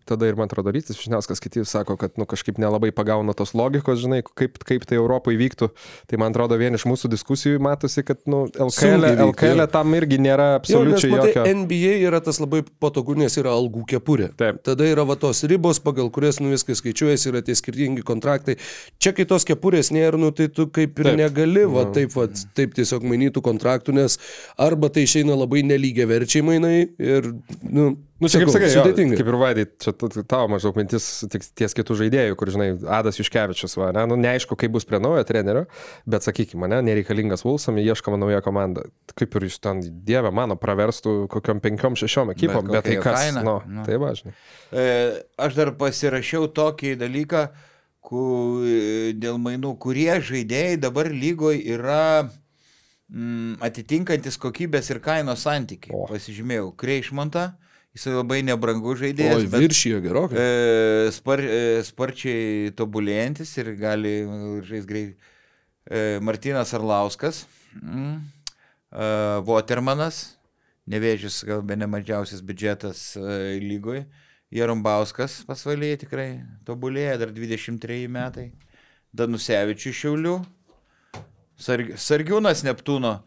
tada ir man atrodo Rytis Šniauskas kiti sako, kad nu, kažkaip nelabai pagauna tos logikos, žinai, kaip, kaip tai Europai vyktų. Tai man atrodo vien iš mūsų diskusijų matosi, kad nu, LKL, vyktų, LKL jo. tam irgi nėra Jo, nes absoliučiai matai, jokio. NBA yra tas labai patogu, nes yra algų kepurė. Taip. Tada yra va tos ribos, pagal kurias nu viskas skaičiuojasi, yra tie skirtingi kontraktai. Čia kai tos kepurės nėra, nu tai tu kaip ir Taip. negali, va taip, va, taip tiesiog mainytų kontraktų, nes arba tai išeina labai nelygiai verčiai mainai ir, nu, Nu, čia kaip sakai, sudėtinga. kaip ir vaidai, čia tavo maždaug mintis ties kitų žaidėjų, kur, žinai, Adas Juškevičius, va, ne, nu, neaišku, kaip bus prie naujo trenerio, bet sakykime, ne, nereikalingas Vulsam, ieškoma nauja komanda. Kaip ir iš ten, dieve mano, praverstų kokiam penkiom, šešiom ekipom, bet, Bet tai kas, kaina, nu, nu. tai važinai. E, aš dar pasirašiau tokį dalyką, ku, dėl mainų, kurie žaidėjai dabar lygoje yra mm, atitinkantis kokybės ir kainos santykiai. O. Pasižymėjau, Kreišmontą, jis labai nebrangus žaidėjas. Bet, viršijo gerokai. e, spar, e, sparčiai tobulėjantis ir gali žaisti greit. E, Martinas Arlauskas, mm, e, Watermanas, nevėžys gal be nemažiausias biudžetas e, lygoj. Jarumbauskas pasvalyje tikrai tobulėja, dar 23 metai. Danusevičius Šiaulių. Sarg, Sargiūnas Neptūno.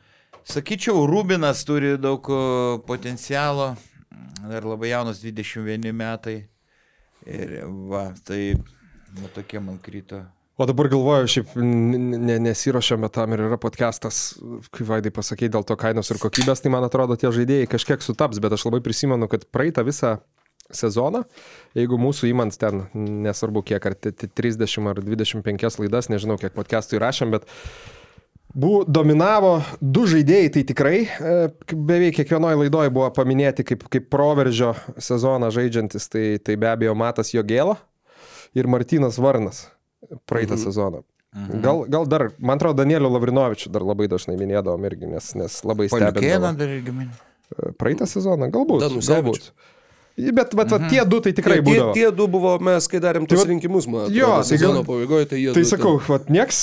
Sakyčiau, Rubinas turi daug o, potencialo. Dar labai jaunas 21 metai. Ir va, tai va, tokie man kryto. O dabar galvoju, šiaip nesiuošiame tam ir yra podcastas, kai Vaidai pasakė dėl to kainos ir kokybės, tai man atrodo tie žaidėjai kažkiek sutaps, bet aš labai prisimenu, kad praeitą visą sezoną, jeigu mūsų įmant ten, nesvarbu kiek, ar t- t- 30 ar 25 laidas, nežinau kiek podcastų įrašėm, bet buvo, dominavo du žaidėjai, tai tikrai e, beveik kiekvienoje laidoje buvo paminėti kaip, kaip proveržio sezoną žaidžiantis, tai, tai be abejo Matas Jogėlo ir Martinas Varnas praeitą mhm. sezoną. Gal, gal dar, man atrodo, Danielio Lavrinovičių dar labai dažnai minėdavom irgi, nes, nes labai irgi mini. Praeitą sezoną, galbūt. Danusevičių. galbūt. Bet, bet mhm. tie du tai tikrai tie, būdavo. tie du buvo, mes kai darėm Tai tus vat- rinkimus, man jo, atrodo, tai sezono gal- pabaigoje, tai jie Tai du sakau, vat, nieks,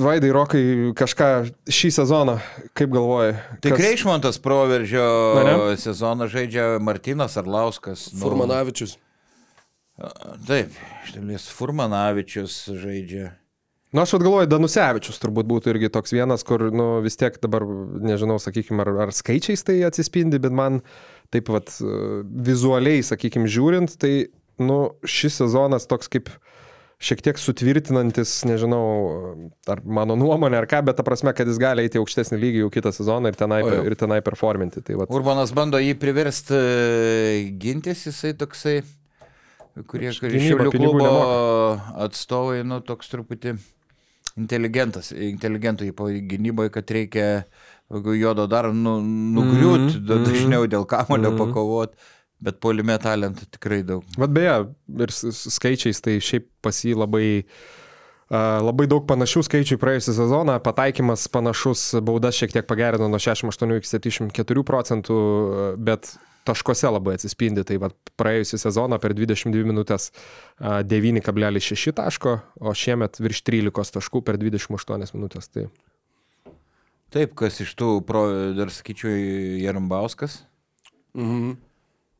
Vaidai Rokai, kažką šį sezoną, kaip galvoji? Tai kas- Kreišmontas proveržio Ane? sezoną žaidžia Martinas Arlauskas. nu, Furmanavičius. Taip, iš dalies Furmanavičius žaidžia. Na, Nu, aš vad galvoju, Danusevičius turbūt būtų irgi toks vienas, kur, nu, vis tiek dabar, nežinau, sakykime, ar, ar skaičiais tai atsispindi, bet man taip pat vizualiai, sakykime, žiūrint, tai, nu, šis sezonas toks kaip šiek tiek sutvirtinantis, nežinau, ar mano nuomonė, ar ką, bet ta prasme, kad jis gali eiti aukštesnį lygį jau kitą sezoną ir tenai, ir tenai performinti. Tai vat, Urbanas bando jį priversti e, gintis, jisai toksai, kurie kurie Šiaulių klubo atstovai, nu, toks truputį inteligentas, inteligentų į gynyboje, kad reikia juodo dar nu, nugriūt, Mhm, mm, mhm. dažniau dėl kamulio mm. pakovot, bet polime talentų tikrai daug. Vat beje, ir skaičiais tai šiaip pas jį labai, labai daug panašių skaičių praėjusią sezoną, pataikymas panašus, baudas šiek tiek pagerino nuo 68 iki 74 procentų, bet taškuose labai atsispindi. Tai vat praėjusią sezoną per 22 minutės a, 9,6 taško, o šiemet virš 13 taškų per 28 minutės. Tai Taip, kas iš tų, pro, dar sakyčiau, Jarambauskas Mhm.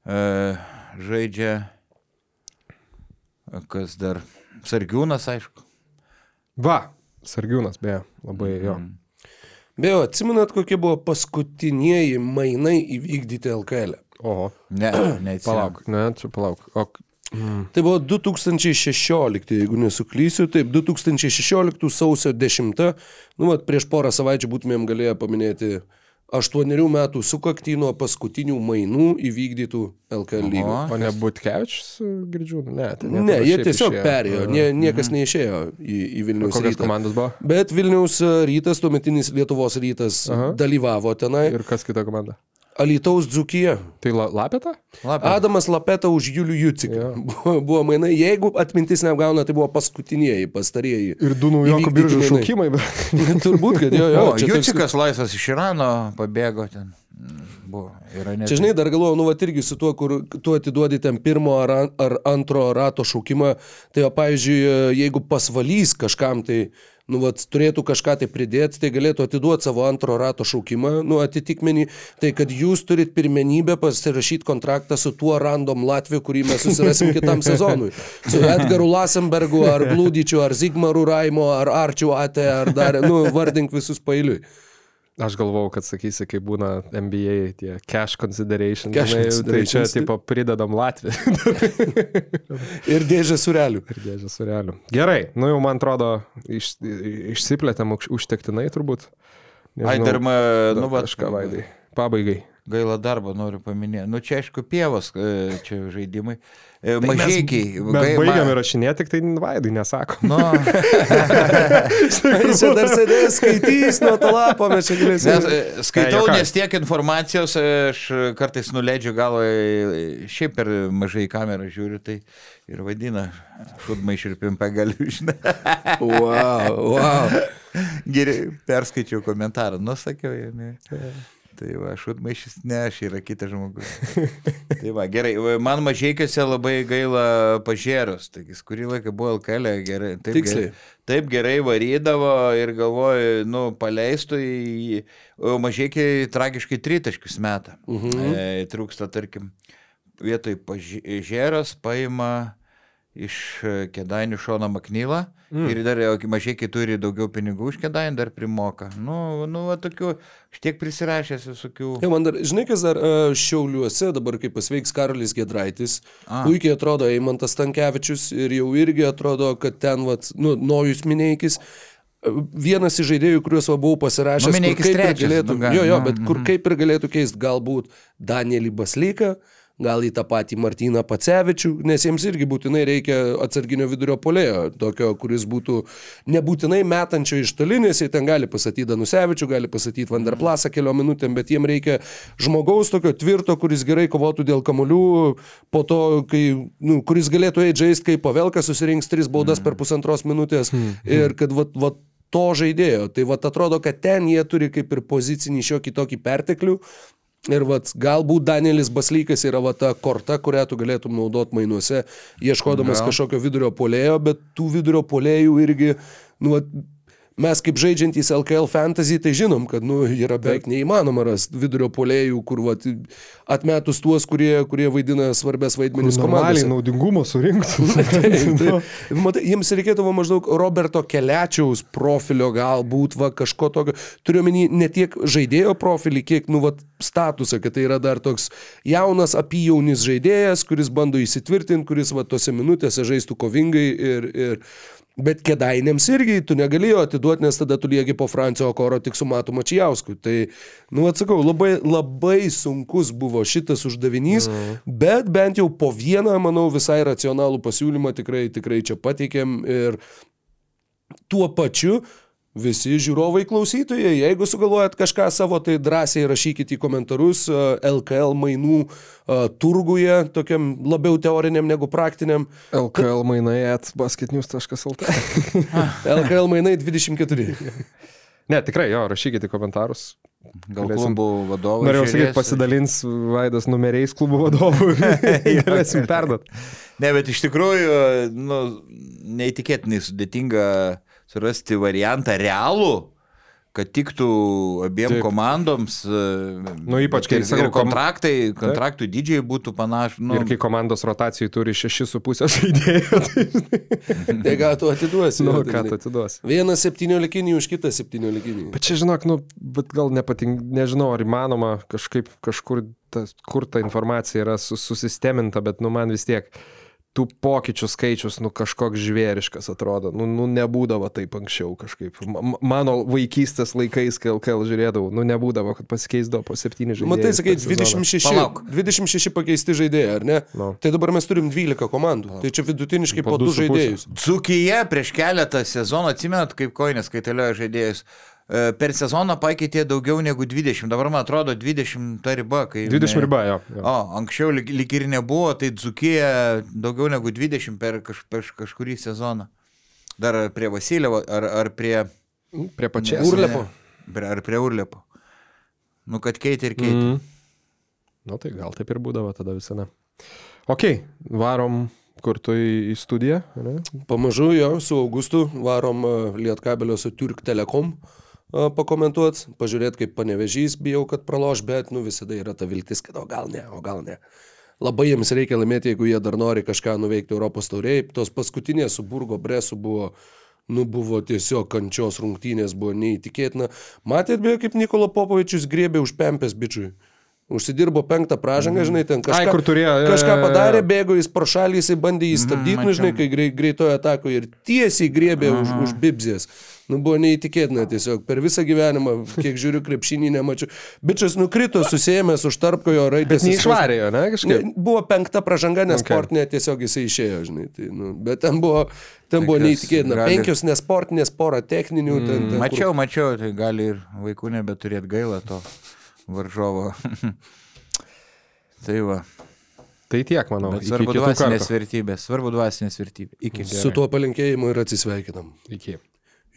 e, žaidžia, kas dar, Sargiūnas, aišku. va, Sargiūnas, beje, labai jo. Mm. Bejo, atsimenat, kokie buvo paskutinieji mainai įvykdyti LKL? -ę? Oho, Ne, neatsimenu. palauk, ne, čia palauk. O, mm, Tai buvo 2016, jeigu nesuklysiu, taip, 2016 sausio 10, nu, vat, prieš porą savaičių būtumėm galėję paminėti aštuonerių metų sukaktį nuo paskutinių mainų įvykdytų LKL lygų. Oho. o ne Butkevičius, girdžiu, ne. tai Ne, tada jie tiesiog išėjo. perėjo, nie, niekas neišėjo į, į Vilnius Kokios rytą. komandos buvo? Bet Vilniaus e, rytas, tuometinis Lietuvos rytas, Aha. dalyvavo tenai. Ir kas kita komanda? Alitaus dzukija. Tai la, Lapeta? Lapė. Adamas Lapeta už Julių Juciką. Jo. Buvo, buvo mainai, jeigu atmintis neapgauna, tai buvo paskutinieji, pastarieji. Ir du naujokų biržų šaukimai. bet- Turbūt, kad jo, jo. O, čia toks- Jucikas laisvas iš Irano pabėgo ten. Buvo. Yra net. Čia žinai, dar galvoju, nu, va, irgi su tuo, kur tu atiduodi ten pirmo ar, an- ar antro rato šaukimą, tai, va, pavyzdžiui, jeigu pasvalys kažkam, tai, nu, va, turėtų kažką tai pridėti, tai galėtų atiduoti savo antro rato šaukimą, nu, atitikmenį, tai kad jūs turit pirmenybę pasirašyti kontraktą su tuo random Latviu, kurį mes susirasim kitam sezonui. Su Edgaru Lasenbergu, ar Glūdyčiu, ar Zigmaru Raimo, ar Arčiu Ate, ar dar, nu, vardink visus pailiui. Aš galvau, kad sakysi, kaip būna NBA, tie cash consideration. Cash žinai, Tai čia, tipo, pridedam Latviją. Ir dėžė surelių. Ir dėžę su realiu. Gerai, nu jau man atrodo, iš, išsiplėtėm už- užtektinai turbūt. Ai, dar, ma, dar nu, va, kažką vaidai. Pabaigai. Gaila darbo noriu paminėti. Nu, čia aišku, pievos, e, čia žaidimai. E, Tai mes- Mažiekiai. Mes gai- baigiam įrašinėti, tik tai vaidai nesako. Nu, Jis dar sėdės, skaitys nuo to lapo, mes čia nes, galėsime. e, skaitau, juokauju. nes tiek informacijos, e, aš kartais nuleidžiu galvą, e, šiaip per mažai į kamerą žiūriu, tai ir vadina, šudmai širpim pagaliu, žinai. Wow, wow. Gerai, perskaičiau komentarą, nusakiau, ne. Tai va, šutmaišys, ne, aš yra kitas žmogus. tai va, gerai, man mažiekiuose labai gaila pažėros, taigi kurį laiką buvo LKL, gerai, taip, gerai, taip gerai varydavo ir galvoju, nu, paleistų į, mažiekiai tragiškai tritaškius metą. Mhm. E, trūksta, tarkim, vietoj pažėros paima iš Kedainių Šoną Maknylą mm. ir dar mažiekiai turi daugiau pinigų už Kedainių, dar primoka. Nu, nu, va, tokių, aš tiek prisirašęs visokių. Ja, man dar, žinai, kas dar uh, Šiauliuose, dabar kai pasveiks Karolis Gedraitis, A. puikiai atrodo Eimantas Tankievičius ir jau irgi atrodo, kad ten, vat, nu, Nojus Mineikis. e, Vienas iš žaidėjų, kuriuos va buvau pasirašęs, Nu, kur kaip ir trečias, galėtų, nu, gal- jo, jo, nu, bet kur mhm. kaip ir galėtų keisti galbūt Danielį Baslyką, gal į tą patį Martyną Pacevičių, nes jiems irgi būtinai reikia atsarginio vidurio polėjo, tokio, kuris būtų nebūtinai metančio iš toli, nes jie ten gali pasakyti Danusevičių, gali pasakyti Vanderplasą keliom minutėm, bet jiems reikia žmogaus tokio tvirto, kuris gerai kovotų dėl kamolių, po to, kai, nu, kuris galėtų eiti žaisti, kai Pavelkas susirinks tris baudas per pusantros minutės ir kad vat, vat, to žaidėjo. Tai vat atrodo, kad ten jie turi kaip ir pozicinį šiokį tokį perteklių. Ir vat, galbūt Danielis Baslykas yra va ta korta, kurią tu galėtum naudoti mainuose, ieškodamas Gal. kažkokio vidurio polėjo, bet tų vidurio polėjų irgi, nu, vat, mes kaip žaidžiantys LKL fantasy, tai žinom, kad nu, yra beveik neįmanoma rasti vidurio polėjų, kur vat, atmetus tuos, kurie, kurie vaidina svarbės vaidmenis komandose. naudingumo surinktų. Taip, taip. Matai, jiems reikėtų maždaug Roberto Keliačiaus profilio galbūt, va, kažko tokio. Turiu menį ne tiek žaidėjo profilį, kiek, nu, va, statusą, kad tai yra dar toks jaunas apijaunis žaidėjas, kuris bando įsitvirtinti, kuris, va, tose minutėse žaistų kovingai ir... ir Bet kedainėms irgi tu negali jo atiduoti, nes tada tu lieki po Francio Okoro tik su Matu Mačijausku. Tai, nu atsakau, labai, labai sunkus buvo šitas uždavinys, mm. bet bent jau po vieną, manau, visai racionalų pasiūlymą tikrai, tikrai čia pateikėm ir tuo pačiu visi žiūrovai klausytojai, jeigu sugalvojat kažką savo, tai drąsiai rašykite į komentarus e, LKL mainų e, turguje, tokiam labiau teoriniam negu praktiniam. LKL mainai at basketnews.lt. LKL mainai 24. Ne, tikrai, jo, rašykite į komentarus. Gal Galėsim- klubų vadovai. Norėjau sakyti, pasidalins Vaidas numeriais klubų vadovų ir galėsim perduot. Ne, bet iš tikrųjų, nu, neįtikėtinai sudėtinga surasti variantą realų, kad tiktų abiem Taip. Taip. komandoms. Nu, ypač, kai ir, sakau, kontraktai, kontraktų dydžiai būtų panašus. Nu, Ir kai komandos rotacijai turi 6,5 žaidėjų, tai Tai ką tu atiduosi? nu, ką tai tu atiduosi. Vienas septyniolikinių už kitą septyniolikinių. Bet čia, žinok, nu, bet gal nepatink, nežinau, ar įmanoma kažkaip kažkur, ta, kur ta informacija yra sus, susisteminta, bet, nu, man vis tiek tų pokyčių skaičius, nu, kažkoks žvėriškas atrodo. Nu, nu nebūdavo taip anksčiau kažkaip. Ma- ma- Mano vaikystės laikais, kai LKL žiūrėdavau, nu, nebūdavo, kad pasikeisdavo po 7 žaidėjus. Matai, sakai, per sezoną. 26, Palauk. 26 pakeisti žaidėjai, ar ne? Nu. Tai dabar mes turim 12 komandų. Tai čia vidutiniškai Po po du 2 su puse. žaidėjus. Dzukija prieš keletą sezonų, atsimenat, kaip koinės kaitaliojo žaidėjus. E, Per sezoną pakeitė daugiau negu 20. Dabar man atrodo 20 ta riba. Kai 20 riba, jo. jo. O, anksčiau lyg, lyg ir nebuvo, tai Dzukija daugiau negu 20 per, kaž, per kažkurį sezoną. Dar ar prie Vasilievo, ar, ar prie... Prie pačios. Urlepo. Ar prie Urlepo. Nu, kad keitė ir keitė. Mm. Nu, tai gal taip ir būdavo tada visada. Ok, varom kur tu į, studiją. ane? Pamažu jo, su Augustu varom e, Lietkabelio su Turk Telekom pakomentuot, pažiūrėti, kaip panevežys, bijau, kad praloš, bet nu visada yra ta viltis, kad o gal ne, o gal ne. Labai jiems reikia laimėti, jeigu jie dar nori kažką nuveikti Europos tauriai. Tos paskutinės su Burgo Bresu buvo, nu buvo tiesiog kančios rungtynės, buvo neįtikėtina. Matėt beje, kaip Nikola Popovičius griebė už pempės bičiui. Užsidirbo penktą pražangą, žinai, ten kažką, Ai, kur turėjo, jo, kažką jo, jo. padarė, bėgo jis pro šalį, jisai bandė jį stabdyti, Mhm, nu, žinai, kai grei, greitojo atako ir tiesiai griebė už, už bibzės. Nu, buvo neįtikėtina tiesiog. Per visą gyvenimą, kiek žiūriu, krepšinį nemačiau. Bičias nukrito, susijęs už tarpkojo raidės. Bet neišvarė jo, ne, kažkaip. Ne, buvo penkta pražanga, nes Okay. sportinė tiesiog jisai išėjo, žinai. Tai, nu, bet ten buvo, ten buvo Penkios neįtikėtina. gali- Penkios nesportinės, pora techninių. Ten, ten, kur- Mačiau, mačiau, tai gali ir vaikų nebeturėti gailą to varžovo. tai va. Tai tiek, manau. Bet svarbu dvasinės vertybės. Svarbu dvasinės vertybės. Iki. Su tuo palinkėjimu ir atsisveikinam. Iki.